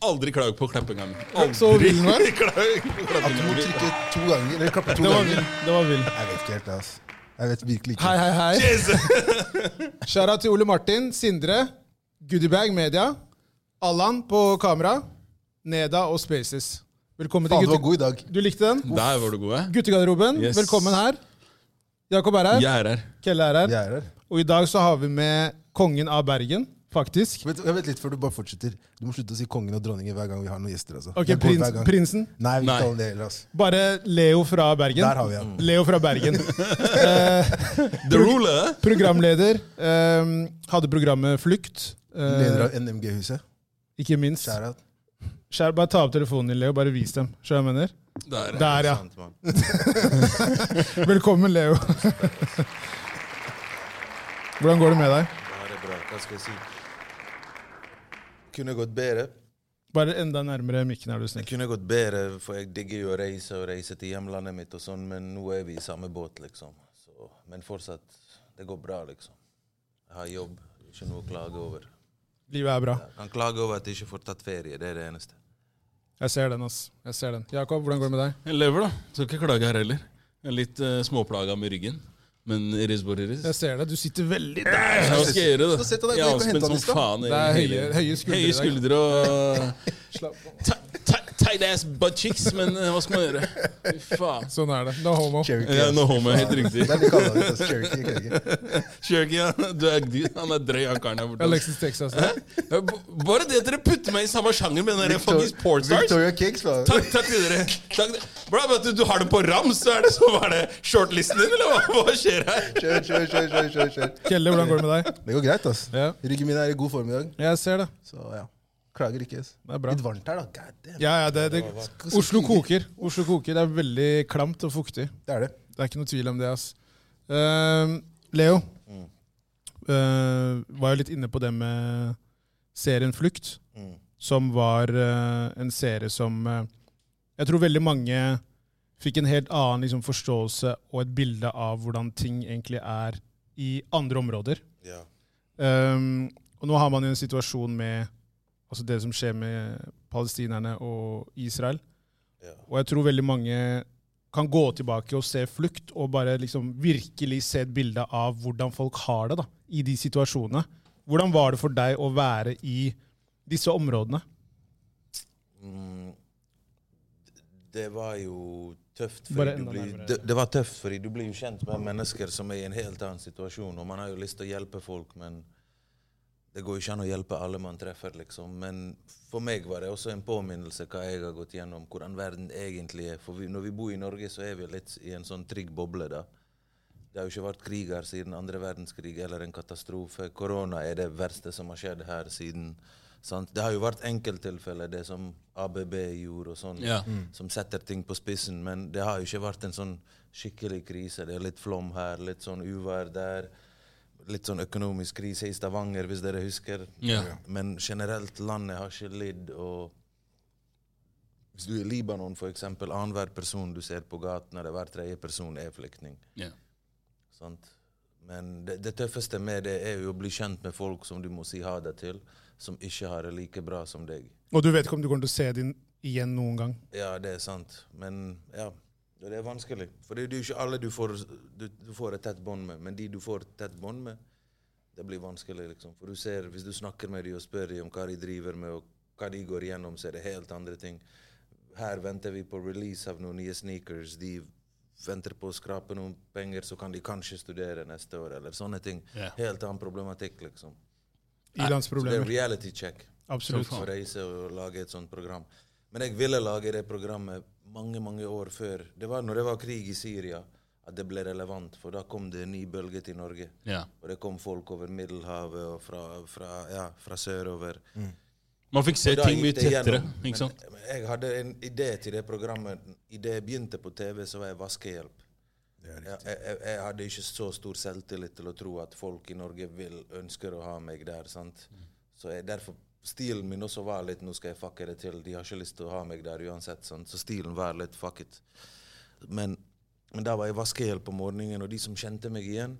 Aldri klag på klappinga mi. Aldri vill den var. Klag på At du må trykke to ganger, eller klappe to Det var ganger. vill. Det var vill. Jeg vet ikke helt, altså. Jeg vet virkelig ikke. Hei, hei, hei. Yes! Shara til Ole Martin, Sindre, Goodiebag Media, Allan på kamera, Neda og Spaces. Velkommen Faen, til du var gutte... god i dag. Du likte den? Der var du god, jeg. Guttegarderoben, Yes. velkommen her. Jakob er her, Jeg er her. Kelle er her. Jeg er her. Og i dag så har vi med kongen av Bergen, faktisk. Vent, vet litt før du bare fortsetter. Du må slutte å si kongen og dronningen hver gang vi har noen gjester. altså. Ok, prins. Prinsen. Nei, vi Nei. det altså. Bare Leo fra Bergen. Der har vi han. Leo fra Bergen. uh, The ruler. programleder. Um, hadde programmet Flukt. Uh, Leder av NMG-huset. ikke minst. Skjæra. Skjær, bare ta opp telefonen din, Leo. Bare vis dem. Skjønner du hva jeg mener? Der. Der, ja. Sant. Velkommen, Leo. Hvordan går det med deg? Bare bra. Hva skal jeg si? Kunne gått bedre. Bare enda nærmere mikken, er du Det kunne gått bedre, for jeg digger jo å reise og reise til hjemlandet mitt, og sånn, men nå er vi i samme båt, liksom. Så, men fortsatt, det går bra, liksom. Jeg har jobb, ikke noe å klage over. Livet er bra. Jeg kan klage over at jeg ikke får tatt ferie, det er det eneste. Jeg ser den, ass. Jeg ser den. Jakob, hvordan går det med deg? Jeg lever, da. Skal ikke klage her heller. Jeg er litt uh, småplaga med ryggen. Men it is what it is. Jeg ser det. Du sitter veldig der. Hva skal jeg gjøre, da? Jeg er avspent som faen. Det er høye- høye skuldre Høye skuldre og Slapp av. ti- ti- Tight ass butt cheeks, men eh, hva skal man gjøre? Fy faen. Sånn er det. No homo. Cherokee. Ja, no homo, helt riktig. Det er de kaller det. Cherokee, Cherokee. Cherokee, ja. Du er, han er drøy, han karen der borte. Alexis Texas. Ja, Bare det at dere putter meg i samme sjanger med den fuckings pornstars Victoria Kicks, hva? Takk, takk til dere. Takk. Bra, vet du, du har det på rams, så er det så er det shortlisten din, eller hva, hva skjer her? Kjør, kjør, kjør, kjør, kjør, kjør. Kelle, hvordan går det med deg? Det går greit, ass. Ja. Ryggen min er i god form i dag. Jeg ser det. Så ja, klager ikke. Det er bra. Litt varmt her, da. God damn. Ja, ja, det, det, Oslo koker. Oslo koker. Det er veldig klamt og fuktig. Det er det. Det er ikke noe tvil om det. ass. Uh, Leo, eh, var jo litt inne på det med serien Flukt, Mm. som var uh, en serie som eh, Jeg tror veldig mange fikk en helt annen liksom, forståelse og et bilde av hvordan ting egentlig er i andre områder. Ja. Um, og nå har man jo en situasjon med altså det som skjer med palestinerne og Israel. Ja. Og jeg tror veldig mange kan gå tilbake og se flukt, og bare liksom virkelig se et bilde av hvordan folk har det da, i de situasjonene. Hvordan var det for deg å være i disse områdene? Mm, det var jo tøft. Fordi du blir, det, det var tøft, fordi du blir jo kjent med mennesker som er i en helt annen situasjon. Og man har jo lyst til å hjelpe folk, men det går ikke an å hjelpe alle man treffer. liksom. Men for meg var det også en påminnelse hva jeg har gått gjennom, hvordan verden egentlig er. For vi, når vi bor i Norge, så er vi litt i en sånn trygg boble. da. Det har jo ikke vært krig her siden andre verdenskrig eller en katastrofe. Korona er det verste som har skjedd her siden. Sant? Det har jo vært enkelttilfeller, det som ABB gjorde, og sånn, Ja. som setter ting på spissen. Men det har jo ikke vært en sånn skikkelig krise. Det er litt flom her, litt sånn uvær der. Litt sånn økonomisk krise i Stavanger, hvis dere husker. Ja. Men generelt, landet har ikke lidd. og Hvis du er i Libanon, eksempel, annenhver person du ser på gaten, eller hver tredje person er flyktning. Ja. Men det, det tøffeste med det er jo å bli kjent med folk som du må si ha det til, som ikke har det like bra som deg. Og du vet ikke om du kommer til å se din igjen noen gang. Ja, det er sant. Men ja, det er vanskelig. For det er jo ikke alle du får, du, du får et tett bånd med. Men de du får et tett bånd med, det blir vanskelig. liksom. For du ser, Hvis du snakker med dem og spør dem om hva de driver med, og hva de går igjennom, så er det helt andre ting. Her venter vi på release av noen nye sneakers. De venter på å skrape noen penger, så kan de kanskje studere neste år. eller sånne ting. Yeah. Helt annen problematikk, liksom. Så det er Ilandsproblemer. reality check Absolutt. å reise og lage et sånt program. Men jeg ville lage det programmet mange mange år før. Det var når det var krig i Syria at det ble relevant, for da kom det en ny bølge til Norge. Ja. Og det kom folk over Middelhavet og fra, fra, ja, fra sørover. Man fikk se ting mye tettere. ikke sant? Men, men jeg hadde en idé til det programmet. Idet jeg begynte på TV, så var jeg vaskehjelp. Jeg, jeg, jeg, hadde ikke så stor selvtillit til å tro at folk i Norge vil ønsker å ha meg der. sant? Så jeg, derfor Stilen min også var litt 'nå skal jeg fucke det til'. De har ikke lyst til å ha meg der uansett. Sånn. Så stilen var litt fuck it. Men, men da var jeg vaskehjelp om morgenen, og de som kjente meg igjen,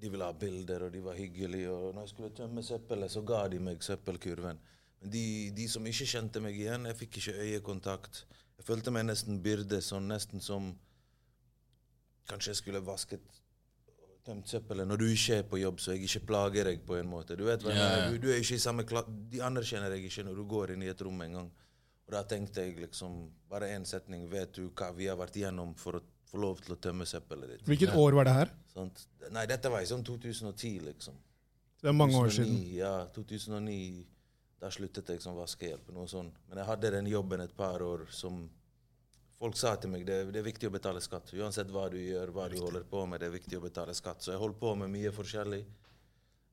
de ville ha bilder, og de var hyggelige. Og når jeg skulle tømme søppelet, så ga de meg søppelkurven. Men de, de som ikke kjente meg igjen, jeg fikk ikke øyekontakt. Jeg følte meg nesten byrde, sånn nesten som Kanskje jeg skulle vasket tømt søppelet når du ikke er på jobb, så jeg ikke plager deg på en måte. Du vet hva jeg Ja, ja. mener? Du, du er ikke i samme kla De anerkjenner deg ikke når du går inn i et rom en gang. Og da tenkte jeg liksom Bare én setning. Vet du hva vi har vært igjennom for å få lov til å tømme søppelet ditt? Hvilket år var det her? Sånt. Nei, dette var i sånn 2010, liksom. Det er mange år siden. Ja, 2009. Da sluttet jeg som vaskehjelp. noe sånt. Men jeg hadde den jobben et par år som Folk sa til meg det, det er viktig å betale skatt. Uansett hva du gjør, hva du holder på med, det er viktig å betale skatt. Så jeg holdt på med mye forskjellig.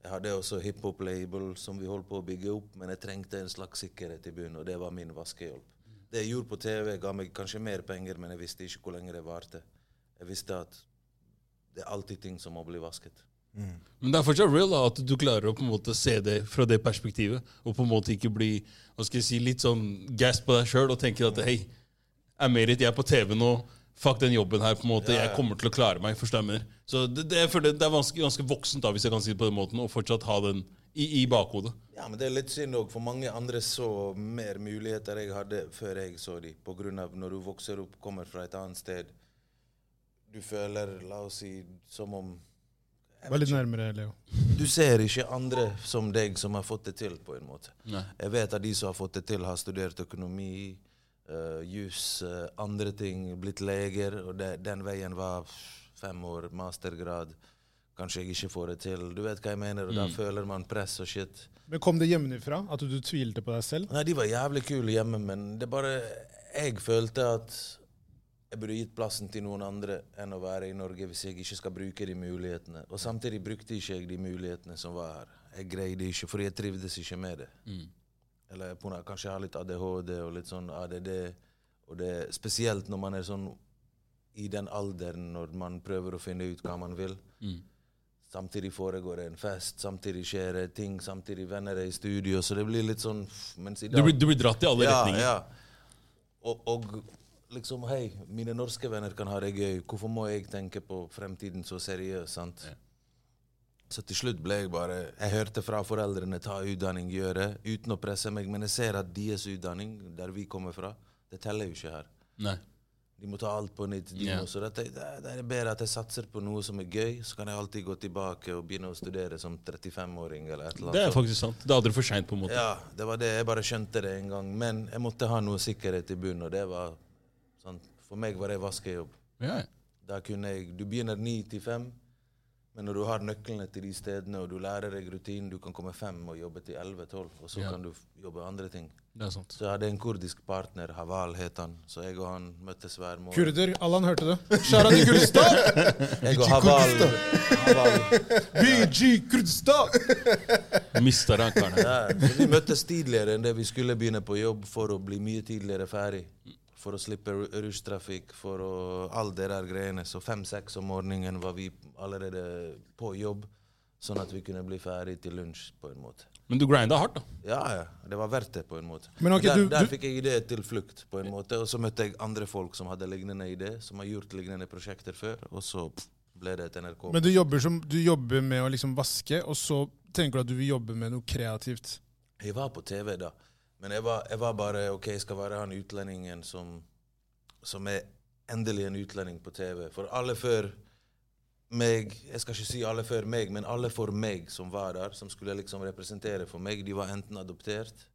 Jeg hadde også hiphop-label som vi holdt på å bygge opp, men jeg trengte en slags sikkerhet i bunnen, og det var min vaskehjelp. Det jeg gjorde på TV, ga meg kanskje mer penger, men jeg visste ikke hvor lenge det varte. Jeg visste at det er alltid ting som må bli vasket. Men det er fortsatt real da, at du klarer å på en måte se det fra det perspektivet, og på en måte ikke bli hva skal jeg si, litt sånn gass på deg sjøl og tenke at hei, er mer jeg er på TV nå, fuck den jobben her, på en måte, jeg kommer til å klare meg. Så det, det, jeg føler det er ganske, ganske voksent, da, hvis jeg kan si det på den måten, å fortsatt ha den i, i bakhodet. Ja, men det er litt synd òg, for mange andre så mer muligheter jeg hadde før jeg så de. På grunn av når du vokser opp, kommer fra et annet sted. Du føler, la oss si, som om Vær litt nærmere, Leo. Du ser ikke andre som deg som har fått det til, på en måte. Nei. Jeg vet at de som har fått det til, har studert økonomi, uh, jus, uh, andre ting, blitt leger, og det, den veien var fem år, mastergrad. Kanskje jeg ikke får det til. Du vet hva jeg mener, og da føler man press og shit. Men Kom det hjemmefra? At du tvilte på deg selv? Nei, de var jævlig kule hjemme, men det bare Jeg følte at jeg burde gitt plassen til noen andre enn å være i Norge hvis jeg ikke skal bruke de mulighetene. Og samtidig brukte ikke jeg de mulighetene som var her. Jeg greide ikke, for jeg trivdes ikke med det. Eller på, kanskje jeg har litt ADHD og litt sånn ADD. Og det er spesielt når man er sånn i den alderen når man prøver å finne ut hva man vil. Samtidig foregår det en fest, samtidig skjer det ting, samtidig venner er i studio, så det blir litt sånn mens i Du blir, du blir dratt i alle ja, retninger. Ja. Og, og liksom, hei, mine norske venner kan ha det gøy. Hvorfor må jeg tenke på fremtiden så seriøst? sant? Så til slutt ble jeg bare Jeg hørte fra foreldrene ta utdanning, gjøre, uten å presse meg. Men jeg ser at deres utdanning, der vi kommer fra, det teller jo ikke her. Nei. De må ta alt på nytt. De yeah. må, så det, det er bedre at jeg satser på noe som er gøy, så kan jeg alltid gå tilbake og begynne å studere som 35-åring. eller et eller annet. Det er faktisk sant. Det er aldri for seint, på en måte. ja, det var det. Jeg bare skjønte det en gang. Men jeg måtte ha noe sikkerhet i bunnen, og det var sånn For meg var det vaskejobb. Ja. Da kunne jeg Du begynner ni til fem, men når du har nøklene til de stedene, og du lærer deg rutinen, du kan komme fem og jobbe til elleve-tolv, og så Ja. kan du jobbe andre ting. Det er sant. Så jeg hadde en kurdisk partner, Haval het han, så jeg og han møttes hver morgen. Kurder, Allan hørte det. Shara til Kurdistan! Jeg og Haval, Haval BG Kurdistan! Mista rankerne. Ja, vi møttes tidligere enn det vi skulle begynne på jobb for å bli mye tidligere ferdig. For å slippe ru- rushtrafikk, for å all det der greiene. Så fem-seks om morgenen var vi allerede på jobb, sånn at vi kunne bli ferdig til lunsj på en måte. Men du grinda hardt, da. Ja, ja. Det var verdt det på en måte. Men ok, der, du- der fikk jeg idé til flukt på en måte, og så møtte jeg andre folk som hadde lignende idé, som har gjort lignende prosjekter før, og så pff, ble det et NRK. Men du jobber, som, du jobber med å liksom vaske, og så tenker du at du vil jobbe med noe kreativt. Jeg var på TV da, men jeg var, jeg var bare Ok, jeg skal være han utlendingen som, som er endelig en utlending på TV. For alle før meg Jeg skal ikke si alle før meg, men alle for meg som var der, som skulle liksom representere for meg, de var enten adoptert,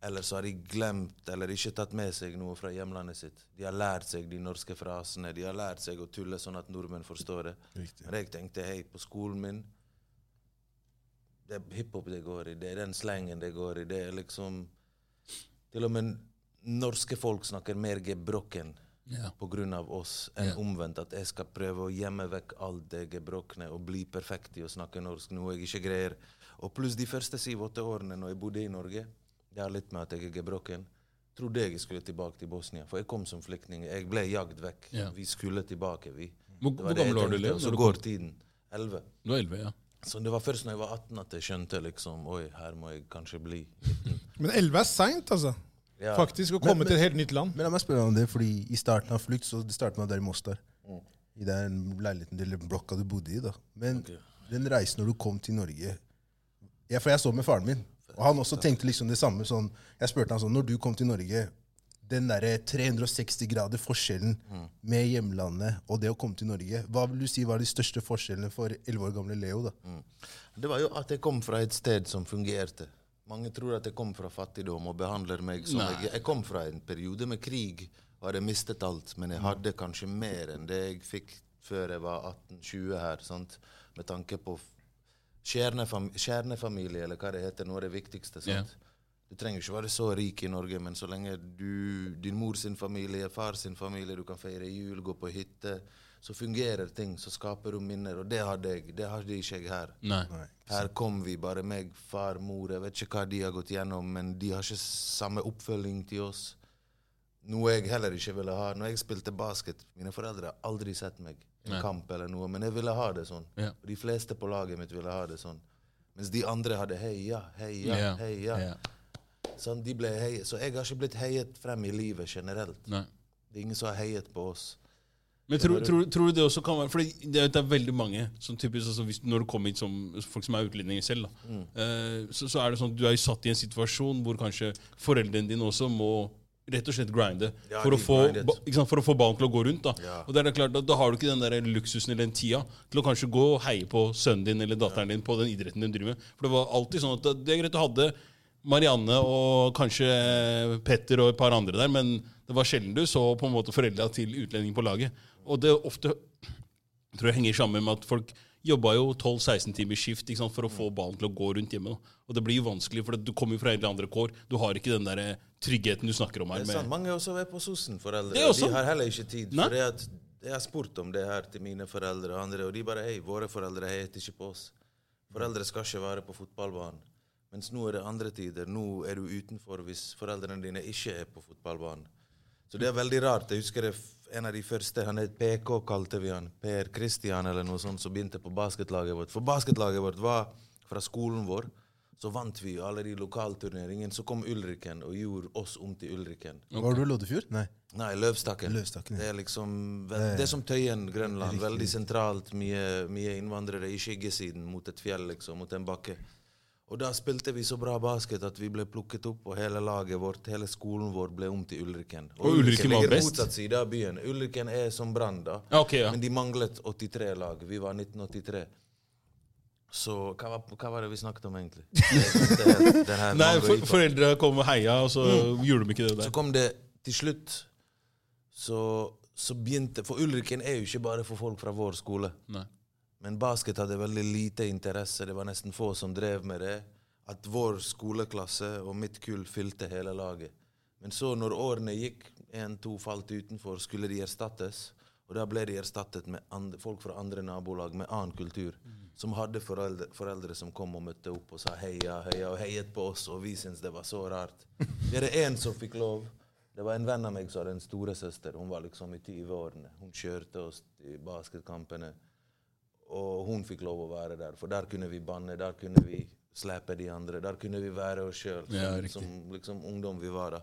eller så har de glemt eller ikke tatt med seg noe fra hjemlandet sitt. De har lært seg de norske frasene, de har lært seg å tulle sånn at nordmenn forstår det. Riktig. Men jeg tenkte hei, på skolen min Det er hiphop det går i, det er den slengen det går i. Det er liksom Til og med norske folk snakker mer gebrokken Ja. av oss enn Ja. omvendt. At jeg skal prøve å gjemme vekk alt det gebrokne og bli perfekt i å snakke norsk, noe jeg ikke greier. Og pluss de første syv-åtte årene når jeg bodde i Norge, det har litt med at jeg er gebrokken. Trodde jeg skulle tilbake til Bosnia, for jeg kom som flyktning. Jeg ble jagd vekk. Ja. Vi skulle tilbake, vi. Hvor, hvor gammel var du, når så går tiden. Elleve. Du var 11, ja. Så det var først når jeg var 18 at jeg skjønte liksom Oi, her må jeg kanskje bli. Men 11 er seint, altså. Ja. Faktisk, å komme Men- til et helt nytt land. Men la meg spørre om det, fordi i starten av Flukt så det startet man der er i Mostar. I den leiligheten eller blokka du bodde i. da. Men okay. den reisen når du kom til Norge ja, For jeg så med faren min. Og han også tenkte liksom det samme. sånn, Jeg spurte han sånn Når du kom til Norge, den derre 360 grader forskjellen med hjemlandet og det å komme til Norge, hva vil du si var de største forskjellene for 11 år gamle Leo? da? Det var jo at jeg kom fra et sted som fungerte. Mange tror at jeg kom fra fattigdom og behandler meg som jeg Jeg kom fra en periode med krig og hadde mistet alt, men jeg hadde kanskje mer enn det jeg fikk før jeg var 18-20 her, sant? med tanke på kjernefam kjernefamilie, eller hva det heter, noe av det viktigste. sant? Du trenger ikke være så rik i Norge, men så lenge du, din mor sin familie, far sin familie, du kan feire jul, gå på hytte, så fungerer ting, så skaper du minner. Og det hadde jeg. Det hadde ikke jeg her. Nei. Her kom vi, bare meg, far, mor. Jeg vet ikke hva de har gått gjennom, men de har ikke samme oppfølging til oss. Noe jeg heller ikke ville ha. Når jeg spilte basket, mine foreldre har aldri sett meg i en kamp eller noe, men jeg ville ha det sånn. Ja. De fleste på laget mitt ville ha det sånn. Mens de andre hadde heia, heia, heia. ja. Sånn. Så jeg har ikke blitt heiet frem i livet generelt. Nei. Det er ingen som har heiet på oss. Men tror, tror, tror du det også kan være Fordi det, det er veldig mange som typisk, altså hvis, Når du kommer hit som folk som er utlendinger selv, da, Mm. eh, så, så er det sånn du er jo satt i en situasjon hvor kanskje foreldrene dine også må rett og slett grinde Ja, for, å få, ba- sant, for å få barn til å gå rundt. Da Ja. Og det er klart, da, da har du ikke den der luksusen eller den tida til å kanskje gå og heie på sønnen din eller datteren din på den idretten du driver med. For det var alltid sånn at det- det er greit å hadde Marianne og kanskje Petter og et par andre der, men det var sjelden du så på en måte foreldra til utlendinger på laget. Og det ofte tror jeg henger sammen med at folk jobba jo 12-16 timers skift sant, for å få ballen til å gå rundt hjemme. da. Og det blir jo vanskelig, for du kommer jo fra helt andre kår. Du har ikke den der eh, tryggheten du snakker om her. Det er sant. Mange også er på sosen, foreldre. Er. De har heller ikke tid. Nei. For det at jeg har spurt om det her til mine foreldre og andre, og de bare hei, våre foreldre heter ikke på oss. Foreldre skal ikke være på fotballbanen. Mens nå er det andre tider. Nå er du utenfor hvis foreldrene dine ikke er på fotballbanen. Så det er veldig rart. Jeg husker en av de første, han het PK, kalte vi han. Per Christian eller noe sånt, som begynte på basketlaget vårt. For basketlaget vårt var fra skolen vår. Så vant vi alle de lokalturneringene. Så kom Ulriken og gjorde oss om til Ulriken. Var du i Loddefjord? Nei. Nei, Løvstakken. Løvstakken, ja. Det er liksom vel, Det er som Tøyen, Grønland. Veldig sentralt. Mye, mye innvandrere i skyggesiden mot et fjell, liksom. Mot en bakke. Og da spilte vi så bra basket at vi ble plukket opp, og hele laget vårt, hele skolen vår, ble om til Ulriken. Og Ulriken var best? motsatt side av byen. Ulriken er som Brann, da. Okay, ja. Men de manglet 83 lag. Vi var 1983. Så hva var, hva var det vi snakket om, egentlig? Det, det, det Nei, for, Foreldra kom og heia, og så gjorde de ikke det der. så kom det til slutt så, så begynte For Ulriken er jo ikke bare for folk fra vår skole. Nei. Men basket hadde veldig lite interesse. Det var nesten få som drev med det. At vår skoleklasse og mitt kull fylte hele laget. Men så, når årene gikk, én, to falt utenfor, skulle de erstattes. Og da ble de erstattet med andre, folk fra andre nabolag med annen kultur. Som hadde foreldre, foreldre som kom og møtte opp og sa heia, heia, og heiet på oss. Og vi syntes det var så rart. Vi det én som fikk lov. Det var en venn av meg som hadde en storesøster. Hun var liksom i 20-årene. Hun kjørte oss til basketkampene. Og hun fikk lov å være der, for der kunne vi banne, der kunne vi slepe de andre. Der kunne vi være oss sjøl, som, Ja, som liksom ungdom vi var da.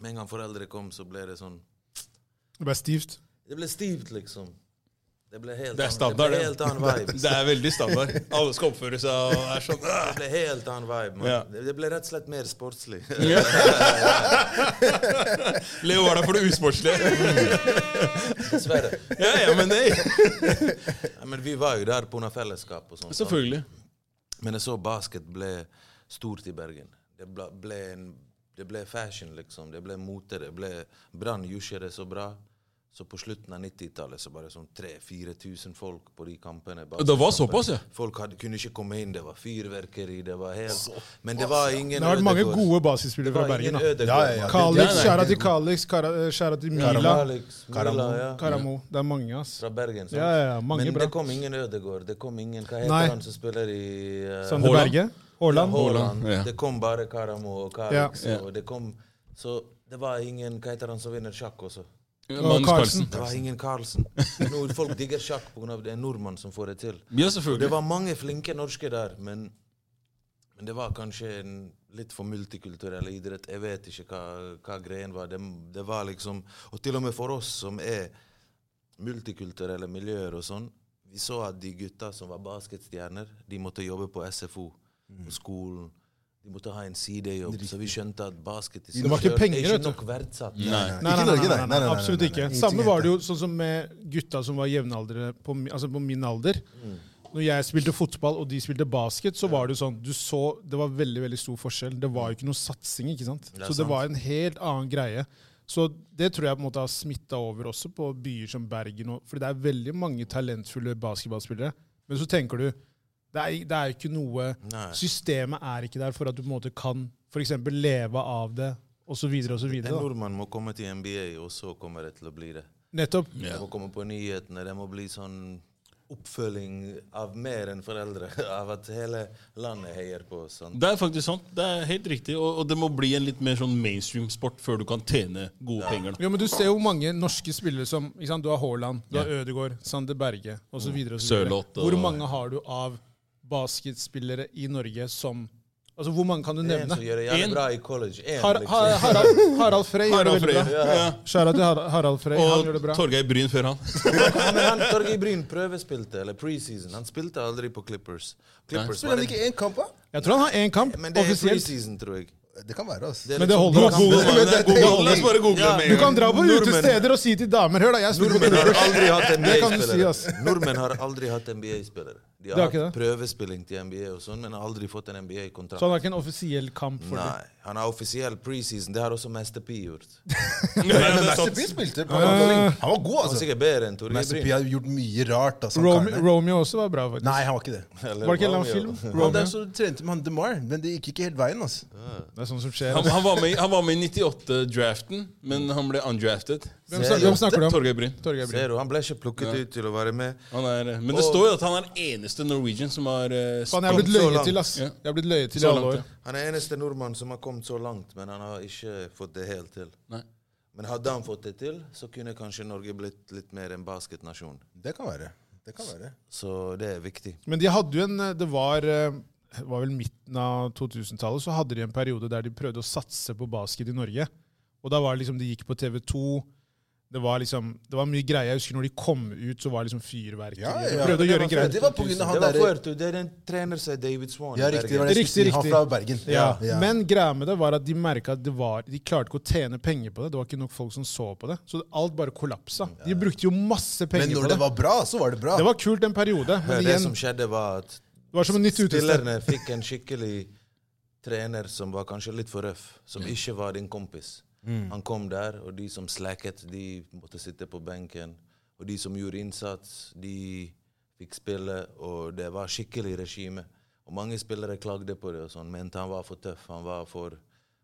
Med en gang foreldre kom, så ble det sånn Det ble stivt. Det ble stivt, liksom. Det ble helt, Det er annen- det ble helt annen vibe. Det er veldig standard. Alle skal oppføre seg og er sånn Det ble helt annen vibe. Ja. Det ble rett og slett mer sportslig. Leo var der for det usportslige. Dessverre. Ja, ja, men nei. Ja, men vi var jo der pga. fellesskap og sånt. Selvfølgelig. Men jeg så basket ble stort i Bergen. Det ble, ble, en, det ble fashion, liksom. Det ble mote. Det ble Brann gjorde det så bra. Så på slutten av 90-tallet så bare sånn 3000-4000 folk på de kampene. Det var såpass, ja? Folk hadde, kunne ikke komme inn. Det var fyrverkeri. Det var helt Men det var ingen Det har vært mange gode Det basisspillere fra Bergen. Ja, ja. Kalix, skjæra til Kalix, skjæra til Mila. Karamo. Karamo. Det er mange, ass. Fra Bergen. sant? Ja, ja, ja, mange Men bra. det kom ingen Ødegård. Det kom ingen Hva heter Nei. han som spiller i uh, Sander Haaland? Berge. Haaland. Ja, ja. Det kom bare Karamo og Ja. Kalix. Og det kom, så det var ingen Hva heter han som vinner sjakk også? Magnus Carlsen. Det var ingen Carlsen. No, folk digger sjakk pga. det er en nordmann som får det til. Ja, Det var mange flinke norske der, men, men det var kanskje en litt for multikulturell idrett. Jeg vet ikke hva, hva greien var. Det, det var liksom Og til og med for oss som er multikulturelle miljøer og sånn, vi så at de gutta som var basketstjerner, de måtte jobbe på SFO, på skolen. De måtte ha en sidejobb. Så vi skjønte at basket i Det var ikke penger, er ikke nok verdsatt. Nei. Nei, nei, nei, nei, absolutt ikke. Samme var det jo sånn som med gutta som var jevnaldrende på, altså på min alder. Mm. Når jeg spilte fotball og de spilte basket, så var det jo sånn du så, Det var veldig veldig stor forskjell. Det var jo ikke noe satsing. ikke sant? Så det var en helt annen greie. Så det tror jeg på en måte har smitta over også på byer som Bergen. Og, fordi det er veldig mange talentfulle basketballspillere. Men så tenker du det er, det er ikke noe Nei. Systemet er ikke der for at du på en måte kan for eksempel leve av det, osv. osv. En nordmann må komme til NBA, og så kommer det til å bli det. Nettopp. Yeah. Det må komme på nyhetene. Det må bli sånn oppfølging av mer enn foreldre. Av at hele landet heier på sånt. Det er faktisk sant. Det er helt riktig. Og, og det må bli en litt mer sånn mainstream-sport før du kan tjene gode penger. Da. Jo, men Du ser jo mange norske spillere som ikke sant? Du har Haaland, du har Ødegaard, Sander Berge osv. Sørloth og- Hvor mange har du av basketspillere i Norge som Altså, Hvor mange kan du nevne? En som gjør det jævlig bra i college. En, Har, liksom. har, Harald, Harald Frey gjør det veldig bra. Ja. Skjæra til Har- Harald Frey. Han gjør det Og bra. Torgeir Bryn før han. Men han, Torgeir Bryn prøvespilte, eller preseason. Han spilte aldri på Clippers. Clippers Spiller han ikke én kamp, da? Jeg tror han har én kamp Men det er preseason, tror jeg. Det kan være, altså. Men det liksom- holder. Google, Men det bare google Ja. Du kan dra på utesteder og si til damer Hør, da, jeg spiller på Clippers. Nordmenn har aldri hatt NBA-spillere. De har har hatt prøvespilling til NBA, og sånn, men har aldri fått en NBA-kontrakt. Så han har ikke en offisiell kamp for det. Nei, han har offisiell preseason. Det har også Master P gjort. Men Master P spilte. på Han var god, Han var altså. sikkert bedre enn Tore Master P har gjort mye rart. Altså, Romeo. Romeo også var bra, faktisk. Nei, han var ikke det. Eller Var det ikke en lang Romeo. film? Han der som trente med han DeMar, men det gikk ikke helt veien. altså. Det er sånn som skjer. Han, han var med i 98-draften, men han ble undrafted. Hvem, snakker, hvem snakker du om? Torgeir Bryn. Torgeir Bryn. Ser du, han ble ikke plukket ut til å være med. Han er, men det står jo at han er eneste Norwegian som har uh, Han er blitt løyet til, ass. Ja. Jeg er blitt løyet til i alle år. Han er eneste nordmann som har kommet så langt, men han har ikke fått det helt til. Nei. Men hadde han fått det til, så kunne kanskje Norge blitt litt mer en basketnasjon. Det kan være. Det kan være. Så det er viktig. Men de hadde jo en Det var, eh, var vel midten av 2000-tallet, så hadde de en periode der de prøvde å satse på basket i Norge. Og da var det liksom, De gikk på TV2. Det var liksom, det var mye greier. Jeg husker når de kom ut, så var det liksom fyrverkeri. Ja, ja, ja. prøvde å gjøre en greie. Det var på grunn av han Det var der det er en trener som David Swan. Ja, riktig. Det var det jeg Riktig. Han fra Bergen. Ja, Ja. Men greia med det var at de merka at det var, de klarte ikke å tjene penger på det. Det var ikke nok folk som så på det. Så alt bare kollapsa. De brukte jo masse penger på det Men når det. var bra, så var det bra. Det var kult en periode, men Det igjen, som skjedde, var at det var som en nytt spillerne fikk en skikkelig trener som var kanskje litt for røff, som ikke var din kompis. Han kom der, og de som slacket, de måtte sitte på benken. Og de som gjorde innsats, de fikk spille, og det var skikkelig regime. Og mange spillere klagde på det og sånn, mente han var for tøff. han var for...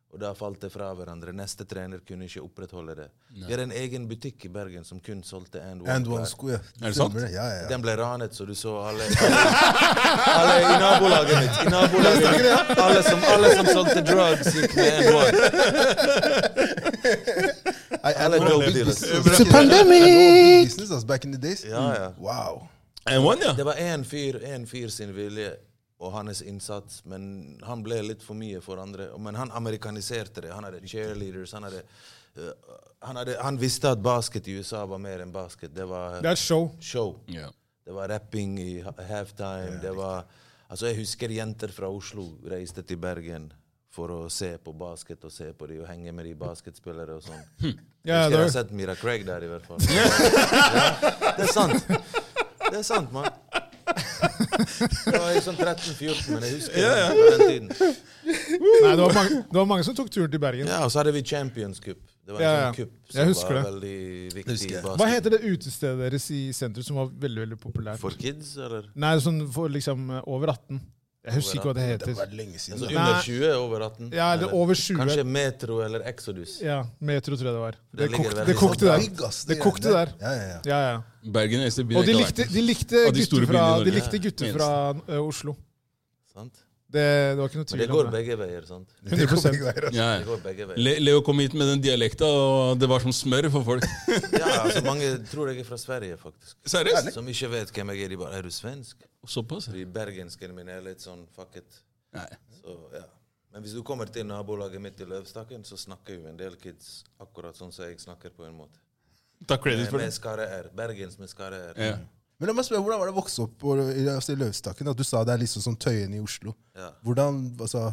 Og da falt det fra hverandre. Neste trener kunne ikke opprettholde det. Vi har en egen butikk i Bergen som kun solgte and one. And one ja. Er det sant? Ja, ja, ja. Den ble ranet, så du så alle Alle i nabolaget mitt. I nabolaget mitt. Alle som, alle som solgte drugs, gikk med And one. I, Alle dope dealers. It's a pandemic! business, back in the days. Ja, ja. Wow. And one, ja. Det var én fyr, en fyr sin vilje og hans innsats, men han ble litt for mye for andre. Men han amerikaniserte det. Han hadde cheerleaders. Han, hadde, uh, han, hadde, han visste at basket i USA var mer enn basket. Det var er show. show. Yeah. Det var rapping i halftime. halftime. Det var, altså jeg husker jenter fra Oslo reiste til Bergen for å se på basket og se på de og henge med de basketspillere og sånn. Ja, jeg husker jeg har sett Mira Craig der, i hvert fall. Ja, det er sant. Det er sant, mann. Da var sånn 13-14, men jeg husker det på den tiden. nei, det, var mange, det var mange som tok turen til Bergen. Ja, Og så hadde vi Champions Cup. Det var en Ja, ja. sånn cup Jeg som husker var det. veldig viktig husker jeg. Hva heter det utestedet deres i sentrum som var veldig veldig populært? For kids, eller? Nei, sånn for liksom eh, over 18. Jeg husker ikke hva det Det heter. var lenge siden. Altså under 20, over 18? Ja, eller over 20. Kanskje Metro eller Exodus? Ja, Metro tror jeg det var. Det Det, kokte, det kokte der. Det kokte der. Ja, ja, ja. Ja, ja. Bergen er eneste byen Og de jeg har likte, vært i. de likte gutter fra, de likte gutter fra uh, Oslo. Sant? Det, det var ikke noe Men det går om det. begge veier. sant? Det går 100%. begge veier, altså. Ja, Det går begge veier. Le Leo kom hit med den dialekta, og det var som smør for folk. Ja, altså Mange tror jeg er fra Sverige, faktisk. Seriøst? Som ikke vet hvem jeg er. De bare 'Er du svensk?' Såpass? De bergenskene mine er litt sånn fucket. Nei. Så, ja. Men hvis du kommer til nabolaget mitt i Løvstakken, så snakker jo en del kids akkurat sånn som jeg snakker på en måte. Takk credit for med det. skarre-r. Bergens med skare R. Ja. Men la meg spørre, Hvordan var det å vokse opp på, i, altså, i Løvstakken? Du sa det er liksom som Tøyen i Oslo. Ja. Hvordan, altså,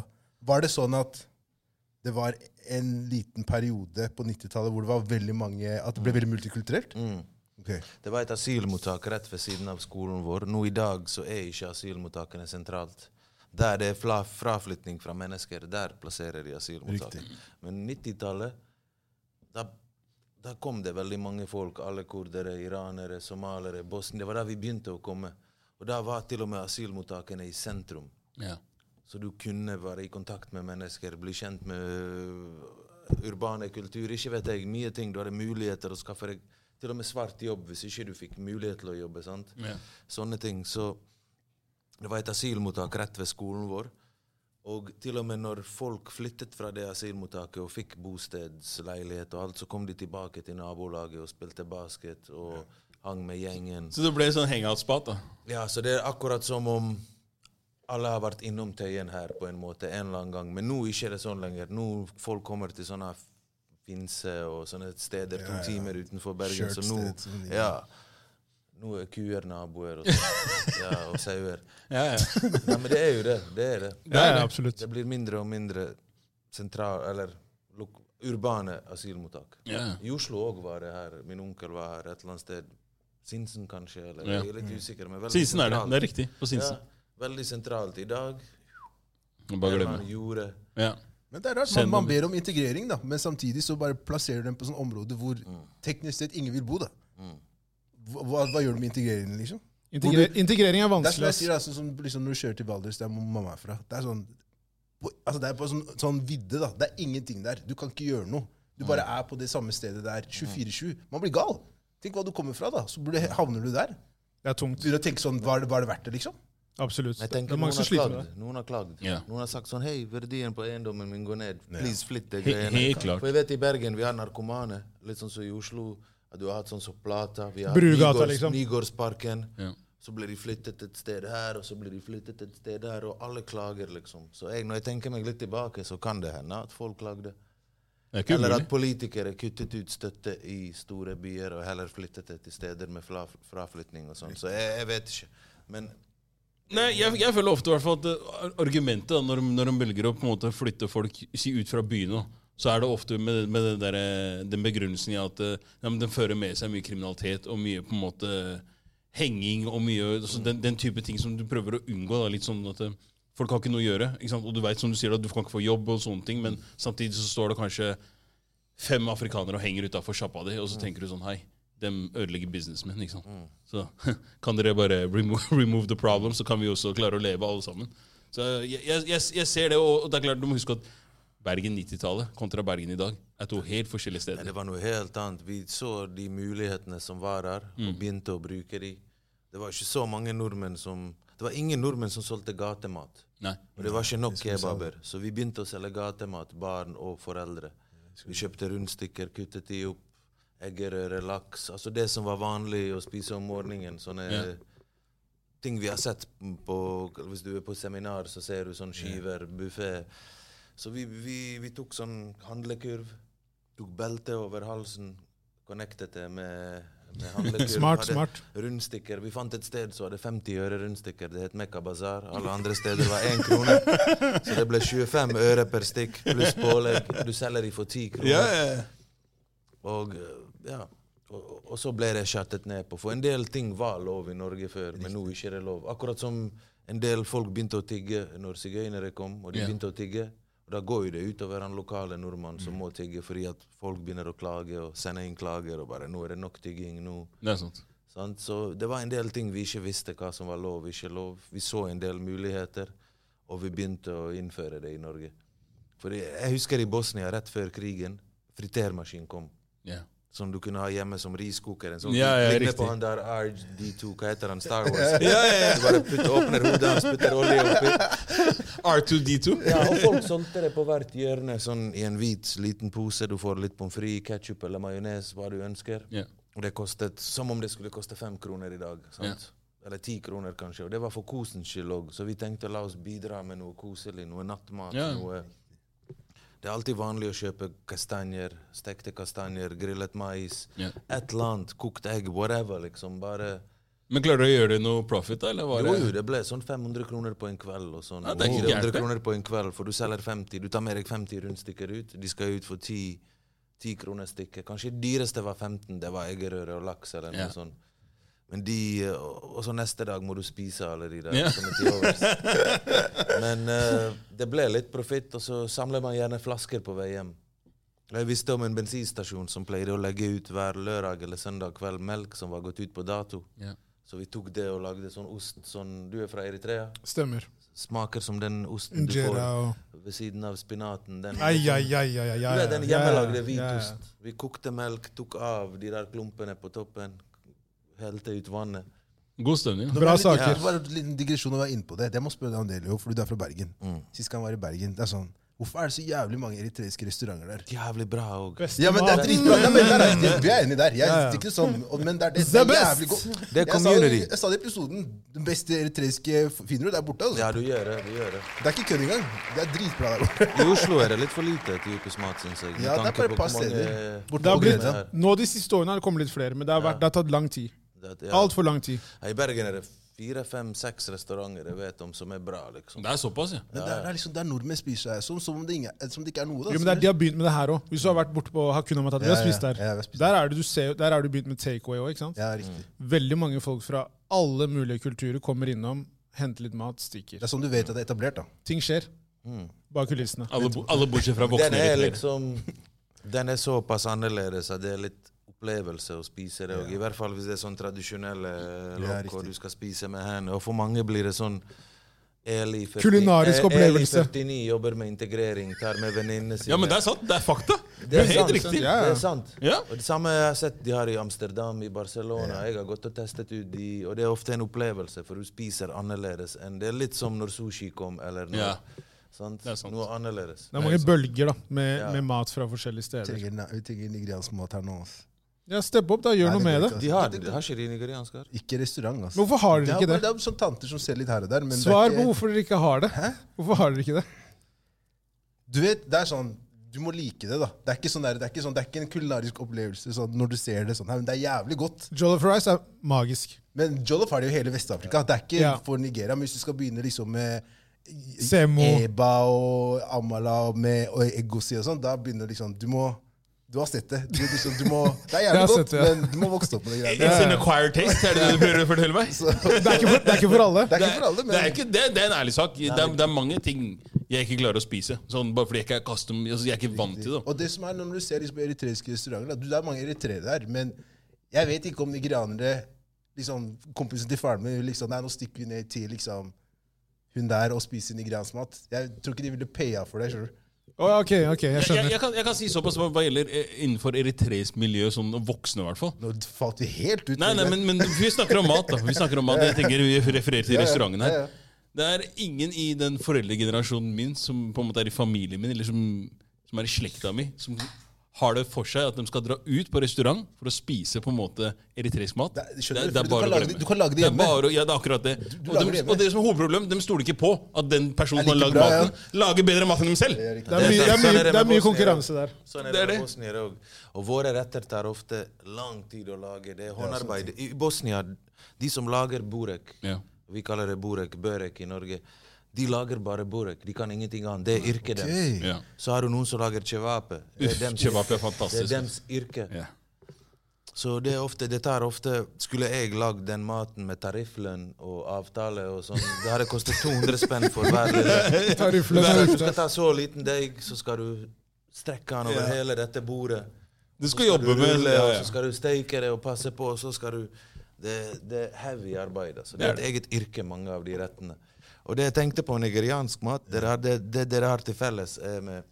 Var det sånn at det var en liten periode på 90-tallet hvor det var veldig mange, at det ble veldig multikulturelt? Mm. Okay. Det var et asylmottak rett ved siden av skolen vår. Nå i dag så er ikke asylmottakene sentralt. Der det er fraflytning fra mennesker, der plasserer de asylmottak. Riktig. Men 90-tallet, da, kom det veldig mange folk. Alle kurdere, iranere, somalere, bosniere. Det var da vi begynte å komme. Og da var til og med asylmottakene i sentrum. Ja. Så du kunne være i kontakt med mennesker, bli kjent med øh, urbane kultur. Ikke vet jeg, mye ting. Du hadde muligheter å skaffe deg til og med svart jobb hvis ikke du fikk mulighet til å jobbe. sant? Ja. Sånne ting. Så det var et asylmottak rett ved skolen vår. Og til og med når folk flyttet fra det asylmottaket og fikk bostedsleilighet og alt, så kom de tilbake til nabolaget og spilte basket og hang med gjengen. Så det ble sånn hangout-spot, da. Ja, så det er akkurat som om alle har vært innom Tøyen her på en måte en eller annen gang. Men nå ikke er det sånn lenger. Nå folk kommer til sånne Finse og sånne steder to Ja, ja. timer utenfor Bergen. Så nå, ja, nå er kuer naboer og, sånn. ja, og sauer. Ja, ja. Nei, men det er jo det. Det er det. Det er det absolutt. Det blir mindre og mindre sentral, eller lok- urbane asylmottak. ja. I Oslo òg var det her. Min onkel var her et eller annet sted. Sinsen, kanskje? Eller, Ja. Jeg er litt usikker. Men veldig Sinsen er det. Det er riktig. På Sinsen. Ja, veldig sentralt i dag. Bare glem. Ja. Men det er rart, man, man ber om integrering, da, men samtidig så bare plasserer du dem på sånne områder hvor teknisk sett ingen vil bo. da. Mm. Hva, hva, gjør du med integreringen, liksom? Integre integrering er vanskelig. Det er som jeg sier, altså, som, liksom, Når du kjører til Valdres, der mamma er fra Det er sånn på, altså, det er på sånn, sånn vidde. da. Det er ingenting der. Du kan ikke gjøre noe. Du bare er på det samme stedet der 24-7. Man blir gal. Tenk hva du kommer fra, da. Så havner du der. Det er tungt. Begynner å tenke sånn, Hva er det, hva er det verdt det, liksom? Absolutt. Jeg Det tenker er mange noen som har, sliter med klagd. det. noen har klagd. Ja. Noen har sagt sånn Hei, verdien på eiendommen min går ned. Please, flytt deg. He- helt klart. For jeg vet i Bergen vi har narkomane. Litt sånn som i Oslo. Du har hatt sånn som Plata. Vi har Brugata, Nygårds- liksom. Nygårdsparken. Ja. Så blir de flyttet et sted her, og så blir de flyttet et sted der, og alle klager, liksom. Så jeg, når jeg tenker meg litt tilbake, så kan det hende at folk klagde. Er Eller at politikere kuttet ut støtte i store byer og heller flyttet det til steder med fraflytning og sånn. Så jeg, jeg vet ikke. Men Nei, jeg, jeg føler ofte hvert fall at eh, argumentet da, når, de- når de velger å på en måte flytte folk si ut fra byene, så er det ofte med, med den, der, den begrunnelsen i at eh, ja, men den fører med seg mye kriminalitet og mye på en måte henging og mye altså, den, den type ting som du prøver å unngå. Da, litt sånn at eh, Folk har ikke noe å gjøre. Og du vet, som du sier, at du kan ikke få jobb, og sånne ting, men samtidig så står det kanskje fem afrikanere og henger utafor sjappa di, og så tenker du sånn Hei, de ødelegger businessen min. Ikke sant? Så kan dere bare remove, remove the problem, så kan vi også klare å leve alle sammen. Så jeg, jeg, jeg ser det, og det er klart du må huske at Bergen 90-tallet kontra Bergen i dag er to helt forskjellige Nei, steder. det var noe helt annet. Vi så de mulighetene som var her, og begynte å bruke de. Det var ikke så mange nordmenn som Det var ingen nordmenn som solgte gatemat. Nei. Og det var ikke nok kebaber. Så vi begynte å selge gatemat, barn og foreldre. Vi kjøpte rundstykker, kuttet de opp. Eggerøre, laks. Altså det som var vanlig å spise om morgenen. Sånne Ja. ting vi har sett på Hvis du er på seminar, så ser du sånn skiver, buffé. Så vi, vi, vi tok sånn handlekurv. Tok belte over halsen. Connectet det med, med handlekurv. Smart, Hadde smart. Rundstykker. Vi fant et sted som hadde 50 øre rundstykker. Det het Mekka Bazar. Alle andre steder var 1 krone. Så det ble 25 øre per stikk pluss pålegg. Du selger de for 10 kroner. Ja, ja. Og eh, ja, og, og så ble det skjattet ned på. For en del ting var lov i Norge før, men nå ikke er det lov. Akkurat som en del folk begynte å tigge når sigøynere kom, og de begynte å tigge. Og Da går jo det utover den lokale nordmannen som må tigge fordi at folk begynner å klage og sende inn klager. og bare 'Nå er det nok tigging'. nå. Det er sant. Sånn? Så det var en del ting vi ikke visste hva som var lov og ikke lov. Vi så en del muligheter, og vi begynte å innføre det i Norge. For Jeg husker i Bosnia, rett før krigen, fritermaskin kom. Ja. Som du kunne ha hjemme som riskoker. En sånn, Ja, ja, ligner på han der RD2, hva heter han? Star Wars. ja, ja, ja. Du bare putter, åpner hodet hans, putter olje oppi. R2D2. Ja, og folk solgte det på hvert hjørne, sånn i en hvit, liten pose. Du får litt pommes frites, ketsjup eller majones, hva du ønsker. Yeah. Og det kostet som om det skulle koste fem kroner i dag. sant? Eller ti kroner, kanskje. Og det var for kosens skyld òg. Så vi tenkte la oss bidra med noe koselig, noe nattmat. Yeah. noe... Det er alltid vanlig å kjøpe kastanjer, stekte kastanjer, grillet mais. yeah. Et eller annet, kokt egg, whatever. liksom. Bare Men klarer du å gjøre det noe profit, da? Eller var Jo, det? jo, det ble sånn 500 kroner på en kveld. og sånn. Ja, det er ikke gærent, 400 kroner på en kveld, for du selger 50. Du tar med deg 50 rundstykker ut. De skal ut for 10, 10 kroner stykket. Kanskje det dyreste var 15. Det var eggerøre og laks eller noe Ja. sånt. Men de, eh, Og så neste dag må du spise alle de der Ja. som er til overs. Men uh, det ble litt profitt, og så samler man gjerne flasker på vei hjem. Jeg visste om en bensinstasjon som pleide å legge ut hver lørdag eller søndag kveld melk som var gått ut på dato. Ja. Så vi tok det og lagde sånn ost sånn Du er fra Eritrea? Stemmer. Smaker som den osten du får ved siden av spinaten. Den, Ai, ai, ai, ai, ai, Du er den hjemmelagde ja, ja. hvitost. Vi kokte melk, tok av de der klumpene på toppen, helte ut vannet. God stemning. Bra litt- saker. Ja, bare en liten digresjon å være inne på det. Det må spørre deg om det, Leo, for du er fra Bergen. Mm. Sist gang var i Bergen, det er sånn Hvorfor er det så jævlig mange eritreiske restauranter der? Jævlig bra og... Ja, men det er dritbra. Ja, men der er, vi er enige der. Jeg Ja, ja. ikke sånn, men det er, det, det er jævlig godt. Det er Jeg sa, community. jeg sa det i episoden. Den beste eritreiske finner du der borte. Altså. Ja, du gjør det. du gjør det. Det er ikke kødd engang. Det er dritbra der borte. I Oslo er det litt for lite etiopisk mat, syns jeg. Ja, det er bare et par mange- steder. Nå De siste årene har det kommet litt flere, men det har, vært, det har tatt lang tid. Det- ja. Altfor lang tid. I Bergen er det fire, fem, seks restauranter jeg vet om som er bra. liksom. Det er såpass, ja. Men det er, det er liksom der nordmenn spiser her, som, som, om det som det ikke er noe. Da. Jo, men det er, De har begynt med det her òg. Hvis du har vært borte på Hakuna Matata, vi har Ja, ja, spist der. ja, vi har spist Der er det du ser, der er du begynt med takeaway òg, ikke sant? Ja, riktig. Veldig mange folk fra alle mulige kulturer kommer innom, henter litt mat, stikker. Det er sånn du vet at det er etablert. da. Ting skjer Mm. bak kulissene. Alle, bo- alle bortsett fra Den voksne er eritreere. liksom Den er såpass annerledes at det er litt opplevelse å spise det. Og I hvert fall hvis det er sånn tradisjonelle lokk, og du skal spise med hendene. Og for mange blir det sånn Eli 40, Kulinarisk eh, opplevelse. Eli 49 jobber med integrering, tar med venninnene sine. Ja, men det er sant. Det er fakta. Det Det er helt riktig. Ja, Det er sant. Ja. Og det samme jeg har sett de har i Amsterdam, i Barcelona. Jeg har gått og testet ut de, og det er ofte en opplevelse, for du spiser annerledes enn Det er litt som når sushi kom, eller noe, Ja. sant? Det er sant. noe annerledes. Det er mange bølger da, med, Ja. med mat fra forskjellige Vi steder. trenger, vi trenger nigeriansk mat her nå. ass. Ja, Stepp opp, da. Gjør Nei, noe med det. De har, de har ikke de her. Ikke restaurant. altså. Men hvorfor har dere er, ikke det? det er sånn tanter som ser litt her og der. Men er Svar på hvorfor dere ikke har det. Hæ? Hvorfor har dere ikke det? Du vet, det er sånn Du må like det, da. Det er ikke, sånn der, det er ikke, sånn, det er ikke en kulinarisk opplevelse sånn, når du ser det sånn. her, Men det er jævlig godt. Jollof rice er magisk. Men jollof har det jo hele Vest-Afrika. Det er ikke Ja. for Nigeria. Men hvis du skal begynne liksom med Semo. eba og amala og med og egosi og sånn, da begynner liksom Du må Du har sett det. Du, du, du må, det er jævlig godt, det, ja. men du må vokse opp med det greiene. It's an acquired taste, er det det du prøver å fortelle meg? Så, Det er ikke for, det er ikke for alle. det er ikke for alle, Det men er, ikke, det, det er en ærlig sak. Det er, det er mange ting jeg ikke klarer å spise. Sånn, bare fordi jeg ikke er, custom, altså, jeg er ikke vant til det. Og det som er når du ser liksom eritreiske restauranter du, Det er mange eritreere der, men jeg vet ikke om nigerianere liksom, Kompisen til faren min liksom, Nei, nå stikker vi ned til liksom, hun der og spiser nigeriansk mat. Jeg tror ikke de ville paya for det. skjønner du? Å, ok, ok, jeg skjønner. jeg, jeg, kan, jeg kan si såpass hva gjelder eh, innenfor eritreisk miljø, sånn voksne i hvert fall. Nå falt vi helt ut. Nei, nei, men, men vi snakker om mat, da. Vi snakker om mat. Jeg tenker Vi refererer til restauranten her. Det er ingen i den foreldregenerasjonen min som på en måte er i familien min, eller som, som er i slekta mi, som har det for seg at de skal dra ut på restaurant for å spise på en måte eritreisk mat. Det er- skjønner du, det fordi du kan å lage det- du kan lage det er hjemme. bare ja, det er akkurat det. du og, de, det og det som er hovedproblemet, de stoler ikke på at den personen Det er som har lagd maten, ja. lager bedre mat enn dem selv. Det er. Det er mye, det er mye, er det det er mye konkurranse der. Sånn er Det i Bosnia det. òg. Og våre retter tar ofte lang tid å lage. Det er håndarbeid. I Bosnia, de som lager burek, Ja. vi kaller det burek, børek i Norge, de lager bare burek. De kan ingenting annet. Det er yrket deres. Ok. Ja. Så har du noen som lager chewape. Er dems, er det er dems yrke. Ja. Så det, er ofte, det tar ofte Skulle jeg lagd den maten med tarifflønn og avtale og sånn, det hadde kostet 200 spenn for hver lille Tarifflønn du skal ta så liten deig, så skal du strekke den over Ja. hele dette bordet. Du skal jobbe du med rulle, ja, ja. så skal du steike det og passe på, og så skal du Det, det er heavy arbeid. Altså. Det er et eget yrke, mange av de rettene. Og det jeg tenkte på nigeriansk mat, det er det, det dere har til felles, med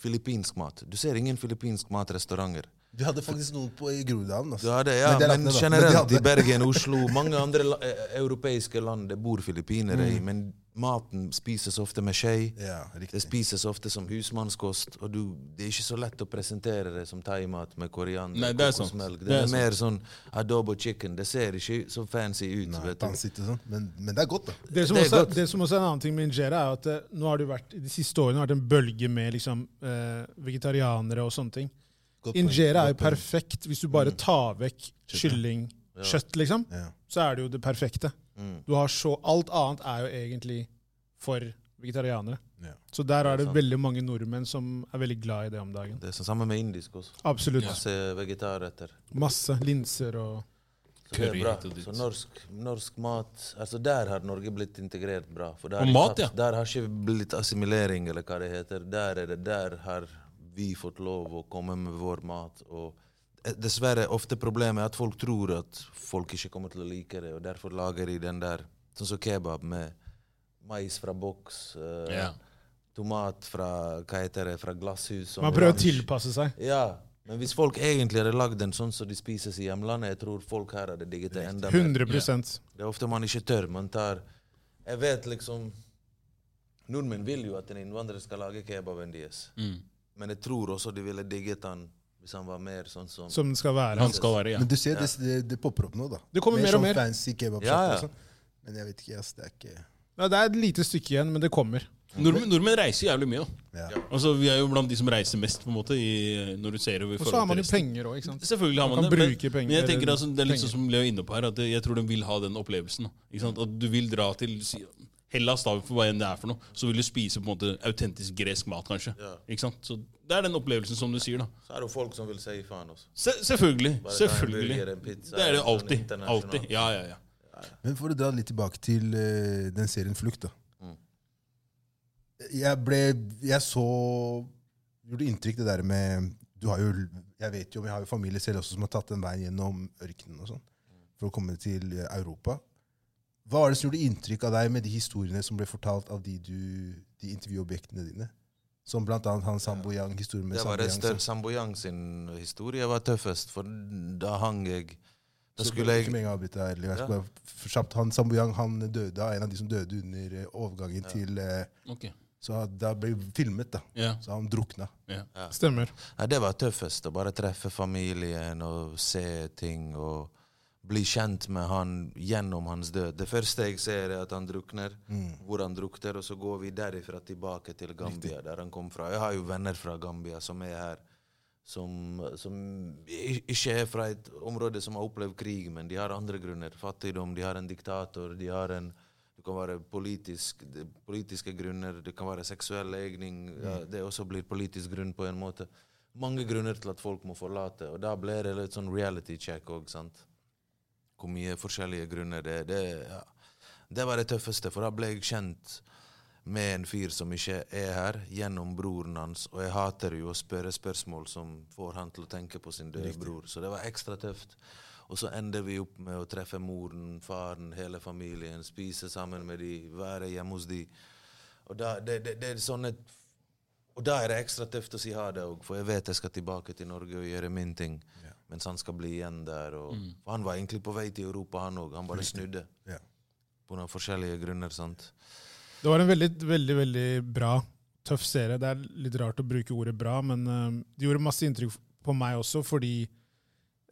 filippinsk mat. Du ser ingen filippinsk matrestauranter. Vi hadde faktisk noe på i Groruddalen. Altså. det, ja, Men men generelt i Bergen, Oslo, mange andre la, eh, europeiske land det bor filippinere Mm. i, men maten spises ofte med skje. Ja, Det spises ofte som husmannskost, og du, det er ikke så lett å presentere det som thaimat med koriander Nei, og det er kokosmelk. Det, Det er er, mer sånn adobo chicken. Det ser ikke så fancy ut. Nei, vet du. sånn. Men, men det er godt, da. Det som, Det er også, godt. det som også er en annen ting med injera, er at eh, nå har det vært, de siste årene har det vært en bølge med liksom, uh, vegetarianere og sånne ting. Injera er jo perfekt hvis du bare tar vekk kylling, kjøtt, liksom, Ja. så er det jo det perfekte. Mm. Du har så, Alt annet er jo egentlig for vegetarianere. Ja. Så der er det veldig mange nordmenn som er veldig glad i det om dagen. Det er samme med indisk også. Absolutt. Masse vegetarretter. Masse linser og Så det er bra. Så norsk, norsk mat altså Der har Norge blitt integrert bra. For der, Og mat, ja. der har ikke blitt assimilering, eller hva det heter. Der, er det, der har vi fått lov å komme med vår mat. Og eh, dessverre, ofte problemet er at folk tror at folk ikke kommer til å like det, og derfor lager de den der Sånn som kebab med mais fra boks, Uh, yeah. tomat fra hva heter det, fra glasshus. Man prøver å tilpasse seg. Ja, men hvis folk egentlig hadde lagd den sånn som de spises i hjemlandet, jeg tror folk her hadde digget det enda mer. 100% Det er ofte man ikke tør. Man tar Jeg vet liksom Nordmenn vil jo at en innvandrer skal lage kebaben deres. Mm. Men jeg tror også de ville digget han hvis han var mer sånn som som den skal være. Han skal være, ja. Men du ser, det, det, det popper opp nå, da. Det kommer mer og sånn mer. fancy kebab Ja, ja. og sånn. Men jeg vet ikke, ass. Det er ikke Ja, det er et lite stykke igjen, men det kommer. Nordmenn, nordmenn reiser jævlig mye. da. ja. Altså, Vi er jo blant de som reiser mest, på en måte, i, når du ser over Og så har man jo penger òg. Selvfølgelig har Man man, kan det, men, bruke penger- men jeg tenker altså, det er litt sånn som Leo er inne på her, at jeg tror de vil ha den opplevelsen. Ikke sant? At du vil dra til Hellas, da, for hva enn det er for noe, så vil du spise på en måte autentisk gresk mat, kanskje. Ja. Ikke sant? Så Det er den opplevelsen som du sier. da. Så er det jo folk som vil si faen også. Se, selvfølgelig. Bare selvfølgelig. pizza, Det er det sånn alltid. alltid. Ja, ja, ja. Men for å dra litt tilbake til uh, den serien Flukt, da. Mm. Jeg ble Jeg så Gjorde inntrykk det der med Du har jo Jeg vet jo, men jeg har jo familie selv også som har tatt den veien gjennom ørkenen og sånn for å komme til Europa. Hva var det som gjorde inntrykk av deg med de historiene som ble fortalt av de, du, de intervjuobjektene dine? Som annet han Sambo Yang, historien med Det Sambo var det Yang. større som- Sambo Yang sin historie var tøffest, for da hang jeg Da Så skulle Ikke jeg med en gang avbryte deg, eller jeg skulle bare kjapt. Han Sambo Yang han døde, en av de som døde under overgangen overgangen til eh, Ok. Så da ble filmet, da. Ja. Så han drukna. ja. Stemmer. Nei, Det var tøffest. Å bare treffe familien og se ting. og Bli kjent med han gjennom hans død. Det første jeg ser, er at han drukner. Hvor han drukner, og så går vi derifra tilbake til Gambia, der han kom fra. Jeg har jo venner fra Gambia som er her, som, som ikke er fra et område som har opplevd krig, men de har andre grunner. Fattigdom, de har en diktator, de har en det kan være politisk, politiske grunner, det kan være seksuell legning. Ja, det også blir politisk grunn på en måte. Mange grunner til at folk må forlate. Og da blir det litt sånn reality check òg, sant. Hvor mye forskjellige grunner det er. Det, ja. det var det tøffeste, for da ble jeg kjent med en fyr som ikke er her, gjennom broren hans. Og jeg hater jo å spørre spørsmål som får han til å tenke på sin døde bror. Så det var ekstra tøft. Og så ender vi opp med å treffe moren, faren, hele familien, spise sammen med de, være hjemme hos de. Og da, det, det, det er sånne og da er det ekstra tøft å si ha det òg, for jeg vet jeg skal tilbake til Norge og gjøre min ting. Mens han skal bli igjen der. Og, for han var egentlig på vei til Europa, han òg. Han bare snudde. Ja. På noen forskjellige grunner. sant? Det var en veldig, veldig veldig bra, tøff serie. Det er litt rart å bruke ordet bra, men uh, det gjorde masse inntrykk på meg også, fordi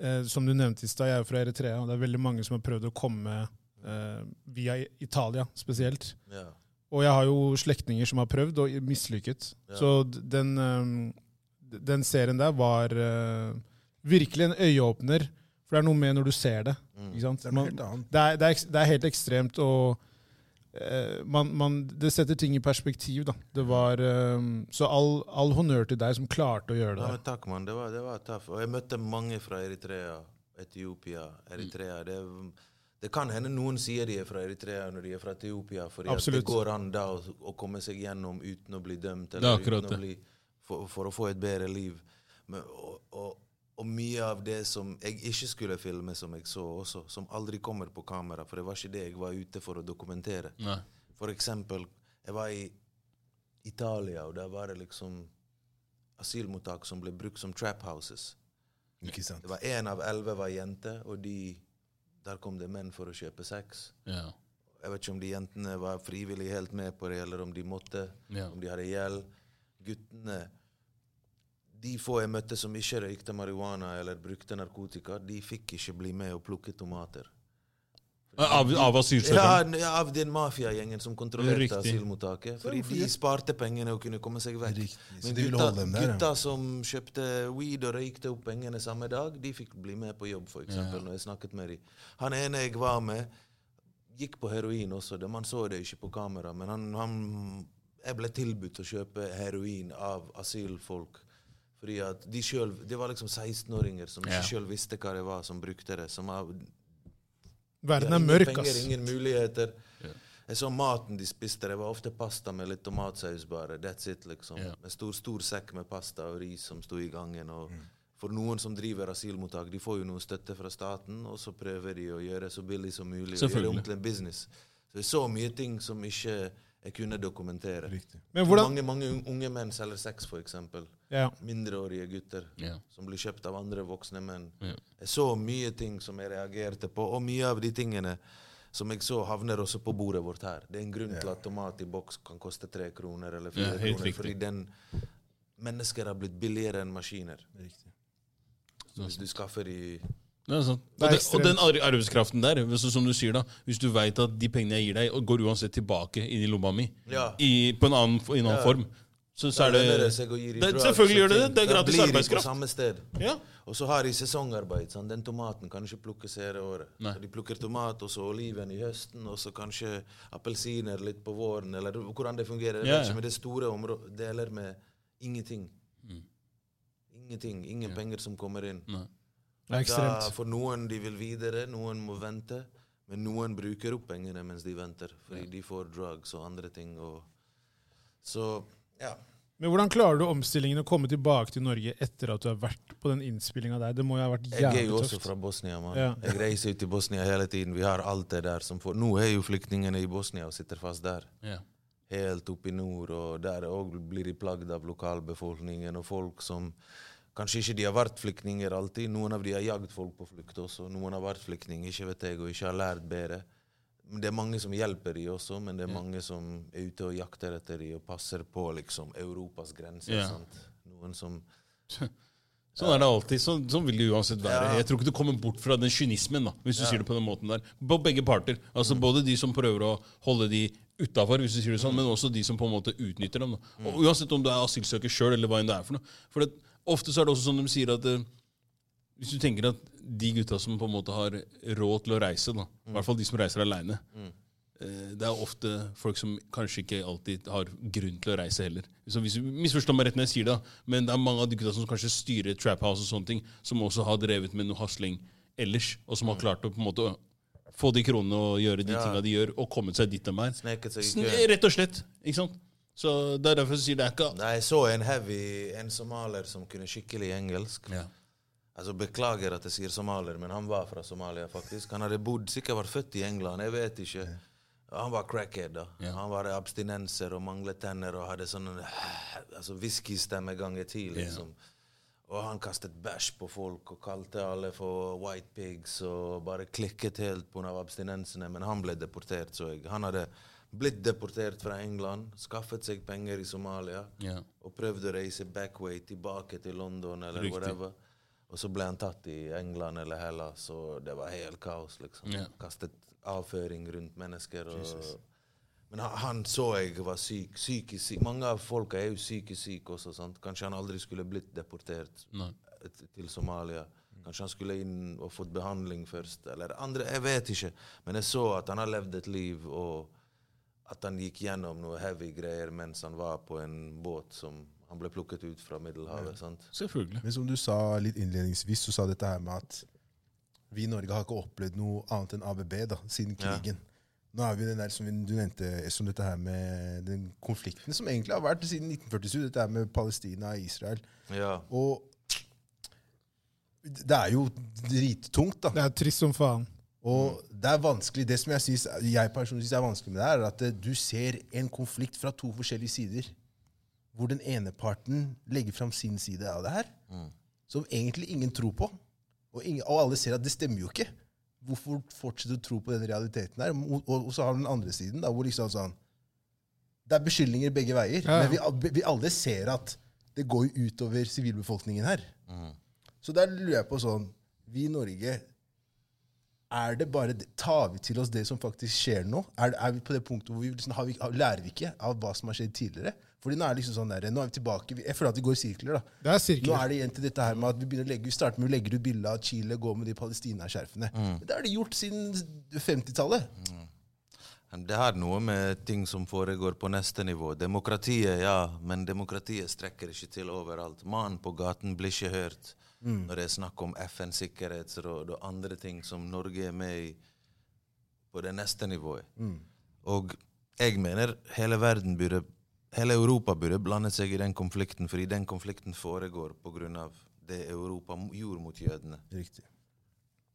uh, som du nevnte i stad, jeg er fra Eritrea, og det er veldig mange som har prøvd å komme uh, via Italia spesielt. Ja. Og jeg har jo slektninger som har prøvd og mislykket. Ja. Så den, den serien der var virkelig en øyeåpner. For det er noe med når du ser det. Mm. Ikke sant? Det er Man- helt det er, det, er, det er helt ekstremt, og eh, man, man, det setter ting i perspektiv. Da. Det var, eh, så all, all honnør til deg som klarte å gjøre det. Ja, takk, mann. Det var, det var tøft. Og jeg møtte mange fra Eritrea, Etiopia, Eritrea. Det, det kan hende noen sier de er fra Eritrea når de er fra Etiopia, fordi det går an da å, å komme seg gjennom uten å bli dømt, er eller uten å bli, for, for å få et bedre liv. Men, og, og, og mye av det som jeg ikke skulle filme, som jeg så også, som aldri kommer på kamera, for det var ikke det jeg var ute for å dokumentere. Nei. For eksempel, jeg var i Italia, og der var det liksom asylmottak som ble brukt som trap houses. Ikke sant? Det var Én av elleve var jenter, og de, der kom det menn for å kjøpe sex. Ja. Jeg vet ikke om de jentene var frivillig helt med på det, eller om de måtte, Ja. om de hadde gjeld. Guttene De få jeg møtte som ikke røykte marihuana eller brukte narkotika, de fikk ikke bli med og plukke tomater. Av, av Ja, asylsøkerne? Ja, av den mafiagjengen som kontrollerte Riktig. asylmottaket. Fordi de sparte pengene og kunne komme seg vekk. Riktig. Men gutta, ja. gutta som kjøpte weed og røykte opp pengene samme dag, de fikk bli med på jobb, for eksempel, når jeg snakket med dem. Han ene jeg var med, gikk på heroin også. Det, man så det ikke på kamera, men han, han Jeg ble tilbudt å kjøpe heroin av asylfolk. Fordi at de selv, Det var liksom 16-åringer som ikke Ja. sjøl visste hva det var, som brukte det. Som har Verden er ingen mørk, penger, ass. ingen muligheter. Ja. Jeg så maten de spiste. Det var ofte pasta med litt tomatsaus bare. That's it, liksom. Ja. En stor, stor sekk med pasta og ris som sto i gangen. og Mm. For noen som driver asylmottak, de får jo noe støtte fra staten, og så prøver de å gjøre det så billig som mulig. og gjøre det Selvfølgelig. om til en business. Så jeg så mye ting som ikke jeg kunne dokumentere. Men hvordan Mange, mange unge menn selger sex, f.eks. ja. Mindreårige gutter Ja. som blir kjøpt av andre voksne menn. Ja. Jeg så mye ting som jeg reagerte på, og mye av de tingene som jeg så, havner også på bordet vårt her. Det er en grunn til at tomat i boks kan koste tre kroner eller fire Ja, kroner. riktig. Fordi den mennesker har blitt billigere enn maskiner. Riktig. Hvis du skaffer de Det er Og, det, og den arbeidskraften der, som du sier da, hvis du veit at de pengene jeg gir deg, går uansett tilbake inn i lomma mi Ja. i, på en annen, i en annen Ja. form, så, så er det det- selvfølgelig gjør det det. Det er gratis arbeidskraft. på samme sted. Ja. Og så har de sesongarbeid. Sånn. Den tomaten kan ikke plukkes hele året. Nei. Så de plukker tomat og så oliven i høsten, og så kanskje appelsiner litt på våren, eller hvordan det fungerer. Det Ja, det ja. ikke, men det er store områ- deler med ingenting. Ingenting. Ingen penger som kommer inn. Nei. Da, for noen de vil videre, noen må vente. Men noen bruker opp pengene mens de venter, fordi de får drugs og andre ting. Og så, ja. Men hvordan klarer du omstillingen å komme tilbake til Norge etter at du har vært på den innspillinga der? Det må jo ha vært jævlig tøft. Jeg er jo også tøft. fra Bosnia, mann. Ja. Jeg reiser ut til Bosnia hele tiden. Vi har alt det der som får Nå er jo flyktningene i Bosnia og sitter fast der. Ja. Helt oppe i nord, og der òg blir de plagd av lokalbefolkningen og folk som Kanskje ikke de har vært flyktninger alltid. Noen av de har jagd folk på flukt også. Noen har vært flyktninger, ikke vet jeg, og ikke har lært bedre. Men Det er mange som hjelper de også, men det er mange som er ute og jakter etter de og passer på liksom Europas grenser. Ja. sant? Noen som Sånn er det alltid. Sånn, sånn vil det uansett være. Ja. Jeg tror ikke du kommer bort fra den kynismen, da, hvis du Ja. sier det på den måten der. På begge parter. Altså Både de som prøver å holde de utafor, hvis du sier det sånn, men også de som på en måte utnytter dem. Da. Og Uansett om du er asylsøker sjøl, eller hva enn det er for noe. For det, ofte så er det også sånn de sier at eh, hvis du tenker at de gutta som på en måte har råd til å reise, da, i hvert fall de som reiser aleine Det er ofte folk som kanskje ikke alltid har grunn til å reise heller. Så hvis du Misforstå meg rett når jeg sier det, men det er mange av de gutta som kanskje styrer Trap House og sånne ting, som også har drevet med noe hasling ellers, og som har klart å på en måte få de kronene og gjøre de Ja. tinga de gjør, og kommet seg dit de er. Rett og slett. ikke sant? Så Det er derfor jeg sier det er ikke Nei, jeg så en heavy, en somalier som kunne skikkelig engelsk. ja. Altså Beklager at jeg sier somalier, men han var fra Somalia, faktisk. Han hadde bodd, sikkert vært født i England, jeg vet ikke. Han var crackhead, da. Ja. Han var abstinenser og manglet tenner og hadde sånn altså whiskystemme ganger ti, liksom. Og han kastet bæsj på folk og kalte alle for white pigs og bare klikket helt pga. abstinensene. Men han ble deportert, så jeg. Han hadde blitt deportert fra England, skaffet seg penger i Somalia yeah. og prøvde å reise backway tilbake til London eller Riktig. whatever. Og så ble han tatt i England eller Hellas, og det var helt kaos. liksom. Yeah. Kastet avføring rundt mennesker. Og, men han, han så jeg var syk. Psykisk syk. Mange av folka er jo psykisk syke også. sant? Kanskje han aldri skulle blitt deportert no. til Somalia. Kanskje han skulle inn og fått behandling først. Eller andre, jeg vet ikke. Men jeg så at han har levd et liv, og at han gikk gjennom noe heavy greier mens han var på en båt som han ble plukket ut fra Middelhavet. sant? Selvfølgelig. Men som du sa litt innledningsvis, så sa dette her med at vi i Norge har ikke opplevd noe annet enn ABB da, siden Ja. krigen. Nå er vi den der som du nevnte, som dette her med den konflikten som egentlig har vært siden 1947, dette her med Palestina og Israel. Ja. Og det er jo drittungt, da. Det er trist som faen. Og det er vanskelig, det som jeg, synes, jeg personlig synes er vanskelig med det, er at eh, du ser en konflikt fra to forskjellige sider. Hvor den ene parten legger fram sin side av det her, som egentlig ingen tror på. Og, ingen, og alle ser at det stemmer jo ikke. Hvorfor fortsette å tro på den realiteten her? Og, og, så har du den andre siden, da, hvor liksom sånn Det er beskyldninger begge veier. Ja. Men vi, vi alle ser at det går utover sivilbefolkningen her. Så der lurer jeg på sånn Vi i Norge er det bare Tar vi til oss det som faktisk skjer nå? Er, er vi på det punktet hvor vi, liksom, har vi, lærer vi ikke av hva som har skjedd tidligere? Fordi Nå er det liksom sånn der, nå er vi tilbake, Jeg føler at vi går i sirkler. da. Det er sirkler. Nå er det igjen til dette her med at vi begynner å legge, vi starter med å legge ut bilde av Chile gå med de palestinaskjerfene. Mm. Det har de gjort siden 50-tallet. Mm. Det har noe med ting som foregår på neste nivå. Demokratiet, ja, men demokratiet strekker ikke til overalt. Mannen på gaten blir ikke hørt når det er snakk om FNs sikkerhetsråd og andre ting som Norge er med i på det neste nivået. Og jeg mener hele verden burde Hele Europa burde blande seg i den konflikten, fordi den konflikten foregår pga. det Europa gjorde mot jødene. Riktig.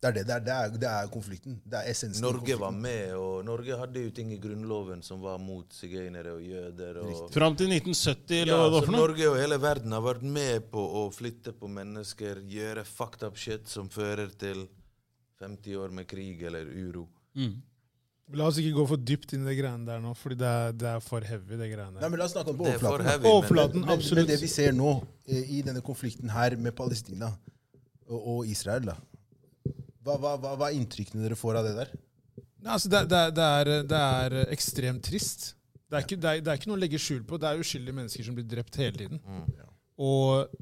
Det er det. Det er, det er, det er konflikten. Det er essensen. Norge var med, og Norge hadde jo ting i grunnloven som var mot sigøynere og jøder. og... Fram til 1970, eller Ja, hva det var for noe? Norge og hele verden har vært med på å flytte på mennesker, gjøre fucked up shit som fører til 50 år med krig eller uro. Mm. La oss ikke gå for dypt inn i det greiene der nå, fordi det er, det er for heavy. det greiene Nei, men La oss snakke om på er overflaten. heavy. men- Overflaten, Men, men men, det vi ser nå eh, i denne konflikten her med Palestina og, og Israel, da. Hva, hva, hva, hva er inntrykkene dere får av det der? Altså det, det, det, er, det er ekstremt trist. Det er, ikke, det, er, det er ikke noe å legge skjul på. Det er uskyldige mennesker som blir drept hele tiden. Og,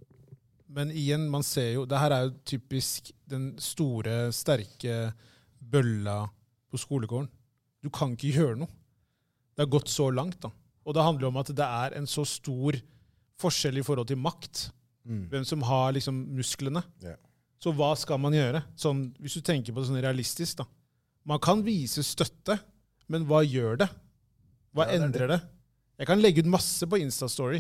men igjen, man ser jo Det her er jo typisk den store, sterke bølla på skolegården. Du kan ikke gjøre noe. Det har gått så langt. da. Og det handler om at det er en så stor forskjell i forhold til makt. Hvem som har liksom musklene. Ja. Så hva skal man gjøre? Sånn, hvis du tenker på det sånn realistisk, da. Man kan vise støtte, men hva gjør det? Hva Ja, det er endrer det? Jeg kan legge ut masse på Instastory,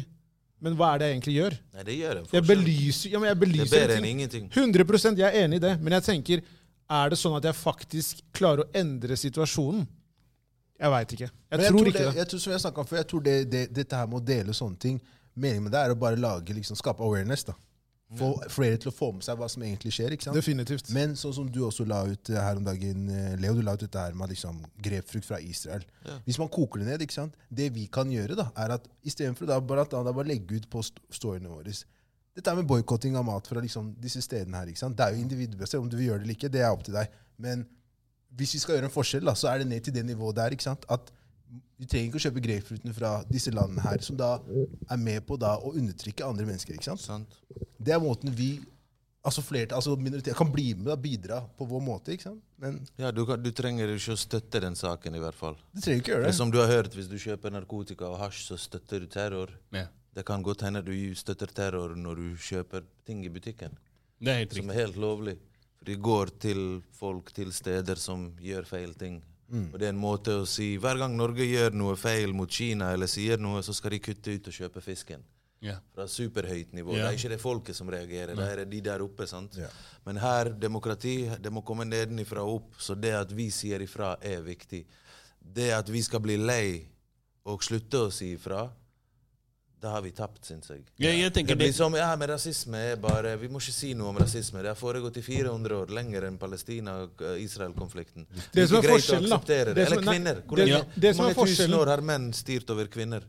men hva er det jeg egentlig gjør? Nei, det gjør en Jeg belyser, ja, men jeg Det er bedre enn ingenting. 100% jeg er enig i det, men jeg tenker, er det sånn at jeg faktisk klarer å endre situasjonen? Jeg veit ikke. Jeg jeg tror tror, ikke det. Jeg tror, som jeg snakket om før, jeg tror det, det, dette her med å dele sånne ting Meningen med det er å bare lage, liksom, skape awareness. da. Få flere til å få med seg hva som egentlig skjer. ikke sant? Definitivt. Men sånn som du også la ut eh, her om dagen, eh, Leo, du la ut dette her med liksom, grepfrukt fra Israel. Ja. Hvis man koker det ned, ikke sant? det vi kan gjøre, da, er at istedenfor da, bare, bare legge ut på st- storyene våre Dette er med boikotting av mat fra liksom, disse stedene her. ikke sant? Det er jo individbestemt. Om du vil gjøre det eller ikke, det er opp til deg. Men hvis vi skal gjøre en forskjell, da, så er det ned til det nivået der. ikke sant? At vi trenger ikke å kjøpe grapefruitene fra disse landene her, som da er med på da å undertrykke andre mennesker. ikke sant? Sant? Det er måten vi altså flertall, altså minoriteter kan bli med og bidra på vår måte. ikke sant? Men Ja, du, kan, du trenger ikke å støtte den saken, i hvert fall. det trenger ikke gjøre Det det. som du har hørt, hvis du kjøper narkotika og hasj, så støtter du terror. Ja. Det kan godt hende du støtter terror når du kjøper ting i butikken, Det er helt som er helt lovlig. For de går til folk til steder som gjør feil ting. Og det er en måte å si Hver gang Norge gjør noe feil mot Kina, eller sier noe, så skal de kutte ut og kjøpe fisken. Yeah. Fra superhøyt nivå. Yeah. Det er ikke det folket som reagerer, det er de der oppe. sant? Yeah. Men her, demokrati, det må komme nedenifra og opp. Så det at vi sier ifra, er viktig. Det at vi skal bli lei og slutte å si ifra, da har vi tapt, syns jeg. Jeg, jeg Det blir som, ja, men rasisme er bare Vi må ikke si noe om rasisme. Det har foregått i 400 år, lenger enn Palestina-Israel-konflikten. Det det er greit å akseptere Det. Eller er- kvinner. Hvor mange tusen år har menn styrt over kvinner?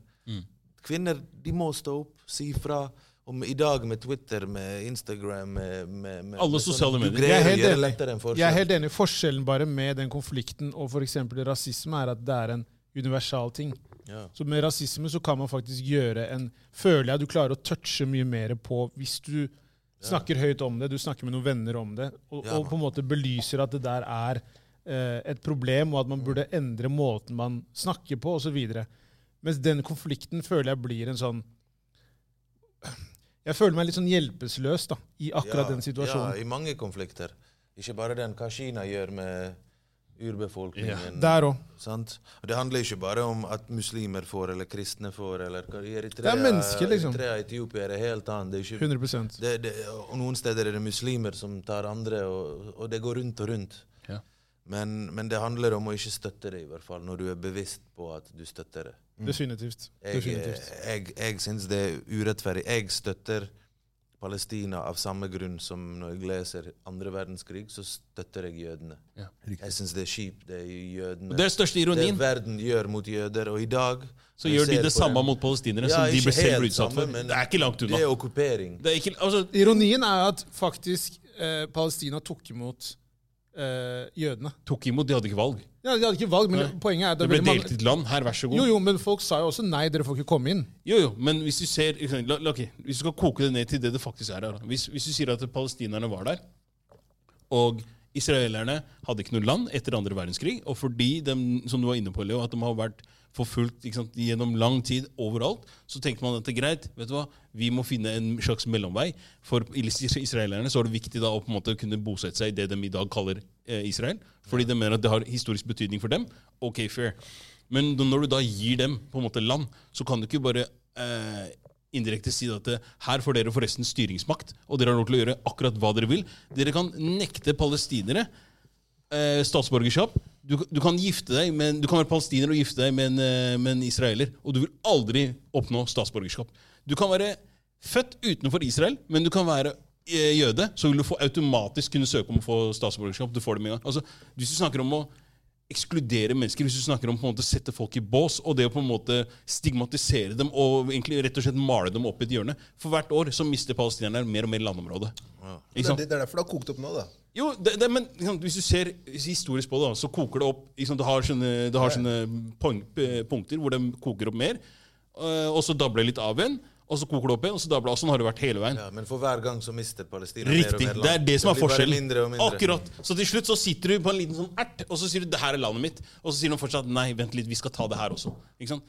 Kvinner de må stå opp, si fra. Om I dag med Twitter, med Instagram med, med, med Alle sosiale medier. Jeg er helt enig. Jeg er helt enig. Forskjellen bare med den konflikten og f.eks. rasisme er at det er en universal ting. Så med rasisme så kan man faktisk gjøre en Føler jeg du klarer å touche mye mer på hvis du snakker høyt om det, du snakker med noen venner om det, og, yeah, og på en måte belyser at det der er eh, et problem, og at man burde endre måten man snakker på, osv. Mens den konflikten føler jeg blir en sånn Jeg føler meg litt sånn hjelpeløs da, i akkurat den situasjonen. Ja, i mange konflikter. Ikke bare den hva Kina gjør med urbefolkningen. Der òg. Sant? Det handler ikke bare om at muslimer får, eller kristne får, eller i Eritrea, Det er mennesker, liksom. Eritrea, Etiopia er helt annet. Det er ikke, 100 det, det, og noen steder er det muslimer som tar andre, og, og det går rundt og rundt. Ja. Men, men det handler om å ikke støtte det, i hvert fall, når du er bevisst på at du støtter det. Definitivt. Jeg, Definitivt. jeg, jeg syns det er urettferdig. Jeg støtter Palestina av samme grunn som når jeg leser andre verdenskrig, så støtter jeg jødene. Ja. Jeg syns det er kjipt, det er jødene. Og det er største ironien. det verden gjør mot jøder. Og i dag Så gjør de det samme den- mot palestinere Ja, som de ble selv ble utsatt for. Det er ikke langt Det unna. er okkupering. Det er ikke, altså, Ironien er at faktisk eh, Palestina tok imot eh, jødene. Tok imot, de hadde ikke valg. Ja, De hadde ikke valg, men Nei. poenget er at Det det ble delt mange delt et land. Her, vær så god. Jo, jo, men folk sa jo også nei, dere får ikke komme inn. Jo, jo, men hvis du ser ikke sant, la, la, ok, Hvis du skal koke det ned til det det faktisk er her hvis, hvis du sier at palestinerne var der, og israelerne hadde ikke noe land etter andre verdenskrig, og fordi de, som du var inne på, Leo, at de har vært forfulgt sant, gjennom lang tid overalt, så tenkte man at det er greit, vet du hva, vi må finne en slags mellomvei. For israelerne så er det viktig da å på en måte kunne bosette seg i det de i dag kaller eh, Israel, fordi de mener at det har historisk betydning for dem. Ok, fair. Men når du da gir dem på en måte land, så kan du ikke bare eh, indirekte si at eh, her får dere forresten styringsmakt, og dere har lov til å gjøre akkurat hva dere vil. Dere kan nekte palestinere eh, statsborgerskap. Du, du kan gifte deg men, du kan være palestiner og gifte deg eh, med en israeler, og du vil aldri oppnå statsborgerskap. Du kan være født utenfor Israel, men du kan være eh, jøde, så vil du automatisk kunne søke om å få statsborgerskap. Du får det med en gang. Altså, hvis du snakker om å ekskludere mennesker, hvis du snakker om på en måte sette folk i bås, og det å på en måte stigmatisere dem og egentlig rett og slett male dem opp i et hjørne. For hvert år så mister palestinerne mer og mer landområde. Det er, det er derfor det har kokt opp nå, da. Jo, det, det, men hvis du ser historisk på det, så koker det opp Det har sånne, det har sånne poeng, punkter hvor det koker opp mer, øh, og så dabler litt av igjen, og så koker det opp igjen, og så dabler det. Sånn har det vært hele veien. Ja, men for hver gang så mister Palestina Riktig. mer og mer land. Det er det som er blir bare forskjellen. Mindre mindre. Akkurat. Så til slutt så sitter du på en liten sånn ert, og så sier du 'det her er landet mitt', og så sier de fortsatt 'nei, vent litt, vi skal ta det her også'. Ikke sant?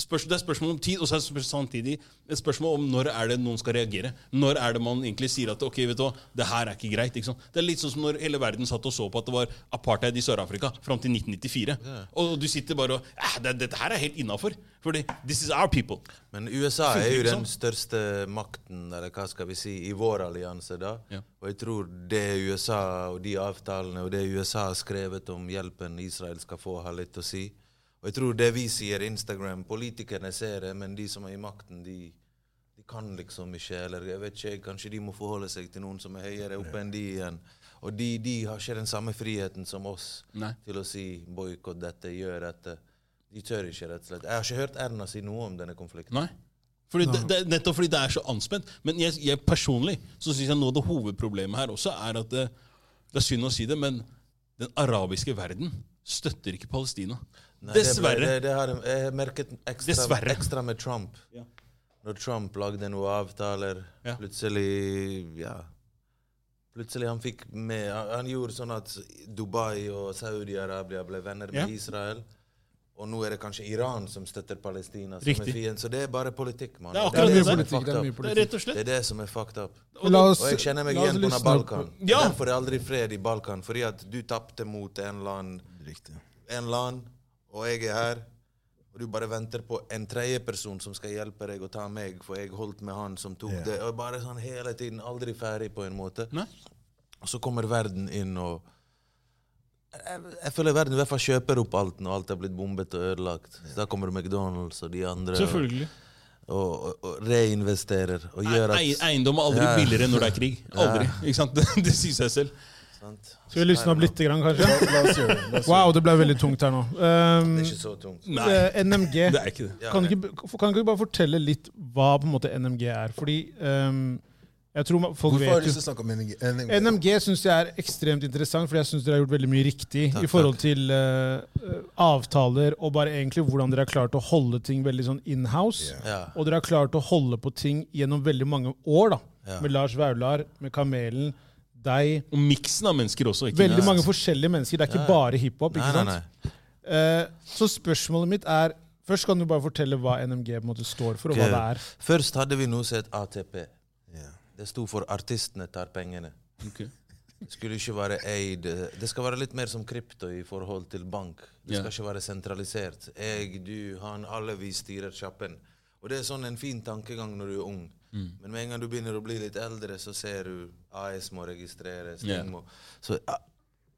Spørs, det er spørsmål om tid, og så er det samtidig et spørsmål om når er det noen skal reagere. Når er det man egentlig sier at ok, vet du hva, det her er ikke greit. Ikke sant? Det er litt sånn som når hele verden satt og så på at det var apartheid i Sør-Afrika fram til 1994. Og du sitter bare og eh, det, 'Dette her er helt innafor'. Fordi this is our people. Men USA er jo den sånn. største makten, eller hva skal vi si, i vår allianse. da. Ja. Og jeg tror det USA og de avtalene og det USA har skrevet om hjelpen Israel skal få, har litt å si. Og jeg tror det vi sier Instagram, politikerne ser det, men de som er i makten, de, de kan liksom ikke, eller jeg vet ikke, kanskje de må forholde seg til noen som er høyere oppe enn de igjen. Og de, de har ikke den samme friheten som oss Nei. til å si boikott dette, gjør dette. De tør ikke, rett og slett. Jeg har ikke hørt Erna si noe om denne konflikten. Nei. Fordi det, det, nettopp fordi det er så anspent. Men jeg, jeg personlig så syns jeg noe av det hovedproblemet her også er at det, det er synd å si det, men den arabiske verden støtter ikke Palestina. Nei, det ble- Det, det har jeg- merket ekstra, ekstra med Trump. Ja. Når Trump lagde noen avtaler, Ja. plutselig Ja. Plutselig han fikk med Han, han gjorde sånn at Dubai og Saudi-Arabia ble venner med Ja. Israel. Og nå er det kanskje Iran som støtter Palestina. som Riktig. er fiend. Så det er bare politikk, mann. Det er Det er det. Det er Det er rett og Det er det som er fucked up. La oss, Og jeg kjenner meg igjen på. Balkan. Ja. Derfor er det aldri fred i Balkan. Fordi at du tapte mot en eller annen Riktig. en land, og jeg er her, og du bare venter på en tredjeperson som skal hjelpe deg å ta meg, for jeg holdt med han som tok yeah. det. Og bare sånn hele tiden, aldri ferdig på en måte. Ne? Og så kommer verden inn og jeg, jeg føler verden i hvert fall kjøper opp alt når alt er blitt bombet og ødelagt. Så da kommer McDonald's og de andre Selvfølgelig. og, og, og reinvesterer og gjør at Eiendom er aldri Ja. billigere når det er krig. Aldri. Ikke sant? Det, det sier seg selv. Sant? Skal vi lysne opp litt, grann, kanskje? La, la oss gjøre det. Wow, det ble veldig tungt her nå. Um, Det er ikke så tungt. Nei, eh, NMG. det er ikke det. Kan du ikke, kan du ikke bare fortelle litt hva på en måte NMG er? Fordi um, jeg tror folk Hvorfor har du lyst til å snakke om NMG? NMG? NMG syns jeg er ekstremt interessant, fordi jeg syns dere har gjort veldig mye riktig Takk, i forhold til eh, avtaler og bare egentlig hvordan dere har klart å holde ting veldig sånn inhouse. Ja. Og dere har klart å holde på ting gjennom veldig mange år, da. Yeah. Med Lars Vaular, med Kamelen, deg. Og miksen av mennesker også. Ikke Veldig mange forskjellige mennesker. Det er ikke Ja. bare hiphop. Ikke nei, sant? nei. Eh, så spørsmålet mitt er Først kan du bare fortelle hva NMG på en måte står for, og hva det er. Først hadde vi noe som het ATP. Yeah. Det sto for 'artistene tar pengene'. Okay. Det skulle ikke være eid. Det skal være litt mer som krypto i forhold til bank. Det skal skal ikke være sentralisert. Jeg, du, han, alle vi styrer kjappen. Og det er sånn en fin tankegang når du er ung. Mm. Men med en gang du begynner å bli litt eldre, så ser du AS må registreres. Yeah. må- Så a-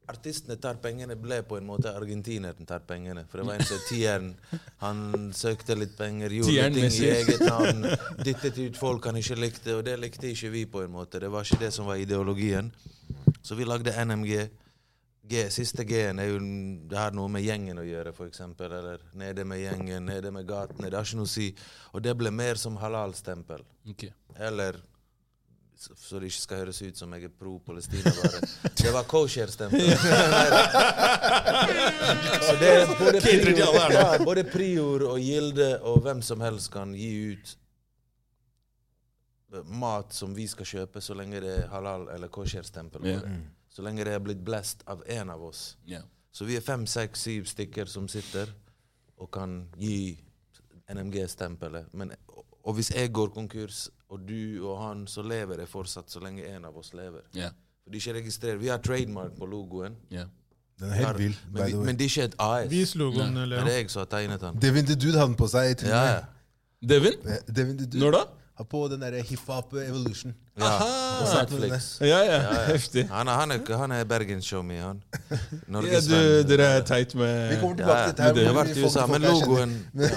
artistene tar pengene ble på en måte argentineren tar pengene. For det var en som Tieren. Han søkte litt penger, gjorde Tieren ting i eget navn. Dyttet ut folk han ikke likte, og det likte ikke vi på en måte. Det var ikke det som var ideologien. Så vi lagde NMG. G, siste G-en er jo Det har noe med gjengen å gjøre, f.eks. Eller nede med gjengen, nede med gatene. Det har ikke noe å si. Og det ble mer som halalstempel. Okay. Eller så- det ikke skal høres ut som jeg er pro Palestina. bare. Det var kosher-stempel. så det er både prior, ja, både prior og gilde og hvem som helst kan gi ut mat som vi skal kjøpe, så lenge det er halal eller kosher-stempel. det. Så lenge det er blitt blest av én av oss. Yeah. Så vi er fem, seks, syv stykker som sitter og kan gi NMG-stempelet. Men, og hvis jeg går konkurs, og du og han, så lever det fortsatt så lenge en av oss lever. Yeah. For de ikke registrerer. Vi har trademark på logoen. Yeah. Den er helt vill. Men, vi, men det er ikke et AS. Vis logoen, Det er jeg som har tegnet den. Devin the Dude hadde den på seg. i. Ja, ja. Devin? Eh, Devin the Dude Når da? Har på den derre hiphop Evolution. ja. Aha. Ja, ja. Ja, ja. Heftig. Han er, han er, han er Bergens-showmy, han. Ja, du, dere er teit med Vi kommer Ja, tilbake til det her, jeg har vært i USA, men logoen ja.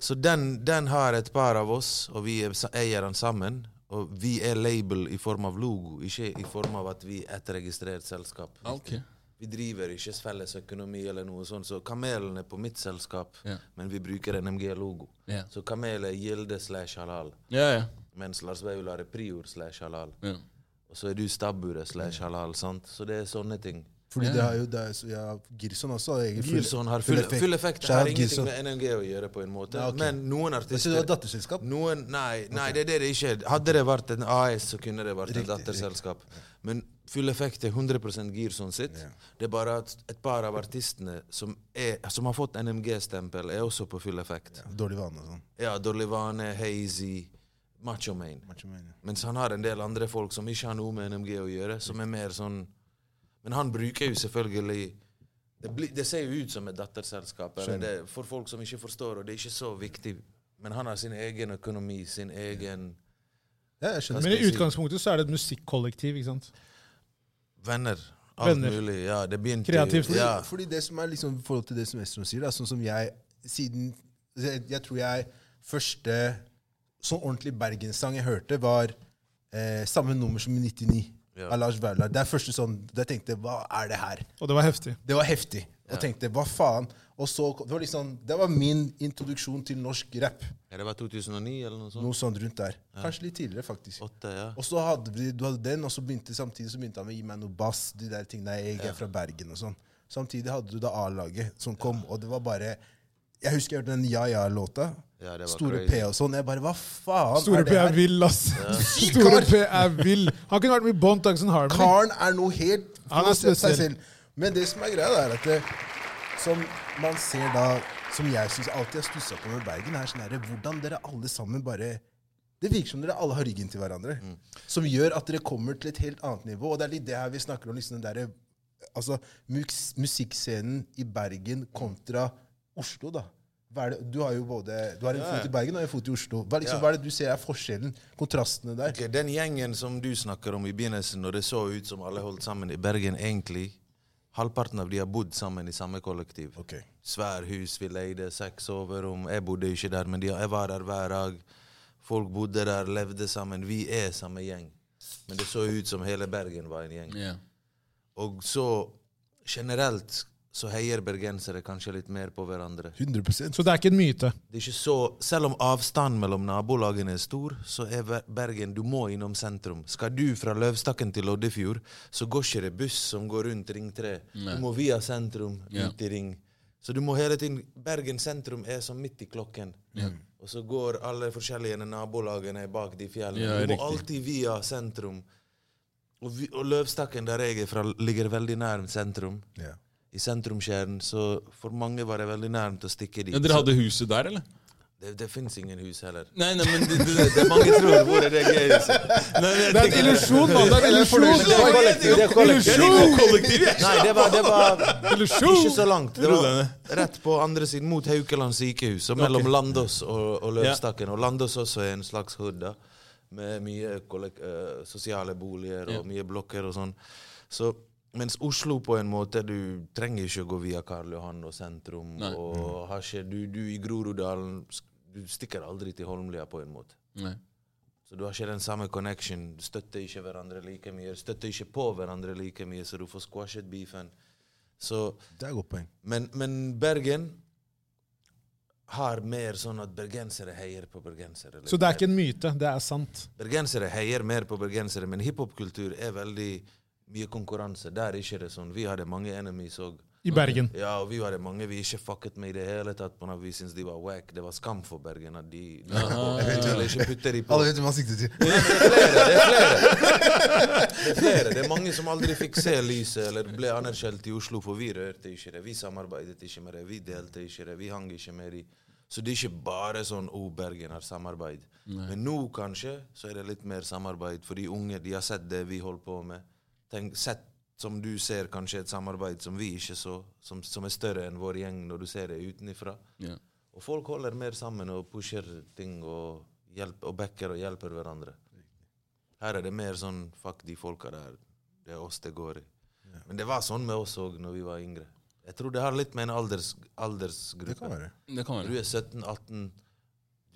Så den, den har et par av oss, og vi er eier den sammen. Og vi er label i form av logo, ikke i form av at vi er et registrert selskap. Ok. Vi driver ikke felles økonomi eller noe sånt, så Kamelen er på mitt selskap, Ja. men vi bruker NMG-logo. Ja. Så Kamel er Gilde slash halal, Ja, ja. mens Lars Vaular er Prior slash halal. Og så er du Stabburet slash halal, sant? Så det er sånne ting. Fordi det har jo det er, ja, Girson også har egen full- Gilson har full, full effekt. Det har ingenting med NMG å gjøre, på en måte. Ja, okay. Men noen Men Så artister du har datterselskap? Noen, nei, nei det er det det ikke er. Hadde det vært en AS, så kunne det vært et Riktig, datterselskap. Men Full Effekt er 100 sånn sitt. Yeah. Det er bare at et par av artistene som, er, som har fått NMG-stempel, er også på Full Effekt. Dårlig vane og sånn. Ja, dårlig Vane, Hazy, Macho Man. Macho Man, ja. Mens han har en del andre folk som ikke har noe med NMG å gjøre, som er mer sånn Men han bruker jo selvfølgelig Det, blir- det ser jo ut som et datterselskap eller det, for folk som ikke forstår, og det er ikke så viktig. Men han har sin egen økonomi, sin egen Ja, jeg skjønner. Men i utgangspunktet så er det et musikkollektiv. ikke sant? Venner. Alt Venner. mulig. Ja, det begynte Kreativt. Ja. fordi det som er liksom i forhold til det som Estron sier, da, sånn som jeg siden Jeg, jeg tror jeg første sånn ordentlig bergenssang jeg hørte, var eh, samme nummer som i 99 Ja. av Lars Vaular. Det er første sånn Da jeg tenkte hva er det her? Og det var heftig. Det var heftig. Og tenkte hva faen? Og så, det, var liksom, det var min introduksjon til norsk rap. ja, det var 2009 eller noe sånt? Noe sånt rundt der. Kanskje litt tidligere, faktisk. Åtte, ja. Og så hadde vi, du hadde den, og så begynte samtidig så begynte han med å gi meg noe bass. de der tingene Jeg er fra Bergen og sånn. Samtidig hadde du da A-laget som kom, og det var bare Jeg husker jeg hørte den Ja Ja-låta. Ja, Store crazy. P og sånn. Jeg bare Hva faen Store er P er vill, ass. Ja. Store! P er vill. Han kunne vært med i Bond Thugs and Harmony. Karen er noe helt Han er spesiell. Men det som er greia, er at det, som man ser da Som jeg syns alltid har stussa på med Bergen, er sånn herre Hvordan dere alle sammen bare Det virker som dere alle har ryggen til hverandre. Som gjør at dere kommer til et helt annet nivå. Og det er litt det her vi snakker om. liksom den derre altså, Musikkscenen i Bergen kontra Oslo, da. Det? Du har jo både Du har en Ja, fot i Bergen og en fot i Oslo. Hva liksom, Ja. hva er det du ser er forskjellen? Kontrastene der? Okay, Den gjengen som du snakker om i begynnelsen, når det så ut som alle holdt sammen i Bergen, egentlig Halvparten av de har bodd sammen i samme kollektiv. Okay. Svær hus vi leide, seks soverom. Jeg bodde ikke der, men de, jeg var der hver dag. Folk bodde der, levde sammen. Vi er samme gjeng. Men det så ut som hele Bergen var en gjeng. Yeah. Og så generelt så heier bergensere kanskje litt mer på hverandre. 100% Så det er ikke en myte. Det er ikke så, Selv om avstanden mellom nabolagene er stor, så er Bergen Du må innom sentrum. Skal du fra Løvstakken til Loddefjord, så går ikke det buss som går rundt Ring 3. Nei. Du må via sentrum, Ja. ut i Ring. Så du må hele tiden Bergen sentrum er som midt i klokken. Ja. Og så går alle forskjellige nabolagene bak de fjellene. Ja, du må riktig. alltid via sentrum. Og, vi, og Løvstakken, der jeg er fra, ligger veldig nær sentrum. Ja. I sentrumskjernen, så for mange var det veldig nærmt å stikke dit. Ja, dere hadde huset der, eller? Det, det fins ingen hus heller. Nei, nei, men det, det, Det, det mange tror hvor er det gøyhuset. nei, Det er en illusjon, mann! Det er en illusjon! Det er kollektiv. Det er kollektiv. Kollektiv. Nei, det var, det var ikke så langt. Det var rett på andre siden, mot Haukeland sykehus. Og mellom Landås og, og Løvstakken. Og Landås også er en slags hood, da. Med mye eh, sosiale boliger og mye blokker og sånn. Så mens Oslo på en måte Du trenger ikke å gå via Karl Johan og sentrum. Nei. Og har ikke, du, du i Groruddalen Du stikker aldri til Holmlia på en måte. Nei. Så du har ikke den samme connection. Du støtter ikke hverandre like mye. Du støtter ikke på hverandre like mye, så du får squashet beefen. Så, Det er godt poeng. men, men Bergen har mer sånn at bergensere heier på bergensere. Så det er ikke en myte, det er sant. Bergensere heier mer på bergensere, men hiphopkultur er veldig mye konkurranse. Der er ikke det sånn. Vi hadde mange enemies òg. I Bergen. Ja, og vi hadde mange vi ikke fucket med i det hele tatt. på når vi syntes de var wack. Det var skam for Bergen at de, de ville ikke putte de på. Alle vet hvem han sikter til. Det er flere. Det er flere. Det er flere. Det er mange som aldri fikk se lyset eller ble anerkjent i Oslo, for vi rørte ikke det. Vi samarbeidet ikke med det. Vi delte ikke det. Vi hang ikke med de. Så det er ikke bare sånn oh, Bergen har samarbeid. Men nå kanskje så er det litt mer samarbeid, for de unge de har sett det vi holder på med. Tenk, sett som du ser kanskje et samarbeid som vi ikke så, som, som er større enn vår gjeng når du ser det utenfra. Ja. Og folk holder mer sammen og pusher ting og, hjelp, og backer og hjelper hverandre. Her er det mer sånn fuck de folka der. Det er oss det går i. Men det var sånn med oss òg når vi var yngre. Jeg tror det har litt med en alders, Det kan være. Det kan være. du er 17-18,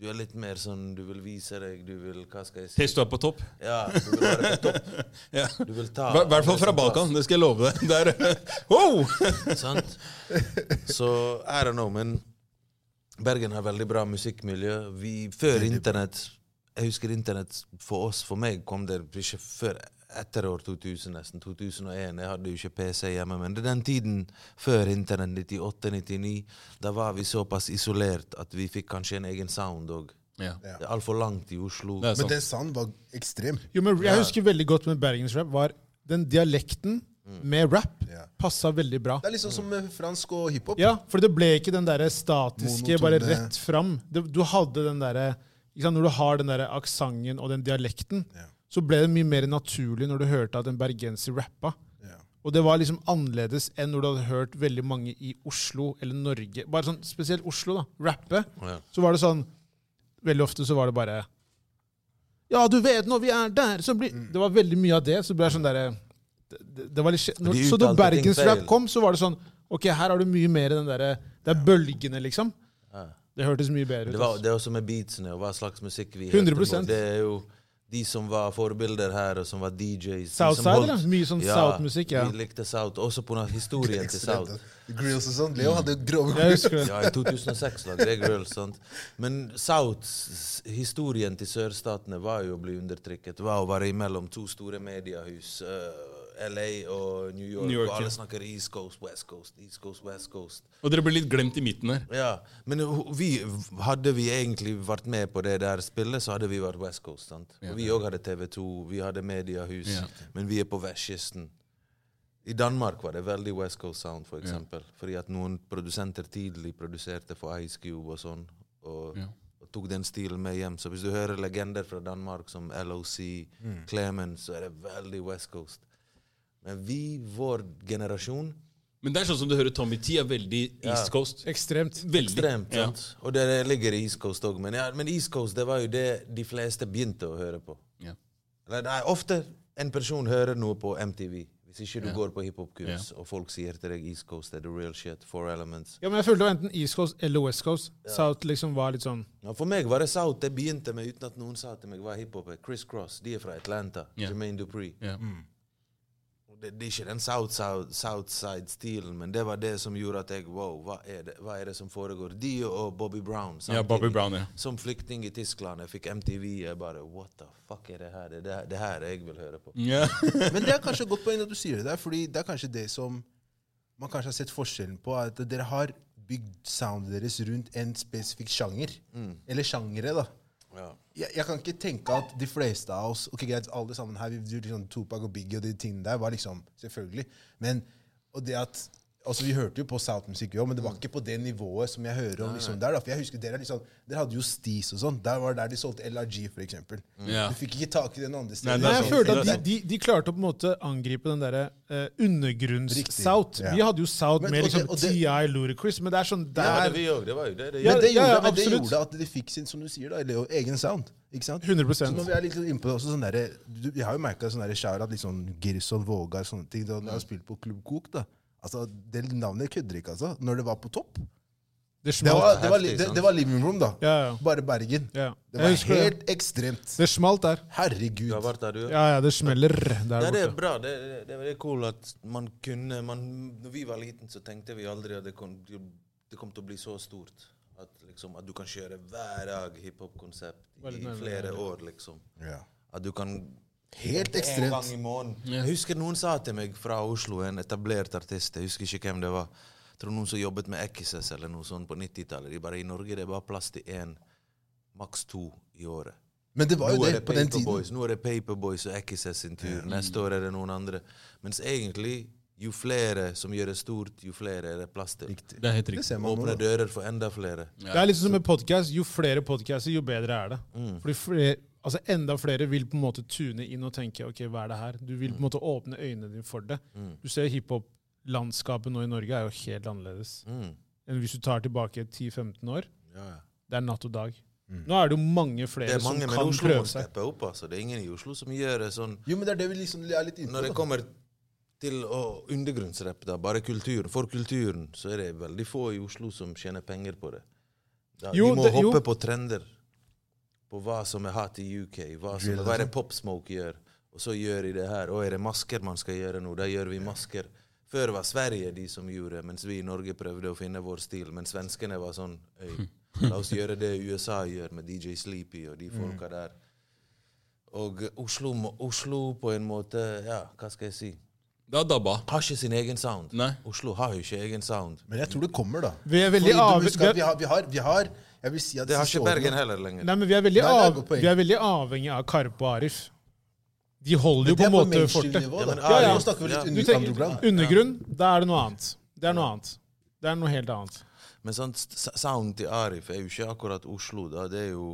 du er litt mer sånn Du vil vise deg, du vil Hva skal jeg si? Du er på topp. Ja, du vil være på topp. Ja. Du vil ta I hvert fall fra Balkan, det skal jeg love deg. Der. Wow! Sant? Så I don't know, men Bergen har veldig bra musikkmiljø. Vi, før internett Jeg husker internett for oss, for meg, kom det ikke før etter år 2000, nesten. 2001. Jeg hadde jo ikke PC hjemme, men det er den tiden før internett, 98-99, da var vi såpass isolert at vi fikk kanskje en egen sound òg. Ja. Det er altfor langt i Oslo. Det Men den sounden var ekstrem. Jo, men Jeg husker veldig godt med bergensrap var den dialekten med rap yeah. passa veldig bra. Det er sånn som fransk og hiphop. Ja, for det ble ikke den der statiske, Monotone. bare rett fram. Du hadde den derre Når du har den der aksenten og den dialekten, Ja. så ble det mye mer naturlig når du hørte at en bergenser rappa. Ja. Og det var liksom annerledes enn når du hadde hørt veldig mange i Oslo eller Norge, bare sånn spesielt Oslo, da, rappe. Ja. Så var det sånn Veldig ofte så var det bare Ja, du vet, når vi er der, så blir Mm. Det var veldig mye av det. Så ble det sånn derre det, det var litt, når, Så da bergensrap kom, så var det sånn Ok, her har du mye mer den derre Det er bølgene, liksom. Ja. Det hørtes mye bedre ut. Det, var, det er også med beatsene og hva slags musikk vi 100%. hørte på. Det er jo de som var forbilder her, og som var DJs. Southside, eller? Mye sånn South-musikk, ja. Vi likte South, også på historien til South. da. Grills og sånt. Leo hadde grove grills. Ja, I 2006 lagde jeg Grills. sånt. Men Souths historien til sørstatene var jo å bli undertrykket. var å være imellom to store mediehus. eh, LA og New York. New York, og alle ja. snakker East Coast, West Coast, East Coast, West Coast. Og dere ble litt glemt i midten her. Ja, men vi, hadde vi egentlig vært med på det der spillet, så hadde vi vært West Coast. sant? Ja. Og vi òg hadde TV2, vi hadde mediehus, Ja. men vi er på vestkysten. I Danmark var det veldig West Coast Sound, for eksempel. Fordi at noen produsenter tidlig produserte for Ice Cube og sånn. Og, tok den stilen med hjem. Så hvis du hører legender fra Danmark som LOC, Clemens, så er det veldig West Coast. Men vi, vår generasjon Men det er sånn som du hører Tommy T er veldig Ja. East Coast. Ekstremt. Veldig. Ekstremt. Ja. Og det ligger i East Coast òg. Men, ja, men East Coast det var jo det de fleste begynte å høre på. Ja. Nei, ofte en person hører noe på MTV. Hvis ikke du Ja. går på hiphop-kurs, og folk sier til deg East Coast er the real shit, four elements. Ja, men jeg følte det var enten East Coast eller West Coast. South liksom var litt sånn Ja, for meg var det South det begynte med, uten at noen sa til meg hva hiphop er. Chris Cross, de er fra Atlanta. Ja. Jermaine Dupree. Ja. Det, det er ikke den South, South, Southside-stilen, men det var det som gjorde at jeg Wow, hva er det, hva er det som foregår? De og Bobby Brown. ja, Bobby. Brown, ja. Som flyktning i Tyskland. Jeg fikk MTV. Jeg bare What the fuck er det her? Det er det, her jeg vil høre på. ja. Men det er kanskje et godt poeng at du sier det der, fordi det er kanskje det som man kanskje har sett forskjellen på, at dere har bygd soundet deres rundt en spesifikk sjanger. Eller sjangere, da. Ja. Jeg, jeg kan ikke tenke at de fleste av oss ok greit, alle sammen her, vi liksom Tupac og Biggie og de tingene der, var liksom selvfølgelig. Men, og det at, altså Vi hørte jo på South-musikk men det var ikke på det nivået som jeg hører om liksom der. da, for jeg husker Dere er liksom, dere hadde jo Stis og sånn. Der var der de solgte LRG, for eksempel. Ja. Du fikk ikke tak i den andre stedet. Nei, jeg følte at de, de, de klarte å på en måte angripe den derre uh, undergrunns-South. Ja. Vi hadde jo South Men- med liksom TI, Ludacris, men det er sånn Det var der det vi òg. Det var jo det. det Ja, Men det, gjorde, ja, men det gjorde at de fikk sin som du sier da, eller, egen sound. Ikke sant? 100 Så når vi er litt innpå det også, sånn der, du, Jeg har jo merka sånn der shout-out, litt sånn Girson, Vågar sånne ting. Da, når jeg har spilt på Klubb Kok, da. Altså, Det navnet kødder ikke, altså. Når det var på topp. Det Det smalt. var, det var, Heftig, det, det var living room, da. Ja, ja. Bare Bergen. ja. Det var det. helt ekstremt. Det smalt der. Herregud. Du har vært der, du? Ja, ja, det smeller der Ja, det er bra. Det, det, det er cool at man kunne man, Når vi var liten, så tenkte vi aldri at det kom, det kom til å bli så stort. At, liksom, at du kan kjøre hver dag hiphop-konsept i flere år, liksom. Ja. At du kan Helt ekstremt. En gang i måneden. Jeg husker noen sa til meg fra Oslo, en etablert artist, jeg husker ikke hvem det var. Jeg tror noen som jobbet med Ekises eller noe sånt på 90-tallet. De bare i Norge det er bare plass til én, maks to i året. Men det var jo er det på den tiden. Boys. nå er det Paperboys og Ekises sin tur. Neste år er det noen andre. Mens egentlig, jo flere som gjør det stort, jo flere er det plass til. Riktig. Det er helt riktig. ser man. Åpne dører for enda flere. Det er litt som med podcast. Jo flere podcaster, jo bedre er det. Mm. Fordi flere, altså Enda flere vil på en måte tune inn og tenke ok, hva er det her? Du vil på en måte åpne øynene dine for det. Mm. Du ser hiphop-landskapet nå i Norge er jo helt annerledes Mm. enn hvis du tar tilbake 10-15 år. Ja, ja. Det er natt og dag. Mm. Nå er det jo mange flere som kan kløse. Det er mange, men Oslo må prøve steppe opp. altså. Det er ingen i Oslo som gjør det sånn Jo, men det er det vi liksom er litt inne Når det kommer til å undergrunnsrappe, da, bare kulturen, for kulturen, så er det veldig få i Oslo som tjener penger på det. Da, Jo, de må det- jo. hoppe på trender. På hva som er hot i UK, hva, som, Drill, hva er det liksom. Pop Smoke gjør. Og så gjør de det her. Og er det masker man skal gjøre nå, da gjør vi masker. Før var Sverige de som gjorde, mens vi i Norge prøvde å finne vår stil. Men svenskene var sånn Øy, la oss gjøre det USA gjør, med DJ Sleepy og de folka der. Og Oslo, Oslo på en måte Ja, hva skal jeg si? Det har dabba. Har ikke sin egen sound. Nei. Oslo har jo ikke egen sound. Men jeg tror det kommer, da. Vi er veldig avhengig vi vi, har, vi har Jeg vil si at Det har ikke Bergen heller lenger. Nei, men vi er veldig, Nei, av, vi er veldig avhengig av Karpe og Arif. De holder jo på en måte fortet. Ja, men Ja, ja. Snakker vi litt. Under, tenker, underground. undergrunn, da er det noe annet. Det er noe annet. Det er noe helt annet. Men sånn sound til Arif er jo ikke akkurat Oslo. da. Det er jo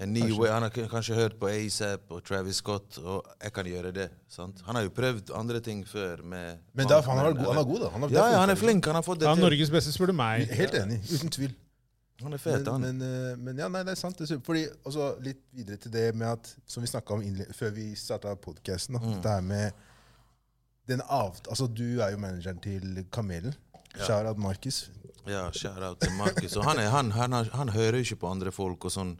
en ny way. Han har kanskje hørt på ASAP og Travis Scott, og jeg kan gjøre det. sant? Han har jo prøvd andre ting før med Men derfor, han, er, god- han er god, da. Han er, Ja, ja, han er flink. Han har fått det til. Han er. Norges beste, spør du meg. Helt enig. Uten tvil. Han er fet, han. men, eh, men ja, nei, det er sant. Det er- Fordi, også litt videre til det med at, som vi snakka om før vi starta podkasten, Mm. det her med den avt... Altså, du er jo manageren til Kamelen. Ja. Shout-out Markus. Ja, shout out til Markus. Og han, er, han, han, han hører ikke på andre folk og sånn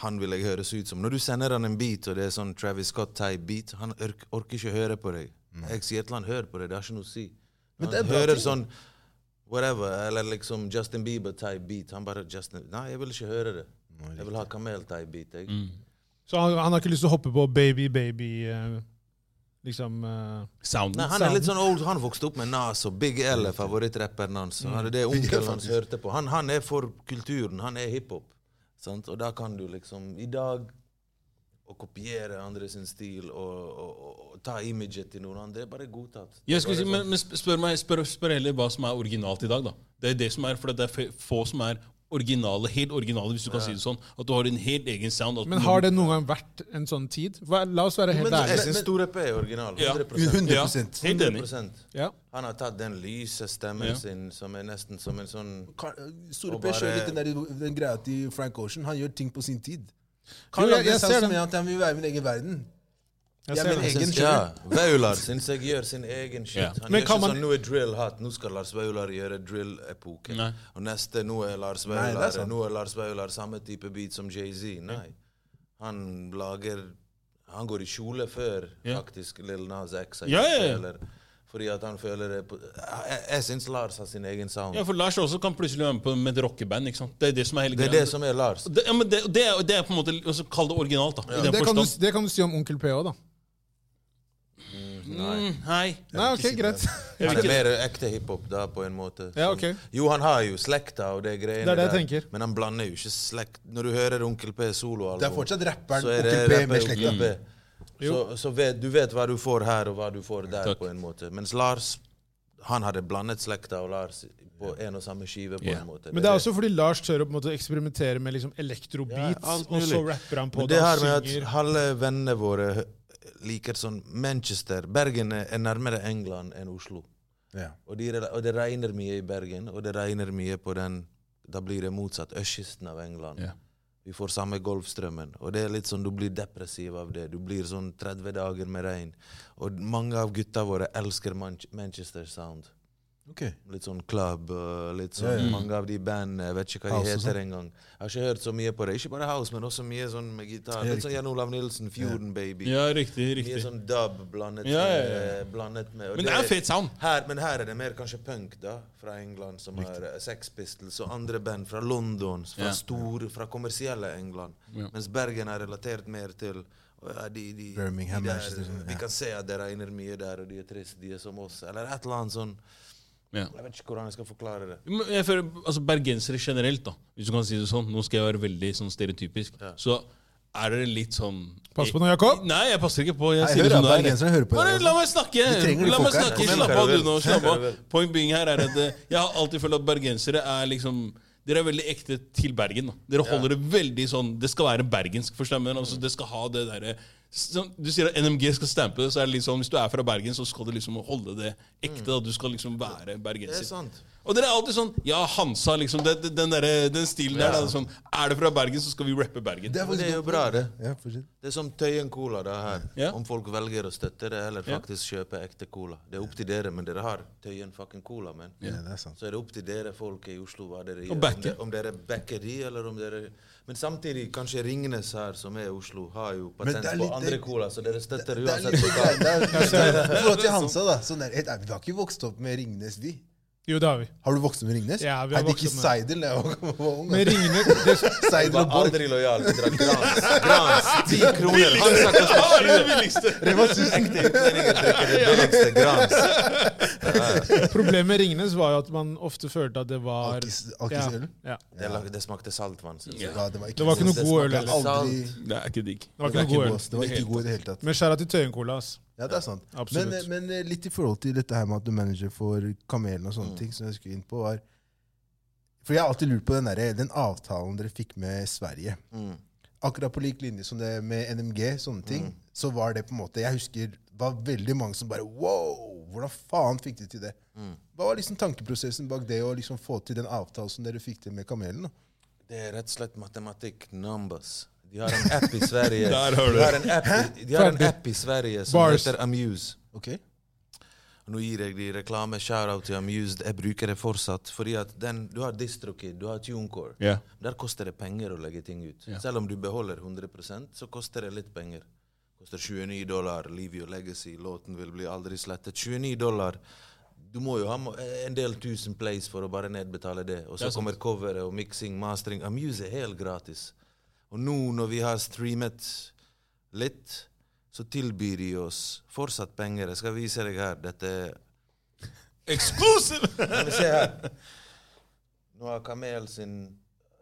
Han vil jeg høres ut som. Når du sender han en beat, og det er sånn Travis Scott-type beat, han orker ikke høre på deg. Jeg sier til han hør på deg, det har ikke noe å si. Men Han det er bra hører sånn whatever, eller liksom Justin Bieber-type beat. Han bare Justin, Nei, jeg vil ikke høre det. Jeg vil ha Kamel-type beat. Jeg. Mm. Så han, han har ikke lyst til å hoppe på baby, baby uh, Liksom uh, Sounden. Nei, han er litt sånn old, han vokste opp med Nas, og Big L er favorittrapperen hans. Han er det onkelen hans hørte på. Han, han er for kulturen, han er hiphop. sant? Og da kan du liksom I dag å kopiere andre sin stil og, og, og, og ta imaget til noen andre, det er bare godtatt. Jeg skulle si, men, men spør, meg, spør, spør heller hva som er originalt i dag. da. Det er det som er, for det er få som er originale, helt originale, hvis du kan si det sånn. At du har en helt egen sound. at Men har det noen gang vært en sånn tid? Hva, la oss være helt Men jeg ærlige. syns Store P er original. Ja. 100 100 Ja, helt enig. 100%. Ja. Han har tatt den lyse stemmen Ja. sin, som er nesten som en sånn Store P kjører litt den, der, den greia til Frank Ocean. Han gjør ting på sin tid. Jo, Kan jeg- lage jeg ser det. at han vil være i min egen verden. Jeg Ja, ser men egen Ja, Vaular syns jeg gjør sin egen shit. Ja. Han Men gjør kan ikke man- sånn 'nå er drill hot', nå skal Lars Vaular gjøre drill-epoke. Og neste 'nå er Lars Nei, Vaular sant. nå er Lars Vaular samme type beat som Jay-Z'. Nei. Han lager Han går i kjole før Ja. faktisk Lil Nas X. Ja, ja, ja. Fordi at han føler det på, Jeg, jeg syns Lars har sin egen sound. Ja, for Lars også kan plutselig være med på med et rockeband. ikke sant? Det er det som er hele det er det som er Lars. Det, ja, men det, det, er, det er på en måte altså, Kall det originalt, da. I den Det kan, du, forstand. det kan du si om Onkel P òg, da. Mm, nei. Nei, ok, greit. Han er mer ekte hiphop da, på en måte. Ja, ok. Jo, han har jo slekta og det greiene Det er det jeg der, tenker. men han blander jo ikke slekt Når du hører Onkel P soloalbum, Det er fortsatt rapperen er Onkel P rapper med slekta. P. Så, så vet, du vet hva du får her, og hva du får der, Takk. på en måte. Mens Lars han hadde blandet slekta og Lars på en og samme skive. på yeah. en måte. Men det er også fordi Lars tør å på en måte eksperimentere med liksom elektrobeats, Ja, og så rapper han på Men det det og her med at halve vennene våre liker sånn Manchester Bergen er er nærmere England enn Oslo. Ja. Og, de, og det regner mye i Bergen, og det regner mye på den Da blir det motsatt. Østkysten av England. Ja. Vi får samme Golfstrømmen. Og det er litt sånn, du blir depressiv av det. Du blir sånn 30 dager med regn. Og mange av gutta våre elsker Manchester Sound. Ok. Litt sånn club. uh, litt sånn, yeah. Mange av de bandene, jeg vet ikke hva de House heter sånn. engang. Jeg har ikke hørt så mye på det. Ikke bare house, men også mye sånn med gitar. Litt sånn. Jan Olav Nilsen, Fjorden Baby. Ja, riktig. riktig. Mye sånn dub blandet, Ja, ja, ja. Med, blandet med Men det er fet sound. Her, men her er det mer kanskje punk, da, fra England, som har eh, Sex Pistols og andre band fra London, fra Ja. store, fra kommersielle England. Ja. Mens Bergen er relatert mer til de, de, Birmingham, de der, sånn, Vi kan se at det regner mye der, og de er trist, de er som oss. Eller et eller annet sånn Ja. Jeg vet ikke hvordan jeg skal forklare det. Men Jeg føler, altså Bergensere generelt, da, hvis du kan si det sånn, nå skal jeg være veldig sånn stereotypisk, Ja. så er dere litt sånn Pass på nå, Jakob. Nei, jeg passer ikke på. Jeg Nei, sier hører, det som det er. hører på Bare det, la altså. meg snakke! La meg snakke, Slapp av du nå. slapp av. Point being her er at eh, jeg har alltid følt at bergensere er liksom dere er veldig ekte til Bergen. da. Dere holder det veldig sånn Det skal være bergensk. forstår jeg. Men altså, det skal ha det derre sånn, Du sier at NMG skal stampe det, så er det sånn hvis du er fra Bergen, så skal du liksom holde det ekte. da. Du skal liksom være Det er bergenser. sant. Og dere er alltid sånn Ja, Hansa, liksom. Den, den, der, den stilen der. Da, sånn, er det fra Bergen, så skal vi rappe Bergen. Det er, det er jo bra, det. Ja. Det er som Tøyen Cola da her. Ja. Om folk velger å støtte det, eller Ja. faktisk kjøpe ekte cola. Det er opp til dere, men dere har Tøyen fucking Cola, men. Ja, det er sant. Så er det opp til dere folk i Oslo hva dere gjør. Om, om dere backer de, eller om dere Men samtidig, kanskje Ringnes her, som er i Oslo, har jo patent er på andre det- cola, så dere støtter Det er uansett. litt det er- forhold til Hansa, da. Sånn der, helt vi har ikke vokst opp med Ringnes, vi. Jo, det har vi. Har du vokst opp med Ringnes? Ja, vi har Er det vokst ikke opp med- Seidel da jeg var ung? Men altså? ringene det, Seidel Var og Borch. aldri lojal. Vi drakk Grans. Grans, ti kroner. Han sa koster 20. Rema 1000. Ekte utlendinger drikker det billigste Grans. Problemet med Ringnes var jo at man ofte følte at det var Alkis- Alkisøl? Ja, ja. Det, det smakte saltvann. jeg. Ja, det var ikke, Det var ikke noe god øl aldri, Det er ikke digg. Det var ikke noe god øl. Det var ikke god i det hele tatt. Men skjæra til Tøyen Cola. Ja, det er sant. Men, men eh, litt i forhold til dette her med at du manager for Kamelen og sånne ting, som jeg skulle inn på, var For jeg har alltid lurt på den, der, den avtalen dere fikk med Sverige. Mm. Akkurat på lik linje som det med NMG, sånne ting, så var det på en måte Jeg husker det var veldig mange som bare Wow! Hvordan faen fikk de til det? Mm. Hva var liksom tankeprosessen bak det å liksom få til den avtalen som dere fikk til med Kamelen? da? Det er rett og slett matematikk. Numbers. De har en app i Sverige Der har du De har en app, i- de har en app i Sverige som Bars. heter Amuse. Okay. Nå gir jeg de reklame. Shout-out til Amuse. Jeg bruker det fortsatt. Fordi at den, Du har DistroKid, du har TuneCore. Yeah. Der koster det penger å legge ting ut. Yeah. Selv om du beholder 100% så koster det litt penger. Koster 29 dollar. Leave your legacy. Låten vil bli aldri slettet. 29 dollar. Du må jo ha en del tusen plays for å bare nedbetale det. Og Det så kommer coveret og mixing, mastering. Amuse er helt gratis. Og nå når vi har streamet litt, så tilbyr de oss fortsatt penger. Jeg skal vise deg her. Dette er Exclusive! se her. Nå har Kamel sin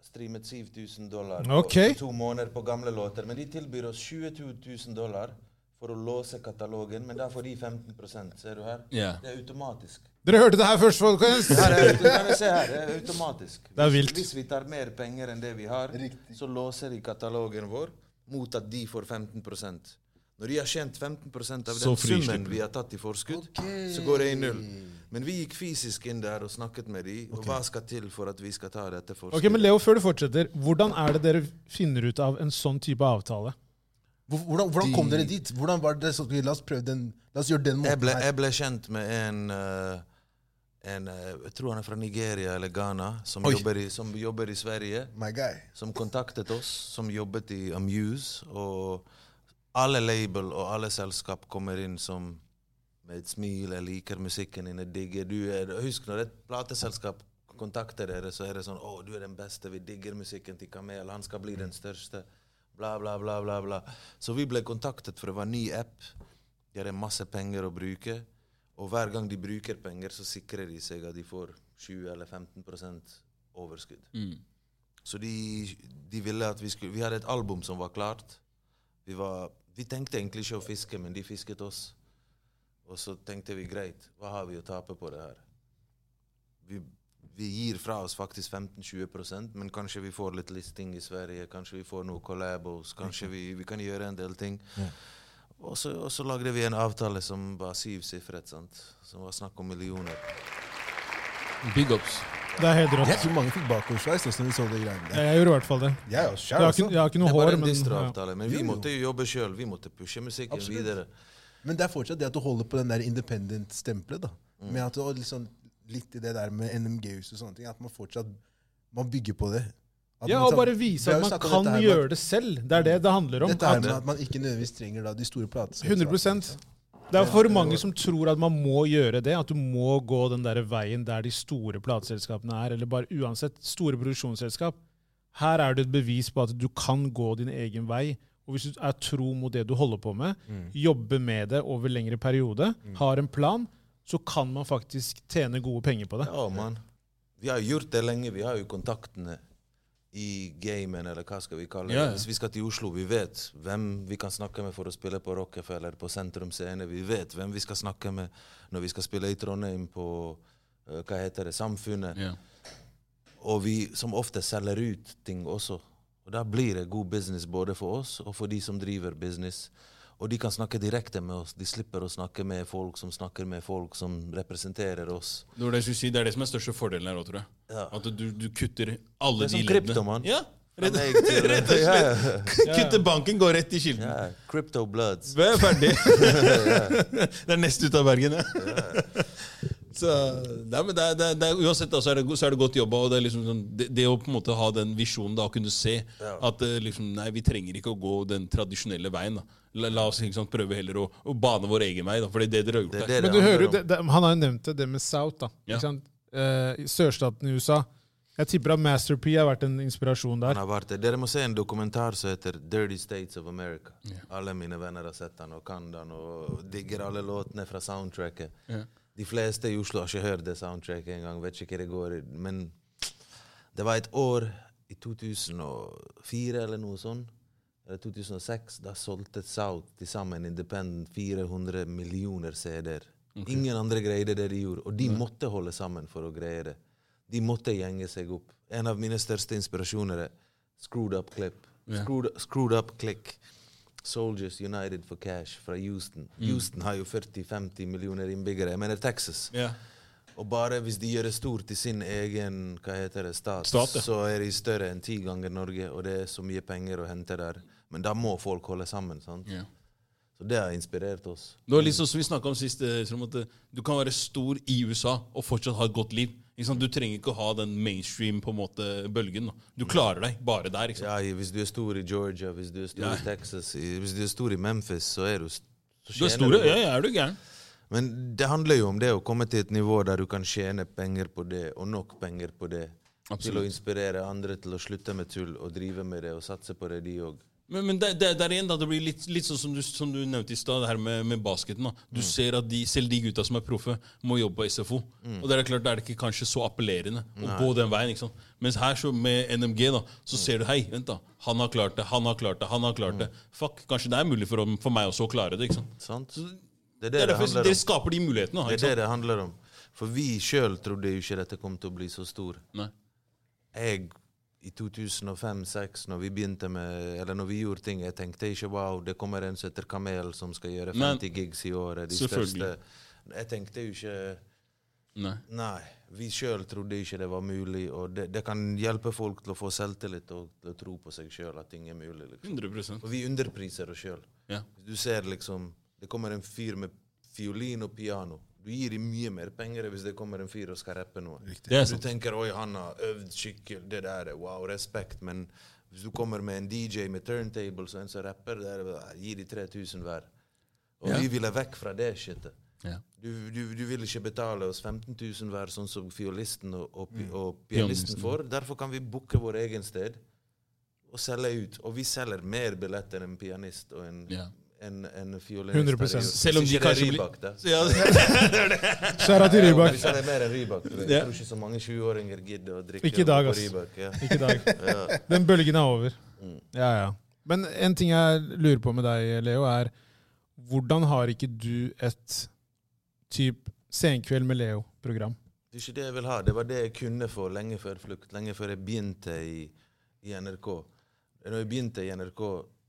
streamet 7000 dollar på, to måneder på gamle låter. Men de tilbyr oss 22 000 dollar for å låse katalogen, men da får de 15% Ser du her? Yeah. Det er automatisk. Dere hørte det her først, folkens! Her er, kan se her, det er automatisk. Det er Hvis- Hvis vi tar mer penger enn det vi har, Riktig. så låser de katalogen vår mot at de får 15 Når de har tjent 15% av Så den summen vi har tatt i forskudd, okay. så går det i null. Men vi gikk fysisk inn der og snakket med dem. og hva skal til for at vi skal ta dette forskuddet? Ok, men Leo, før du fortsetter, hvordan er det dere finner ut av en sånn type avtale? Hvordan, hvordan kom dere dit? Hvordan var det så, La oss prøve den, la oss gjøre den jeg, ble, jeg ble kjent med en, eh, en eh, Jeg tror han er fra Nigeria eller Ghana, som, jobber i, som jobber i Sverige. My guy. som kontaktet oss, som jobbet i Amuse. Og alle label og alle selskap kommer inn som med et smil. 'Jeg liker musikken din, jeg digger du er, Husk når et plateselskap kontakter dere, så er det sånn 'Å, du er den beste, vi digger musikken til Kamel, han skal bli den største'. Bla, bla, bla, bla. bla. Så vi ble kontaktet, for det var en ny app. De hadde masse penger å bruke. Og hver gang de bruker penger, så sikrer de seg at de får 20 eller 15 overskudd. Mm. Så de, de ville at vi skulle Vi hadde et album som var klart. Vi, var, vi tenkte egentlig ikke å fiske, men de fisket oss. Og så tenkte vi greit, hva har vi å tape på det her? Vi, vi gir fra oss faktisk 15-20% men kanskje vi får litt listing i Sverige, kanskje vi får noe collabos, kanskje vi, vi kan gjøre en del ting. Ja. Og, så, og så lagde vi en avtale som var syvsifret, sant? som var snakk om millioner. Big ups. Det er helt rått. Jeg tror mange fikk bakoversveis når de så de greiene der. Jeg gjorde i hvert fall det. Jeg, også, Jeg jeg, har ikke, jeg har ikke noe hår, en men ja. distro-avtale, men vi måtte jo jobbe sjøl. Vi måtte pushe musikken Absolutt. videre. Men det er fortsatt det at du holder på den der independent-stempelet. da. Med at du liksom litt i det der med NMG-hus og sånne ting. At man fortsatt man bygger på det. At Ja, man og bare vise at man kan gjøre det selv. Det er det det handler om. Dette er med at man ikke nødvendigvis trenger da, de store platene. 100 Det er for mange som tror at man må gjøre det. At du må gå den der veien der de store plateselskapene er. Eller bare uansett store produksjonsselskap. Her er det et bevis på at du kan gå din egen vei. Og hvis du er tro mot det du holder på med, jobber med det over lengre periode, har en plan, så kan man faktisk tjene gode penger på det. Ja, mann. Vi har gjort det lenge. Vi har jo kontaktene i gamen, eller hva skal vi kalle det. Ja. Hvis vi skal til Oslo, vi vet hvem vi kan snakke med for å spille på Rockefeller, på Sentrum Scene. Vi vet hvem vi skal snakke med når vi skal spille i Trondheim på uh, hva heter det, Samfunnet. Ja. Og vi som ofte selger ut ting også. Og Da blir det god business både for oss og for de som driver business. Og de kan snakke direkte med oss. De slipper å snakke med folk som snakker med folk som representerer oss. Det var det jeg skulle si, det er det som er største fordelen her òg, tror jeg. Ja. At du, du kutter alle Det er de som kryptoman. Ja, rett, rett og slett. Kutte banken, gå rett i kilden. Ja, Crypto Bloods. Vi er ferdig. det er nest ut av Bergen, ja. Så, nei, men det det det uansett da, så er det, så er det godt jobba. Og det, er liksom sånn, det, det å på en måte ha den visjonen da, å kunne se at eh, liksom, nei, vi trenger ikke å gå den tradisjonelle veien. da. La, la oss liksom sant, prøve heller å, å bane vår egen vei. da, For det er det dere har gjort Det er her. det Men du hører jo, Han har jo nevnt det, det med South. da. Ja. Ikke sant? Eh, sørstaten i USA. Jeg tipper at Master P har vært en inspirasjon der. Han har vært det. Dere må se en dokumentar som heter 'Dirty States of America'. Alle mine venner har sett den og kan den og digger alle låtene fra soundtracket. Ja. De fleste i Oslo har ikke hørt det soundtracket engang. Vet ikke hva det går i. Men det var et år i 2004 eller noe sånt, eller 2006, da solgte South til sammen Independent 400 millioner CD-er. Ingen andre greide det de gjorde, og de måtte holde sammen for å greie det. De måtte gjenge seg opp. En av mine største inspirasjoner er Screwed Up Clip. Ja. Screwed, screwed Up Click. Soldiers United for Cash fra Houston. Houston har jo 40-50 millioner innbyggere. Jeg mener Texas. Yeah. Og bare hvis de gjør det stort i sin egen hva heter det, stat, State. så er de større enn ti ganger Norge, og det er så mye penger å hente der. Men da må folk holde sammen. sant? Yeah. Så det har inspirert oss. Det var sånn som vi om sist, eh, at eh, du kan være stor i USA og fortsatt ha et godt liv. Du trenger ikke å ha den mainstream på en måte bølgen. Du klarer deg bare der. Ja, Hvis du er stor i Georgia, hvis du er stor Ja. i Texas, hvis du er stor i Memphis, så er du så Du er godt. ja, ja, er du gæren? Men det handler jo om det å komme til et nivå der du kan tjene penger på det, og nok penger på det. Til å inspirere andre til å slutte med tull og drive med det og satse på det, de òg. Men, men det, det, der igjen da, det blir litt, litt sånn som du, som du nevnte i stad, det her med, med basketen. da. Du ser at de, selv de gutta som er proffe, må jobbe på SFO. Og det er klart, da er det ikke kanskje så appellerende å gå den veien. ikke sant? Mens her så med NMG, da, så ser du hei, vent da, han har klart det, han har klart det, han har klart det. Fuck, kanskje det er mulig for, for meg også å klare det. ikke sant? Sant? Så, Det er det det er det derfor handler dere skaper de mulighetene. da, Det er det det handler om. For vi sjøl trodde jo ikke dette kom til å bli så stor. Nei. Jeg i 2005-2006, når vi begynte med Eller når vi gjorde ting, jeg tenkte ikke wow, det kommer en som heter Kamel som skal gjøre Nei. 50 gigs i året. De største Jeg tenkte jo ikke Nei. Nei. Vi sjøl trodde ikke det var mulig, og det, det kan hjelpe folk til å få selvtillit og til å tro på seg sjøl at ting er mulig. Liksom. 100 Og vi underpriser oss sjøl. Ja. Du ser liksom Det kommer en fyr med fiolin og piano. Du gir dem mye mer penger hvis det kommer en fyr og skal rappe noe. Det Du tenker oi, han har øvd skikkelig, det der er wow, respekt. Men hvis du kommer med en DJ med turntables og en som rapper, der, er, gi de 3000 hver. Og Ja. vi ville vekk fra det shitet. Ja. Du, du, du vil ikke betale oss 15 000 hver, sånn som fiolisten og, og, mm. og Pianisten. pianisten får. Derfor kan vi booke vår egen sted og selge ut. Og vi selger mer billetter enn en pianist og en, Ja. En, en fiolinist. 100%. her i år. Selv om de det kanskje blir- ja, Skjæra til Ja, Rybak. Vi er mer enn Rybak. Jeg tror ikke så mange 20-åringer gidder å drikke Ikke i dag, på ass. Rybak, Ja. Ikke dag. Den bølgen er over. Mm. Ja, ja. Men en ting jeg lurer på med deg, Leo, er hvordan har ikke du et typ Senkveld med Leo-program? Det er ikke det jeg vil ha. Det var det jeg kunne få lenge før flukt. Lenge før jeg begynte i, i NRK. Når jeg begynte i NRK,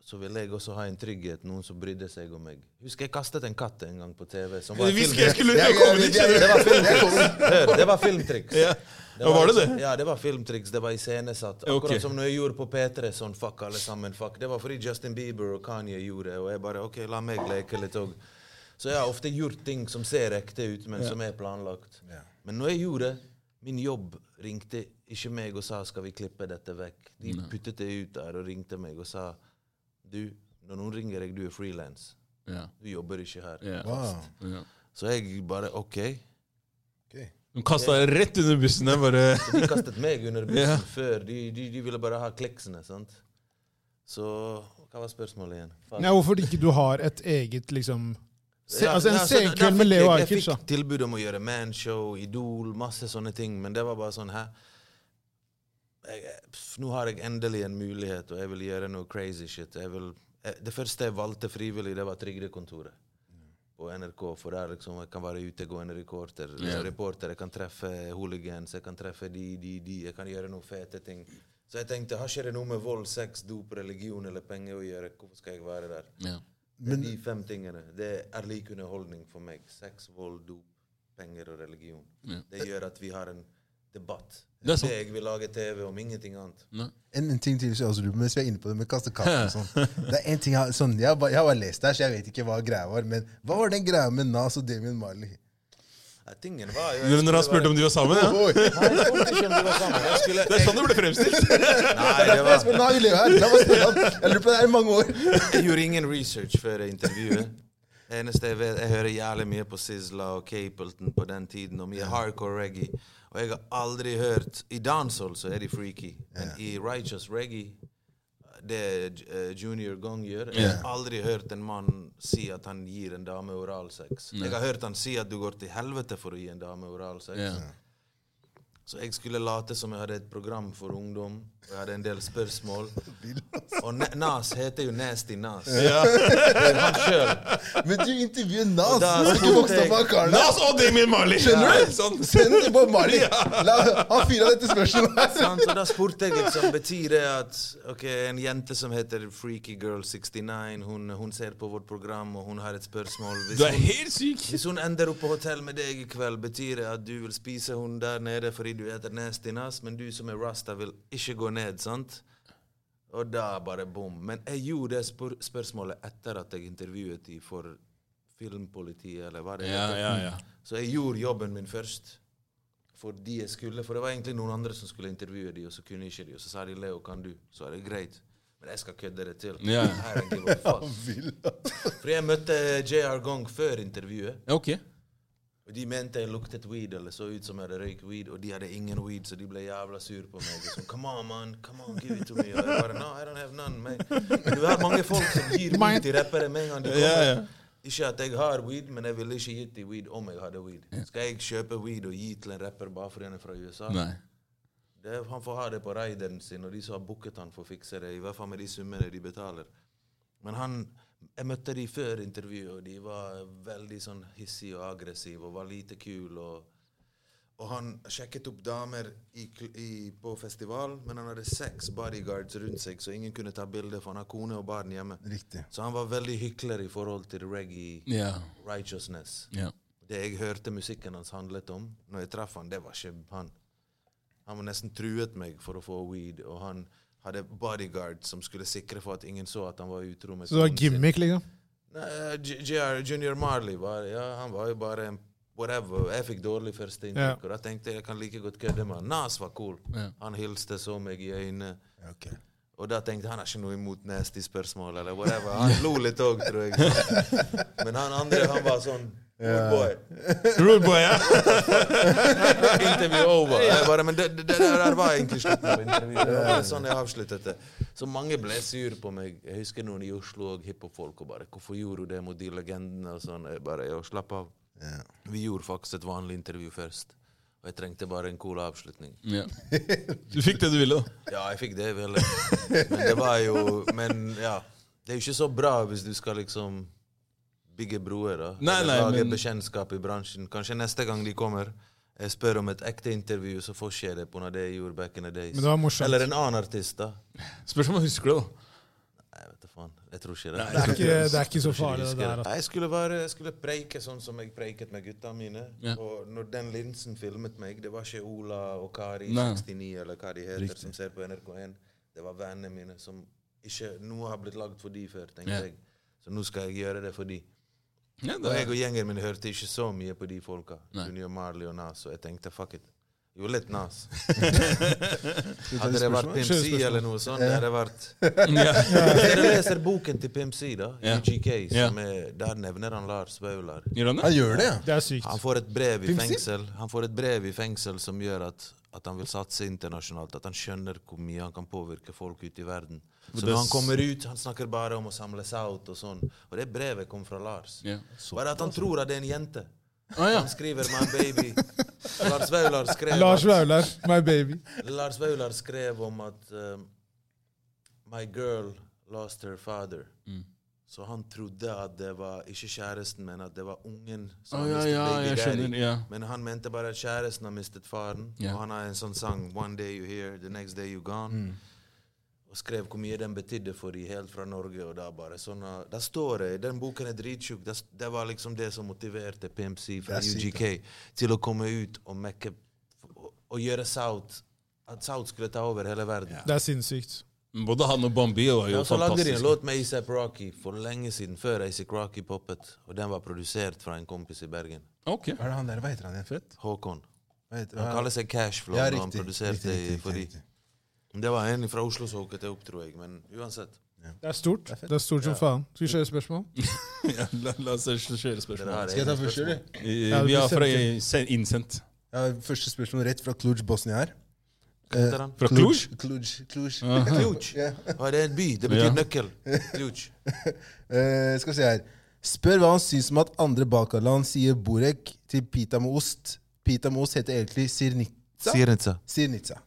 så ville jeg også ha en trygghet, noen som brydde seg om meg. Husker jeg kastet en katt en gang på TV. Som var Jeg jeg skulle ja, skjønner du? Det var filmtriks. Hør, det var filmtriks. Ja. Var det det? Ja, det var filmtriks. Det var iscenesatt. Akkurat Akkurat som når jeg gjorde på P3. Sånn, fuck alle sammen, fuck. Det var fordi Justin Bieber og Kanye gjorde det. Og jeg bare OK, la meg leke litt òg. Så jeg har ofte gjort ting som ser ekte ut, men Ja. som er planlagt. Ja. Men når jeg gjorde det, min jobb ringte ikke meg og sa skal vi klippe dette vekk. De puttet det ut der og ringte meg og sa du, når noen ringer deg, du er frilans. Ja. Du jobber ikke her. Ja. Wow. Ja. Så jeg bare OK. okay. De kasta deg rett under bussen. bare... De kastet meg under bussen før. De, de, de ville bare ha kliksene. sant? Så hva var spørsmålet igjen? Faen. Ja, hvorfor ikke du har et eget liksom se, Ja, Altså en ja, så da- da senkveld med Leo Ajkic, Jeg, Jeg fikk tilbud om å gjøre manshow, Idol, masse sånne ting, men det var bare sånn Hæ? Jeg, pff, nå har jeg endelig en mulighet, og jeg vil gjøre noe crazy shit. Jeg vil, jeg, det første jeg valgte frivillig, det var Trygdekontoret på NRK. For der liksom jeg kan være utegående reporter. Ja. reporter. Jeg kan treffe hooligans, jeg kan treffe de, de, de. Jeg kan gjøre noen fete ting. Så jeg tenkte, har ikke det noe med vold, sex, dop, religion eller penger å gjøre? Hvorfor skal jeg være der? Yeah. Er de fem tingene. Det er lik underholdning for meg. Sex, vold, dop, penger og religion. Yeah. Det gjør at vi har en debatt. Det er sånn. jeg vil lage TV om ingenting annet. Nei. En, en ting til også, Ruben, mens vi er inne på det med kaste katten og sånn. Det er en ting jeg, sånn, jeg, har bare- jeg har bare lest der, så jeg vet ikke hva greia var. Men hva var den greia med Nas og Damien Marley? Tingen var jo Når han spurte om de var sammen? ja? Oi, Nei, jeg spurte ikke om de var sammen. Jeg skulle, Det er sånn det ble fremstilt. Nei, det var her. Jeg lurer på det her i mange år. Jeg gjorde ingen research før intervjuet. Eneste jeg vet, jeg hører jævlig mye på Sizzla og Capleton på den tiden, og mye hardcore reggae. Og jeg har aldri hørt I dancehall så er de freaky, men i righteous reggae det eh, Junior Gong gjør Jeg har aldri hørt en mann si at han gir en dame oralsex. Jeg har hørt han si at du går til helvete for å gi en dame oralsex. Ja. Så jeg skulle late som jeg hadde et program for ungdom. Og jeg hadde en del spørsmål. Og Nas heter jo Nasty Nas. Det er han sjøl. Men du intervjuer Nas! Da Du har ikke spurte vokst opp med karen. Nas og Damien Marley! Skjønner du? Sånn. Send det på Marley. La han fyra dette spørsmålet. her. Så da spurte jeg liksom, betyr det at ok, en jente som heter Freaky Girl 69, hun, hun ser på vårt program, og hun har et spørsmål. Hvis Du er helt syk! hvis hun ender opp på hotell med deg i kveld, betyr det at du vil spise hun der nede fordi du heter Nasty Nas, men du som er rasta, vil ikke gå ned, sant? Og da bare bom. Men jeg gjorde det spør spørsmålet etter at jeg intervjuet de for Filmpolitiet, eller hva det heter. ja, ja. Så jeg gjorde jobben min først. Fordi jeg skulle, for det var egentlig noen andre som skulle intervjue de, og så kunne ikke de. Og så sa de 'Leo, kan du?' Så er det greit. Men jeg skal kødde det til. Ja. A fuck. For jeg møtte JR Gong før intervjuet. Ok. Og de mente jeg luktet weed, eller så ut som jeg hadde røykt weed, og de hadde ingen weed, så de ble jævla sur på meg. Og sånn, come on, man, come on, give it to me. Og jeg bare, no, I don't have none, man. Men du har mange folk som gir weed til rappere med en gang de kommer. Yeah, yeah. Ikke at jeg har weed, men jeg ville ikke gitt dem weed om jeg hadde weed. Skal jeg kjøpe weed og gi til en rapper bare fordi han er fra USA? Nei. Det, han får ha det på raideren sin, og de som har booket han får fikse det. I hvert fall med de summene de betaler. Men han, jeg møtte de før intervjuet, og de var veldig sånn hissige og aggressive og var lite kule. Og, og han sjekket opp damer i, i, på festival, men han hadde seks bodyguards rundt seg, så ingen kunne ta bilde, for han har kone og barn hjemme. Riktig. Så han var veldig hykler i forhold til reggae yeah. righteousness. Yeah. Det jeg hørte musikken hans handlet om når jeg traff han, det var ikke han. Han var nesten truet meg for å få weed, og han hadde bodyguard som skulle sikre for at ingen så at han var utro med Så det var gimmick, liksom? Nei, JR, Junior Marley var, ja, han var jo bare en whatever. Jeg fikk dårlig første førsteinntrykk, og da tenkte jeg jeg kan like godt kødde med han. Nas var cool. Ja. Han hilste, så meg i øynene. Okay. Og da tenkte jeg han har ikke noe imot nasty spørsmål, eller whatever. Han lo litt òg, tror jeg. Men han andre, han var sånn Good boy. Rude boy, ja. intervju over. Jeg bare, men det, det, det der var egentlig slutten på intervjuet. Det var sånn jeg avsluttet det. Så mange ble sur på meg. Jeg husker noen i Oslo og hiphop-folk og bare 'Hvorfor gjorde du det mot de legendene?' og sånn. Jeg bare, jeg, slapp av. Yeah. Vi gjorde faktisk et vanlig intervju først. Og jeg trengte bare en cool avslutning. ja. Du fikk det du ville, da. Ja, jeg fikk det jeg ville. Men det var jo Men ja. Det er jo ikke så bra hvis du skal liksom bygge broer. da. Nei, nei, Lage men- bekjentskap i bransjen. Kanskje neste gang de kommer, jeg spør om et ekte intervju, så får skje det på noe det jeg gjorde back in the days. Men det var morsomt. Eller en annen artist, da. Spørs om han husker det, da. Nei, vet du faen. Jeg tror ikke det. Det er ikke, det er ikke så ikke farlig, det der. Nei, Jeg skulle, bare, jeg skulle preike sånn som jeg preiket med gutta mine. Ja. Og når den linsen filmet meg, det var ikke Ola og Kari 69 eller hva de heter, Riktig. som ser på NRK1. Det var vennene mine som ikke Noe har blitt lagd for de før, tenkte Ja. jeg. Så nå skal jeg gjøre det for de. Ja, Og jeg og gjengen min hørte ikke så mye på de folka. Nei. Junior Marley og Nas, og jeg tenkte fuck it. Jo, litt Nas. Hadde det vært PMC eller noe sånt, det hadde vært ja. Dere leser boken til PMC, da? UGK. Som er, der nevner han Lars Vaular. Han Han gjør det, ja. Det er sykt. Han får et brev i fengsel Han får et brev i fengsel som gjør at, at han vil satse internasjonalt. At han skjønner hvor mye han kan påvirke folk ute i verden. Så når han kommer ut, han snakker bare om å samle ut og sånn. Og det brevet kom fra Lars. Bare at han tror at det er en jente. Ah, ja. Han skriver 'My baby'. Lars Vaular skrev Lars Vaular, my baby. Lars Vaular skrev om at um, My girl lost her father. Mm. Så han trodde at det var ikke kjæresten, men at det var ungen som ah, ja, mistet ja, baby daddy. skjønner. Ja. Men han mente bare at kjæresten har mistet faren. Og han har en sånn sang 'One day you here, the next day you gone'. Mm. Og skrev hvor mye den betydde for de helt fra Norge. og da bare sånn, da Der står det, Den boken er dritsjuk. Det, det var liksom det som motiverte PMC fra er UGK til å komme ut og mekke og, og gjøre South At South skulle ta over hele verden. Det er sinnssykt. Både han og Bambi var Ja, fantastiske. så lagde de en låt med Isap Rocky for lenge siden, før ASAP Rocky poppet. Og den var produsert fra en kompis i Bergen. Ok. Hva er det han der, hva heter han igjen? Håkon. Han kaller seg Cashflow. ja, og han produserte riktig, riktig, i- for de. Det var en fra Oslo som hooket det opp, tror jeg. Men uansett. Det er stort. Det er. Det er stort som faen. Skal vi kjøre spørsmål? Ja, la, la oss kjøre spørsmål. Skal jeg ta første, eller? Eh, Ja, Vi har fra innsendt. Ja, første spørsmål rett fra Cluj, Bosnia her. Hva? Fra Cluj? Cluj. Cluj. Kluj. Ja. Ja, det er en by. Det betyr Ja. nøkkel. Kluj. Eh, skal vi se her. Spør hva han syns om at andre Balkanland sier Borek til pita med ost. Pita med ost heter egentlig sirnitsa. Sirnitsa. Sirnitsa.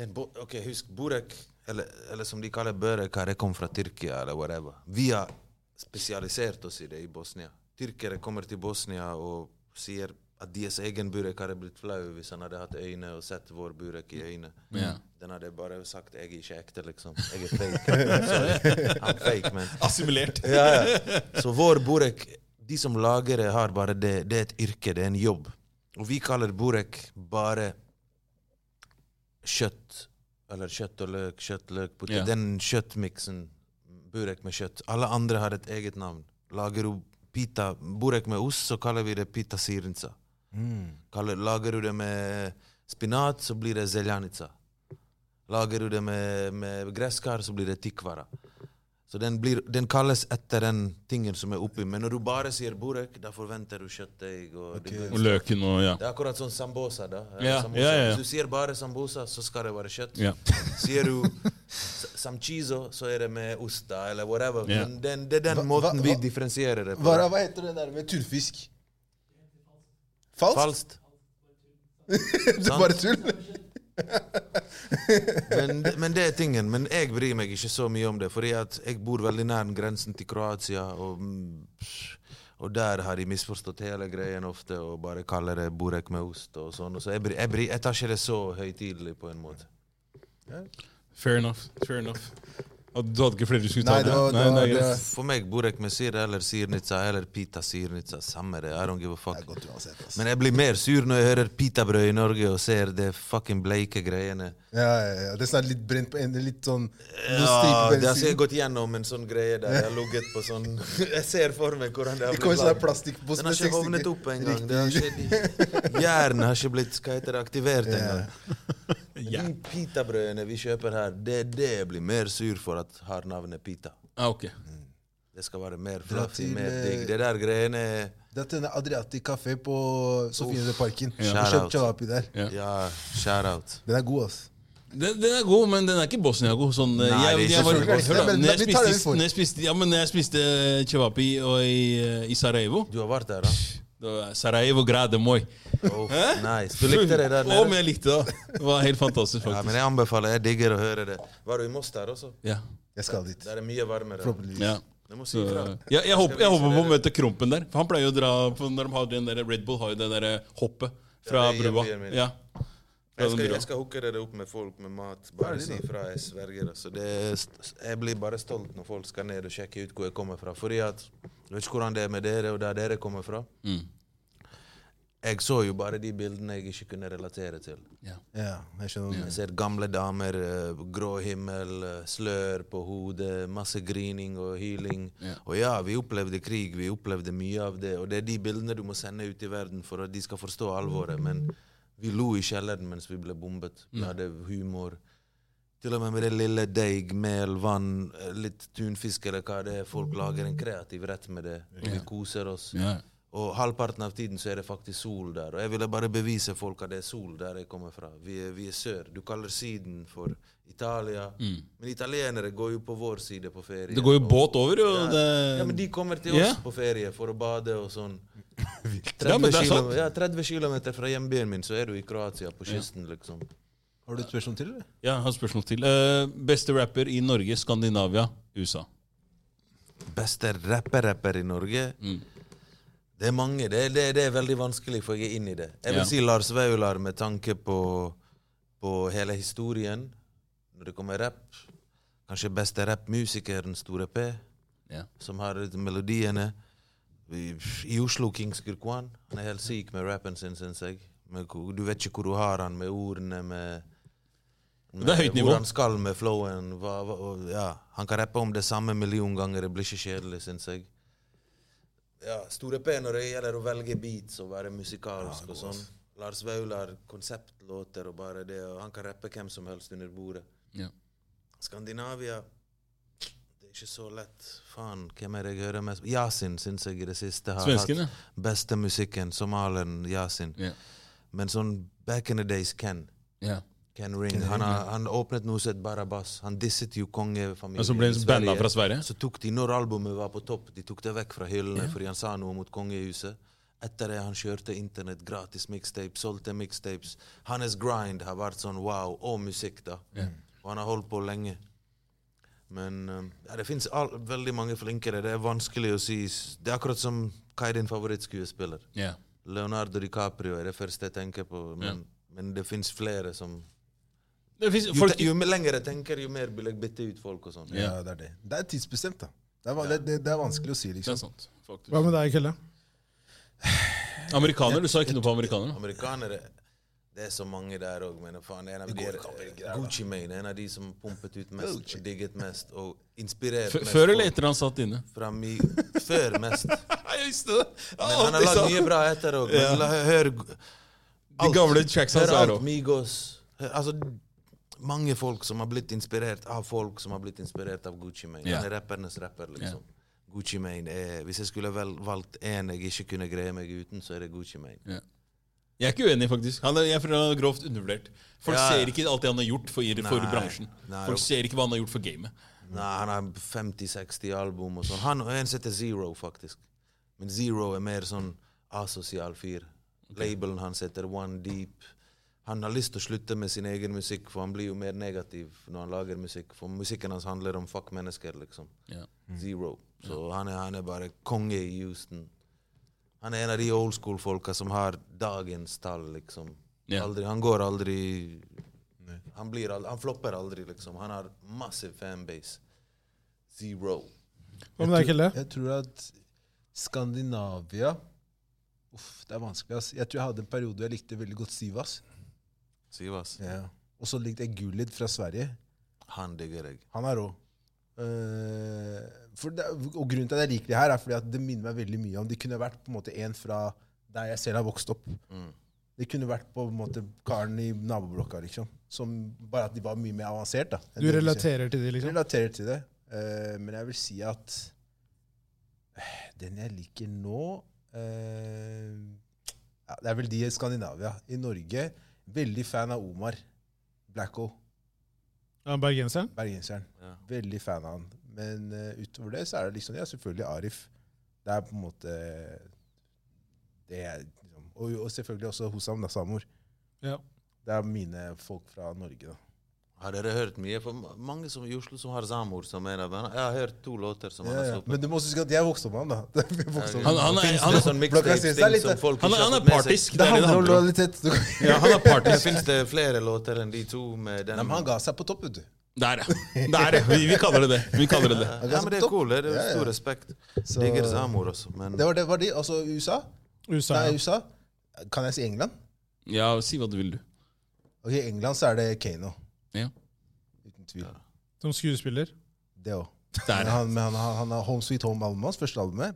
Den bo ok, husk Burek, eller, eller som de kaller Børek, har det kom fra Tyrkia eller whatever. Vi har spesialisert oss i det i Bosnia. Tyrkere kommer til Bosnia og sier at deres egen Burek hadde blitt flau hvis han hadde hatt øyne og sett vår Burek i øynene. Ja. Den hadde bare sagt 'jeg er ikke ekte', liksom. Jeg er fake. Han er fake, men Assimilert. Ja, ja. Så vår Burek, de som lager det, har bare det. Det er et yrke, det er en jobb. Og vi kaller Burek bare kjøtt. Eller kjøtt og løk, kjøtt, løk, potet. yeah. Den kjøttmiksen, Burek med kjøtt. Alle andre har et eget navn. Lager du pita, Burek med ost, så kaller vi det pita sirinca. Kaller, lager du det med spinat, så blir det zeljanica. Lager du det med, med gresskar, så blir det tikvara. Så den, blir, den kalles etter den tingen som er oppi. Men når du bare sier burek, da forventer du kjøttdeig. Og okay. Og løken og ja. det er akkurat sånn sambosa. da. Ja, Sambosa. ja, ja, ja. Hvis du sier bare sambosa, så skal det være kjøtt. Ja. Sier du samchizo, så er det med ost, da, eller whatever. Ja. Men den, det er den Hva- måten hva- vi differensierer det på. Hva, hva heter det der med turfisk? Falskt? Falskt. det er bare tull? Men, men det er tingen. Men jeg bryr meg ikke så mye om det, fordi jeg bor veldig nær grensen til Kroatia. Og, og der har de misforstått hele greien ofte og bare kaller det burek med ost. og sånn. Så jeg, jeg, jeg tar ikke det så høytidelig på en måte. Fair enough. Fair enough. Og du hadde ikke flere du skulle ta? Nei, det var- Nei, det var- nei, det var- For meg Borek med syre eller sirnitsa eller pita sirnitsa, samme det. I don't give a fuck. godt uansett. Men jeg blir mer sur når jeg hører pitabrød i Norge og ser de fucking bleike greiene. Ja, ja, ja. Det er snart litt brent på en, Litt sånn Ja, det har jeg gått gjennom en sånn greie der jeg har ligget på sånn Jeg ser for meg hvordan det har Det blitt sånn lagd. Den har ikke hovnet opp engang. Det har ikke- Hjernen har ikke blitt hva heter det, aktivert Ja. engang. Ja. De pitabrødene vi kjøper her, det er det jeg blir mer sur for at har navnet pita. Ah, ok. Det skal være mer fluffy, til, mer eh, digg. Det der greiene Det til denne Adriatic kafé på Sofieparken. Ja. Kjøp chalapi der. Ja. Ja, shout out. Den er god, ass. Den, den er god, men den er ikke Bosnia-god. Sånn, Nei, jeg, det er jeg, ikke var- hør da, når jeg vi tar det vi spiste, når jeg spiste, ja, når jeg spiste cevapi i, i Sarajevo Du har vært der, da? Sarajevo grade moi. Oh, nice. Du likte det der nede? Om jeg likte det. Det var helt fantastisk, faktisk. Ja, men jeg anbefaler, jeg digger å høre det. Var du i Moss der også? Ja. Jeg skal dit. Der er mye varmere. Ja. Så, ja, jeg, håper, jeg håper på å møte Krompen der. For han pleier jo å dra for når de har den der Red Bull har jo det der hoppet fra Ja, det brua. Ja. Jeg skal, jeg skal hooke dere opp med folk med mat. Bare si ifra, jeg sverger. Altså, det jeg blir bare stolt når folk skal ned og sjekke ut hvor jeg kommer fra. Fordi at, Jeg vet ikke hvordan det er med dere og der dere kommer fra. Mm. jeg så jo bare de bildene jeg ikke kunne relatere til. Ja. Ja, jeg skjønner Jeg ser gamle damer, eh, grå himmel, eh, slør på hodet, masse grining og hyling. Yeah. Og ja, vi opplevde krig, vi opplevde mye av det. Og det er de bildene du må sende ut i verden for at de skal forstå alvoret. Men vi lo i kjelleren mens vi ble bombet. Vi hadde humor. Til og med med det lille deig, mel, vann, eh, litt tunfisk eller hva det er. Folk lager en kreativ rett med det. Vi koser oss. Og halvparten av tiden så er det faktisk sol der. Og jeg ville bare bevise folk at det er sol der jeg kommer fra. Vi er, vi er sør. Du kaller Syden for Italia. Men italienere går jo på vår side på ferie. Mm. Det går jo Og- båt over, og ja. det ja, men de kommer til oss oss på ferie for å bade og sånn. 30, Ja, sant. ja, 30 kilometer fra hjembyen min, så er du i Kroatia, på kysten, liksom. Har du et spørsmål til, eller? Ja, jeg har et spørsmål til. Uh, beste rapper i Norge, Skandinavia, USA. Beste rapper-rapper i Norge? Mm. Det er mange. Det, er- det, er- det er veldig vanskelig, for jeg er inne i det. Jeg vil Ja. si Lars Vaular med tanke på, på hele historien. Når det kommer rapp, Kanskje beste rappmusikeren, Store P, Ja. som har melodiene. I, I Oslo, Kings Gurkwan. Han er helt syk med rappen sin, syns jeg. Med, du vet ikke hvor du har han med ordene, med, med Det er høyt nivå. Hvor han skal med flowen. Hva, hva, og- ja. Han kan rappe om det samme million ganger, det blir ikke kjedelig, syns jeg. Ja, Store P når det gjelder å velge beats og være musikalsk og sånn. Lars Vaular, konseptlåter og bare det. Og han kan rappe hvem som helst under bordet. Ja. Skandinavia Det er ikke så lett. Faen, hvem er det jeg hører mest Yasin syns jeg i det siste har Svenskene? ja. hatt beste musikken. Somalieren Yasin. Ja. Men sånn back in the days, Ken. ja. Ken Ring. Han, har, han åpnet noe som het Barabas. Han disset jo kongefamilien. Så ble Sverige. fra Sverige? Så tok de, når albumet var på topp, de tok det vekk fra hyllene fordi han sa noe mot kongehuset. Etter det han kjørte internett, gratis mixtapes, solgte mixtapes. Hans grind har vært sånn wow, og musikk, da. Og han har holdt på lenge. Men um, ja, det fins veldig mange flinkere. Det er vanskelig å si. Det er akkurat som hva er din favorittskuespiller? Yeah. Leonardo DiCaprio er det første jeg tenker på. Men, men det fins flere som Det finnes folk jo, jo lenger jeg tenker, jo mer vil jeg bytte ut folk og sånn. Ja, det er det. Det er tidsbestemt, da. Det er, det, det, det er vanskelig å si, Det er liksom. sant. faktisk. Hva med deg, Kelle? Amerikaner? Du sa ikke noe på amerikanere? Amerikanere Det er så mange der òg, men faen, en av de er Gucci Mane, en av de som pumpet ut mest, og digget mest og inspirert mest. før eller etter han satt inne? Fra mi, før mest. Men han har lagd mye bra etter òg. Hør De gamle tracks hans er alt òg. Migos. Hør, altså, mange folk som har blitt inspirert av folk som har blitt inspirert av Gucci Mane. Ja. Han er rappernes rapper, liksom. Gucci Mane er Hvis jeg skulle vel valgt én jeg ikke kunne greie meg uten, så er det Gucci Mane. Ja. Jeg er ikke uenig, faktisk. Han er, jeg føler han er grovt undervurdert. Folk Ja, ser ikke alt det han har gjort for, for Nei, bransjen. nei, Folk ser ikke hva han har gjort for gamet. Nei, han har 50-60 album og sånn. Han og en heter Zero, faktisk. Men Zero er mer sånn asosial fyr. Labelen hans heter One Deep. Han har lyst til å slutte med sin egen musikk, for han blir jo mer negativ når han lager musikk. For musikken hans handler om fuck mennesker, liksom. Ja. Zero. Så han, er, han er bare konge i Houston. Han er en av de old school-folka som har dagens tall, liksom. Yeah. Aldri, han går aldri han, blir aldri, han flopper aldri, liksom. Han har massiv fanbase. Zero. Hva med deg, Kille? Jeg tror at Skandinavia Uff, det er vanskelig. ass. Jeg tror jeg hadde en periode jeg likte veldig godt Sivas. Sivas. Ja. Og så likte jeg Gulid fra Sverige. Han digger jeg. Han er rå. Eh, for det, og grunnen til at jeg liker det her, er fordi at det minner meg veldig mye om Det kunne vært på en måte en fra der jeg selv har vokst opp. Mm. Det kunne vært på en måte karen i naboblokka, liksom. Som, bare at de var mye mer avansert. da. Du det ser. relaterer til det, Jeg liksom? relaterer til det. Uh, men jeg vil si at eh, den jeg liker nå uh, ja, Det er vel de i Skandinavia. I Norge veldig fan av Omar. Blacko, Ja, Bergenseren? bergenseren. Ja. Veldig fan av han. Men uh, utover det så er det liksom, ja, selvfølgelig Arif. Det er på en måte det er, liksom, og, og selvfølgelig også Hosam Nassamor. Ja. Det er mine folk fra Norge. da. Har dere hørt mye? For mange som i Oslo som har Zamor som en av dem. Jeg har hørt to låter som han har ja. sluppet. Men du må huske at jeg vokste opp med han. da. Vokste Han- han er- han er- sånn Blokka Sins er Han, han er partisk. Det er handler om lojalitet. Ja, han er Det partisk. Fins det flere låter enn de to med den Nei, men han ga seg på topp, vet du. Der, ja. Der, ja. Vi, vi kaller det det. Vi kaller det det. Ja, men det er cool. Det er Ja, ja. stor respekt. Så- Digger Zamor også, men Det var det var de. Altså USA. USA. Nei, ja. USA. Kan jeg si England? Ja, si hva du vil, du. Ok, I England så er det Kano. Ja. Uten tvil. Som skuespiller. Det òg. Men han, han, han har Home Sweet Home-albumet hans, første albumet.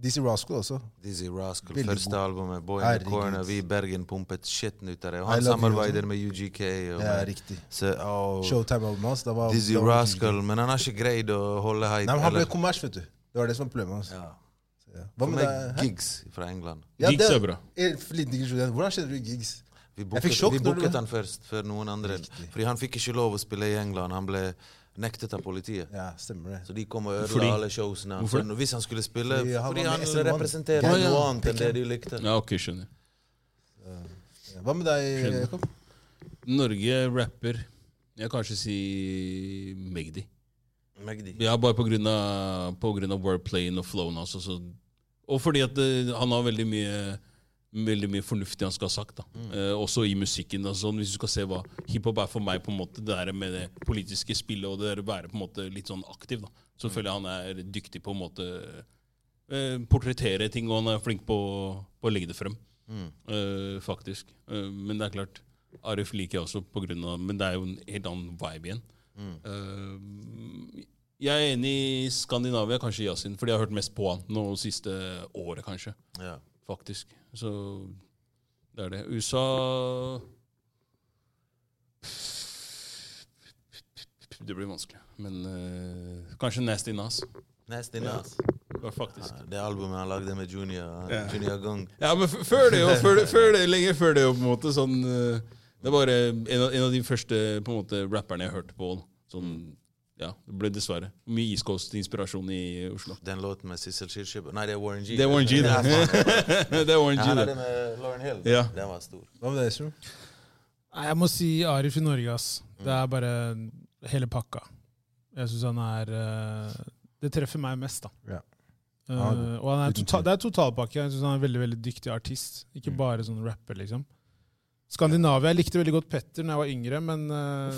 Dizzie Rascal også. Dizzy Rascal, Veldig første god. albumet. Boy in the Corner. Vi i Bergen pumpet shitten ut av det. Og han samarbeider med UGK. Og Ja, med, riktig. så, Showtime-albumet hans. var- Dizzy Rascal. Men han har ikke greid å holde hype. Nei, men Han ble kommers, vet du. Det var det som var problemet hans. ja. Ja. Hva med deg? Gigs fra England. Ja, Gigs er bra. Digresjon. Hvordan kjenner du gigs? Vi booket, sjokk vi når du- han først, før noen andre. Riktig. Fordi han fikk ikke lov å spille i England. Han ble nektet av politiet. Ja, stemmer det. Så de kom og ødela Fordi- alle showsene. Hvorfor hvis han skulle spille Fordi han Fordi han med SM1. representerer Ja, ja. noe annet enn det de likte. Ja, ok, skjønner. Ja, Hva med deg, Jakob? Norge rapper Jeg kan kanskje si Magdi. Magdi. Ja, bare på grunn av, på grunn av wordplayen og flowen hans. Og, så- og fordi at det, han har veldig mye Veldig mye fornuftig han skal ha sagt. da. Eh, også i musikken. og sånn, Hvis du skal se hva hiphop er for meg, på en måte, det der med det politiske spillet og det der å være på en måte litt sånn aktiv. da. Så føler jeg han er dyktig på en måte eh, portrettere ting, og han er flink på, på å legge det frem. eh, faktisk. Eh, men det er klart, Arif liker jeg også, på grunn av, men det er jo en helt annen vibe igjen. Eh, jeg er enig i Skandinavia, kanskje Yasin, fordi jeg har hørt mest på han nå siste året, kanskje. Ja. Faktisk. Så det er det. USA Det blir vanskelig. Men uh, kanskje Nasty Nas. Nasty Nas. Ja, faktisk. Ja, Det albumet han lagde med Junior, Ja. Junior Gang. Ja, men før det, jo, før før det, lenge før det, jo, på en måte, sånn eh, Det er bare en av, en av de første på en måte, rapperne jeg hørte på. Sånn, ja, det ble dessverre mye East Coast-inspirasjon i Oslo. Den låten med Sissel Kyrkjebø Nei, det er Warren G. Det er Warren G, det. Det er Warren G, det. Den med Lauren Hill. Ja. Den var stor. Hva med deg? Nei, Jeg må si Arif i Norge, ass. Det er bare hele pakka. Jeg syns han er eh, Det treffer meg mest, da. Ja. Uh, og han er uten tota det er totalpakke. Jeg syns han er en veldig veldig dyktig artist. Ikke Mm. bare sånn rapper, liksom. Skandinavia Jeg likte veldig godt Petter da jeg var yngre, men eh,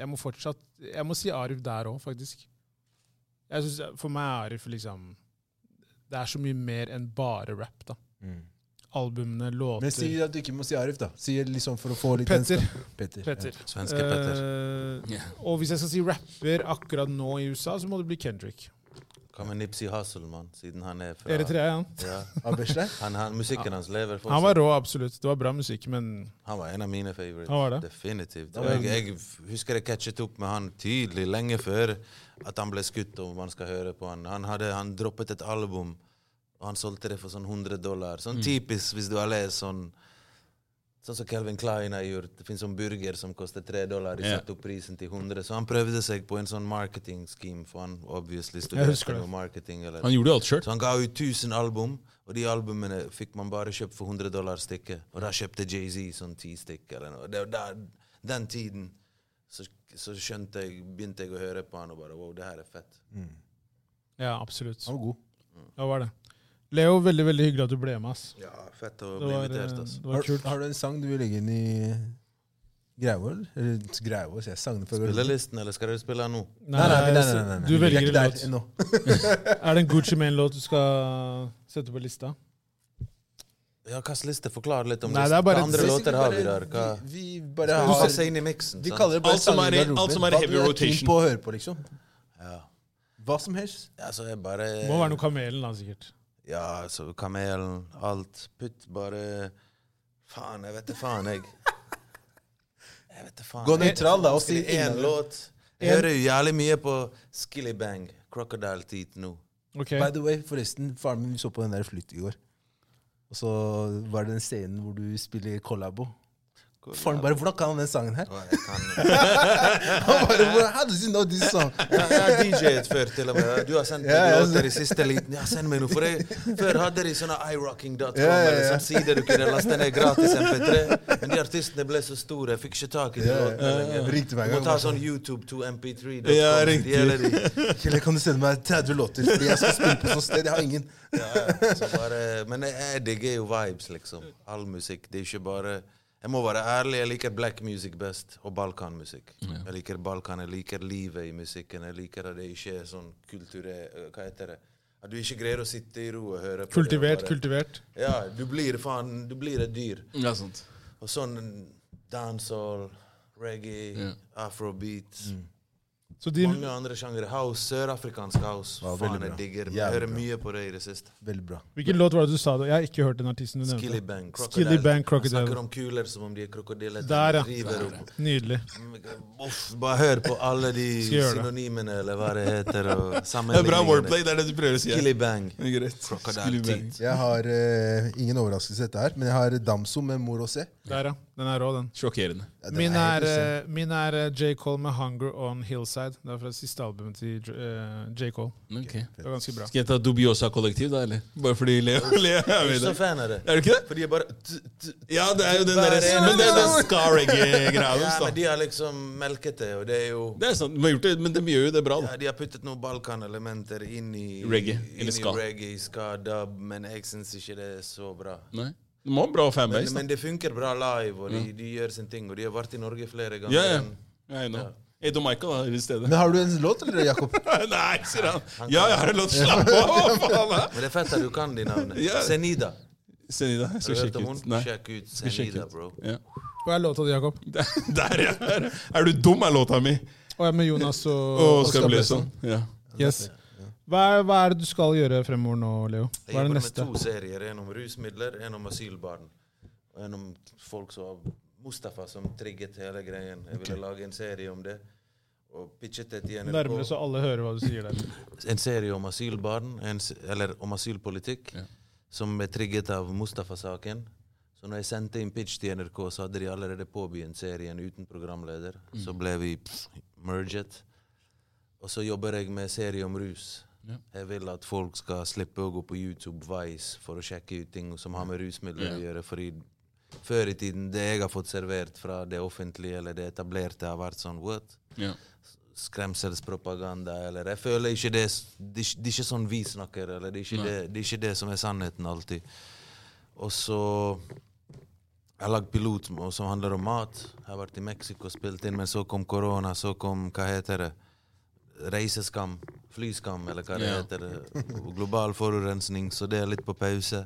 jeg må fortsatt Jeg må si Arif der òg, faktisk. Jeg synes, For meg er Arif liksom Det er så mye mer enn bare rap, da. Albumene, låter Men si at du ikke må si Arif, da. Si liksom for å få litt Petter. Petter. Petter. Svenske Petter. Uh, Ja. og hvis jeg skal si rapper akkurat nå i USA, så må det bli Kendrick. Hva med Nipsey Hussle, mann? Siden han er fra Eritrea. Ja. Ja. Han, han, musikken hans lever fortsatt. Han var rå, absolutt. Det var bra musikk, men Han var en av mine favorites. Han var det? Definitivt. Og jeg, jeg husker jeg catchet opp med han tydelig lenge før at han ble skutt, og man skal høre på han. Han, hadde, han droppet et album, og han solgte det for sånn 100 dollar. Sånn typisk hvis du har lest sånn Sånn som Calvin Klein har gjort. Det finnes sånn burger som koster 3 dollar. De Ja. satte opp prisen til 100. Så han prøvde seg på en sånn marketing scheme, for han obviously studerte noe marketing. Eller. Han gjorde alt selv. Så han ga ut 1000 album, og de albumene fikk man bare kjøpt for 100 dollar stykket. Og da kjøpte Jay-Z sånn ti stykk eller noe. Det, var der, den tiden så, så skjønte jeg, begynte jeg å høre på han og bare wow, det her er fett. ja, absolutt. Han var god. Ja, var det. Leo, veldig veldig hyggelig at du ble med. ass. Ja, fett å Det bli var, invitert. ass. Altså. det var Har, kult. har du en sang du vil legge inn i Greivål? Eller Greivål, sier jeg. Sangene. Spillelisten, eller skal dere spille den nå? Nei, nei, nei, nei, nei, nei. Du Vi er velger ikke en der låt. ennå. Er det en Gucci Mane-låt du skal sette på lista? Ja, Hvilken liste? Forklar litt om Nei, det er bare Hva andre låter har vi der? Hva? Vi, vi bare Du har ser seg inn i miksen. Vi sant? kaller det bare Alt som er i- i garderoben. alt som er i Hva du keen rotation. på å høre på, liksom. Ja. Hva som helst. ja, så jeg bare Det må være noe Kamelen, da, sikkert. Ja, så Kamelen, alt. Putt bare Faen, jeg vet da faen, jeg. Jeg vet da faen. Gå nøytral, da, og si én låt. Jeg hører jo jævlig mye på Skilly Bang, Crocodile Teeth nå. Okay. By the way, forresten, faren min så på den der flytt i går. Og så var det den scenen hvor du spiller collabo. Faren bare 'Hvordan kan han den sangen her?' Han bare, "Hvordan- How does he know this song? Jeg har DJ-et før, til og med. Du har sendt meg ja, låter i siste liten. Ja, send meg noe. For jeg, før hadde de sånne irocking.com, yeah, yeah, eller sånn side du kunne laste ned gratis MP3. Men de artistene ble så store, jeg fikk ikke tak i de låtene lenger. Må ta sånn YouTube to MP3. Ja, riktig. Kjell, kan du sende meg 30 låter? Fordi jeg skal spille på sånt sted. Jeg har ingen. Ja, ja. Så bare, men jeg digger jo vibes, liksom. All musikk. Det er ikke bare Jeg må være ærlig, jeg liker black music best, og balkanmusikk. Jeg liker Balkan, jeg liker livet i musikken. Jeg liker at det ikke er sånn kulturell Hva heter det? At du ikke greier å sitte i ro og høre på Kultivert, det. kultivert. Ja, du blir faen Du blir et dyr. Ja, sant. Og sånn dancehall, reggae, Ja. afrobeat Så de, Mange andre sjangere. House, sørafrikansk house. Ja, Faen, jeg digger Jeg hører mye på det i det siste. Veldig bra. hvilken låt var det du sa? da? Jeg har ikke hørt den artisten du Skilly Bang Crocodile. Skilly Bang, Crocodile. Snakker om kuler som om de er krokodiller. Der, ja. Nydelig. Uff, bare hør på alle de synonymene, eller hva det heter. Og Det er bra wordplay, det er det du prøver å si. Skilly Bang. Crocodile Skilly bang. Jeg har uh, ingen overraskelse dette her, men jeg har Damso med Mor å se. Der, ja. Den er rå, den. Sjokkerende. Ja, den Min er, er, eh, min er eh, J. Cole med 'Hunger on Hillside'. Det er fra siste albumet til eh, J. Cole. Ok. Det var ganske bra. Skal jeg ta Dubiosa-kollektiv, da? eller? Bare fordi Leo Leo Jeg er med så der. fan av det. Er du ikke det? For de er bare t- t- Ja, det er jo den derre der, men det er den ska-reggae-greia Ja, men de har liksom melket det, og det er jo Det er sant, de har gjort det, men de gjør jo det bra, da. ja, De har puttet noen Balkan-elementer inn i Reggae, inn eller ska. i reggae, ska, dub, men jeg syns ikke det er så bra. Nei. De ha bra Men, fanbase, Men, men det funker bra live, og de, de gjør sin ting. Og de har vært i Norge flere ganger. Ja, ja. enn- Ja, I know. Ja. Michael da, i stedet. Men har du en låt, eller, Jakob? Nei, sier han. Ja, jeg har en låt. Slapp av! Faen? Men det er fett at du kan de navnene. Ja. Senida. Senida. Jeg skal sjekke ut. Nei. Sjekk ut Senida, ut. bro. Ja. Hva er låta di, Jakob? Der, der ja. Er du dum, er låta mi. Og jeg med Jonas og Og skal Oskar bli sånn. Ja. Yes. Hva er, hva er det du skal gjøre fremover nå, Leo? Jeg Hva er jobber med to serier. En om rusmidler, en om asylbarn. Og en om folk som Mustafa som trigget hele greien. Jeg ville lage en serie om det. Og pitchet det til NRK. Nærmere så alle hører hva du sier der. En serie om asylbarn, en, eller om asylpolitikk, Ja. som er trigget av Mustafa-saken. Så når jeg sendte inn pitch til NRK, så hadde de allerede påbegynt serien uten programleder. Så ble vi pff, merget. Og så jobber jeg med serie om rus. Ja. Jeg vil at folk skal slippe å gå på YouTube Vice for å sjekke ut ting som har med rusmidler å gjøre. fordi før i tiden, det jeg har fått servert fra det offentlige eller det etablerte, har vært sånn what? Ja. skremselspropaganda. Eller jeg føler ikke det det er ikke sånn vi snakker, eller det er, ikke det, det er ikke det som er sannheten alltid. Og så Jeg har lagd pilot som handler om mat. Jeg har vært i Mexico og spilt inn, men så kom korona, så kom Hva heter det? Reiseskam. Flyskam, eller hva det heter. Global forurensning, så det er litt på pause.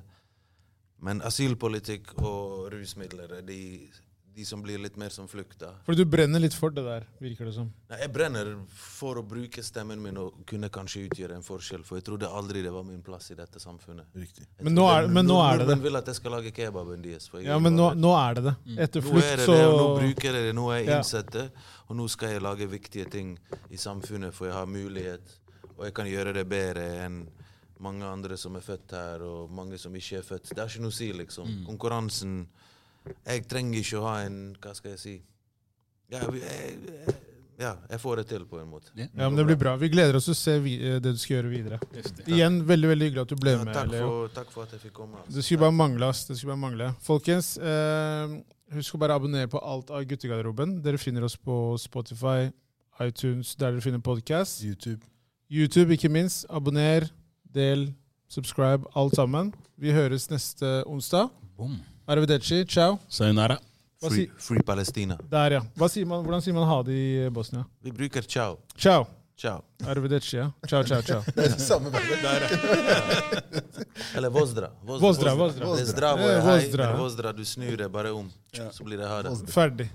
Men asylpolitikk og rusmidler er de, de som blir litt mer som flukta. For du brenner litt for det der, virker det som. Nei, jeg brenner for å bruke stemmen min og kunne kanskje utgjøre en forskjell. For jeg trodde aldri det var min plass i dette samfunnet. Riktig. Men nå er- men nå er det nordmenn det. vil at jeg skal lage kebaben deres. for jeg Ja, men nå, nå er det det. Etter nå er det så det, og nå bruker jeg det. Nå er jeg Ja. innsett det. Og nå skal jeg lage viktige ting i samfunnet, for jeg har mulighet. Og jeg kan gjøre det bedre enn mange andre som er født her, og mange som ikke er født. Det er ikke noe å si, liksom. Mm. Konkurransen Jeg trenger ikke å ha en Hva skal jeg si? Ja, jeg, jeg, ja, jeg får det til, på en måte. Ja. Men Det blir bra. Vi gleder oss til å se vi, eh, det du skal gjøre videre. Igjen, veldig veldig hyggelig at du ble Ja, med, takk, for, takk for at jeg fikk komme. altså. Det skulle bare mangle. ass. Det skulle bare mangle. Folkens, eh, husk å bare abonnere på alt av Guttegarderoben. Dere finner oss på Spotify, iTunes, der dere finner podkast. YouTube. YouTube, ikke minst. Abonner, del, subscribe, alt sammen. Vi høres neste onsdag. Boom. Arrivederci. Ciao. Sayonara. Free, free Palestina. Der, ja. Hva sier man, hvordan sier man ha det i Bosnia? Vi bruker ciao. Ciao. Ciao. Arrivederci, ja. Ciao, ciao, ciao. Det er det samme verden. Eller vozdra. Vozdra, vozdra. Det er zdravo Eh, er hei, vozdra. vozdra, du snur det bare om. Så blir det ha det. Ferdig.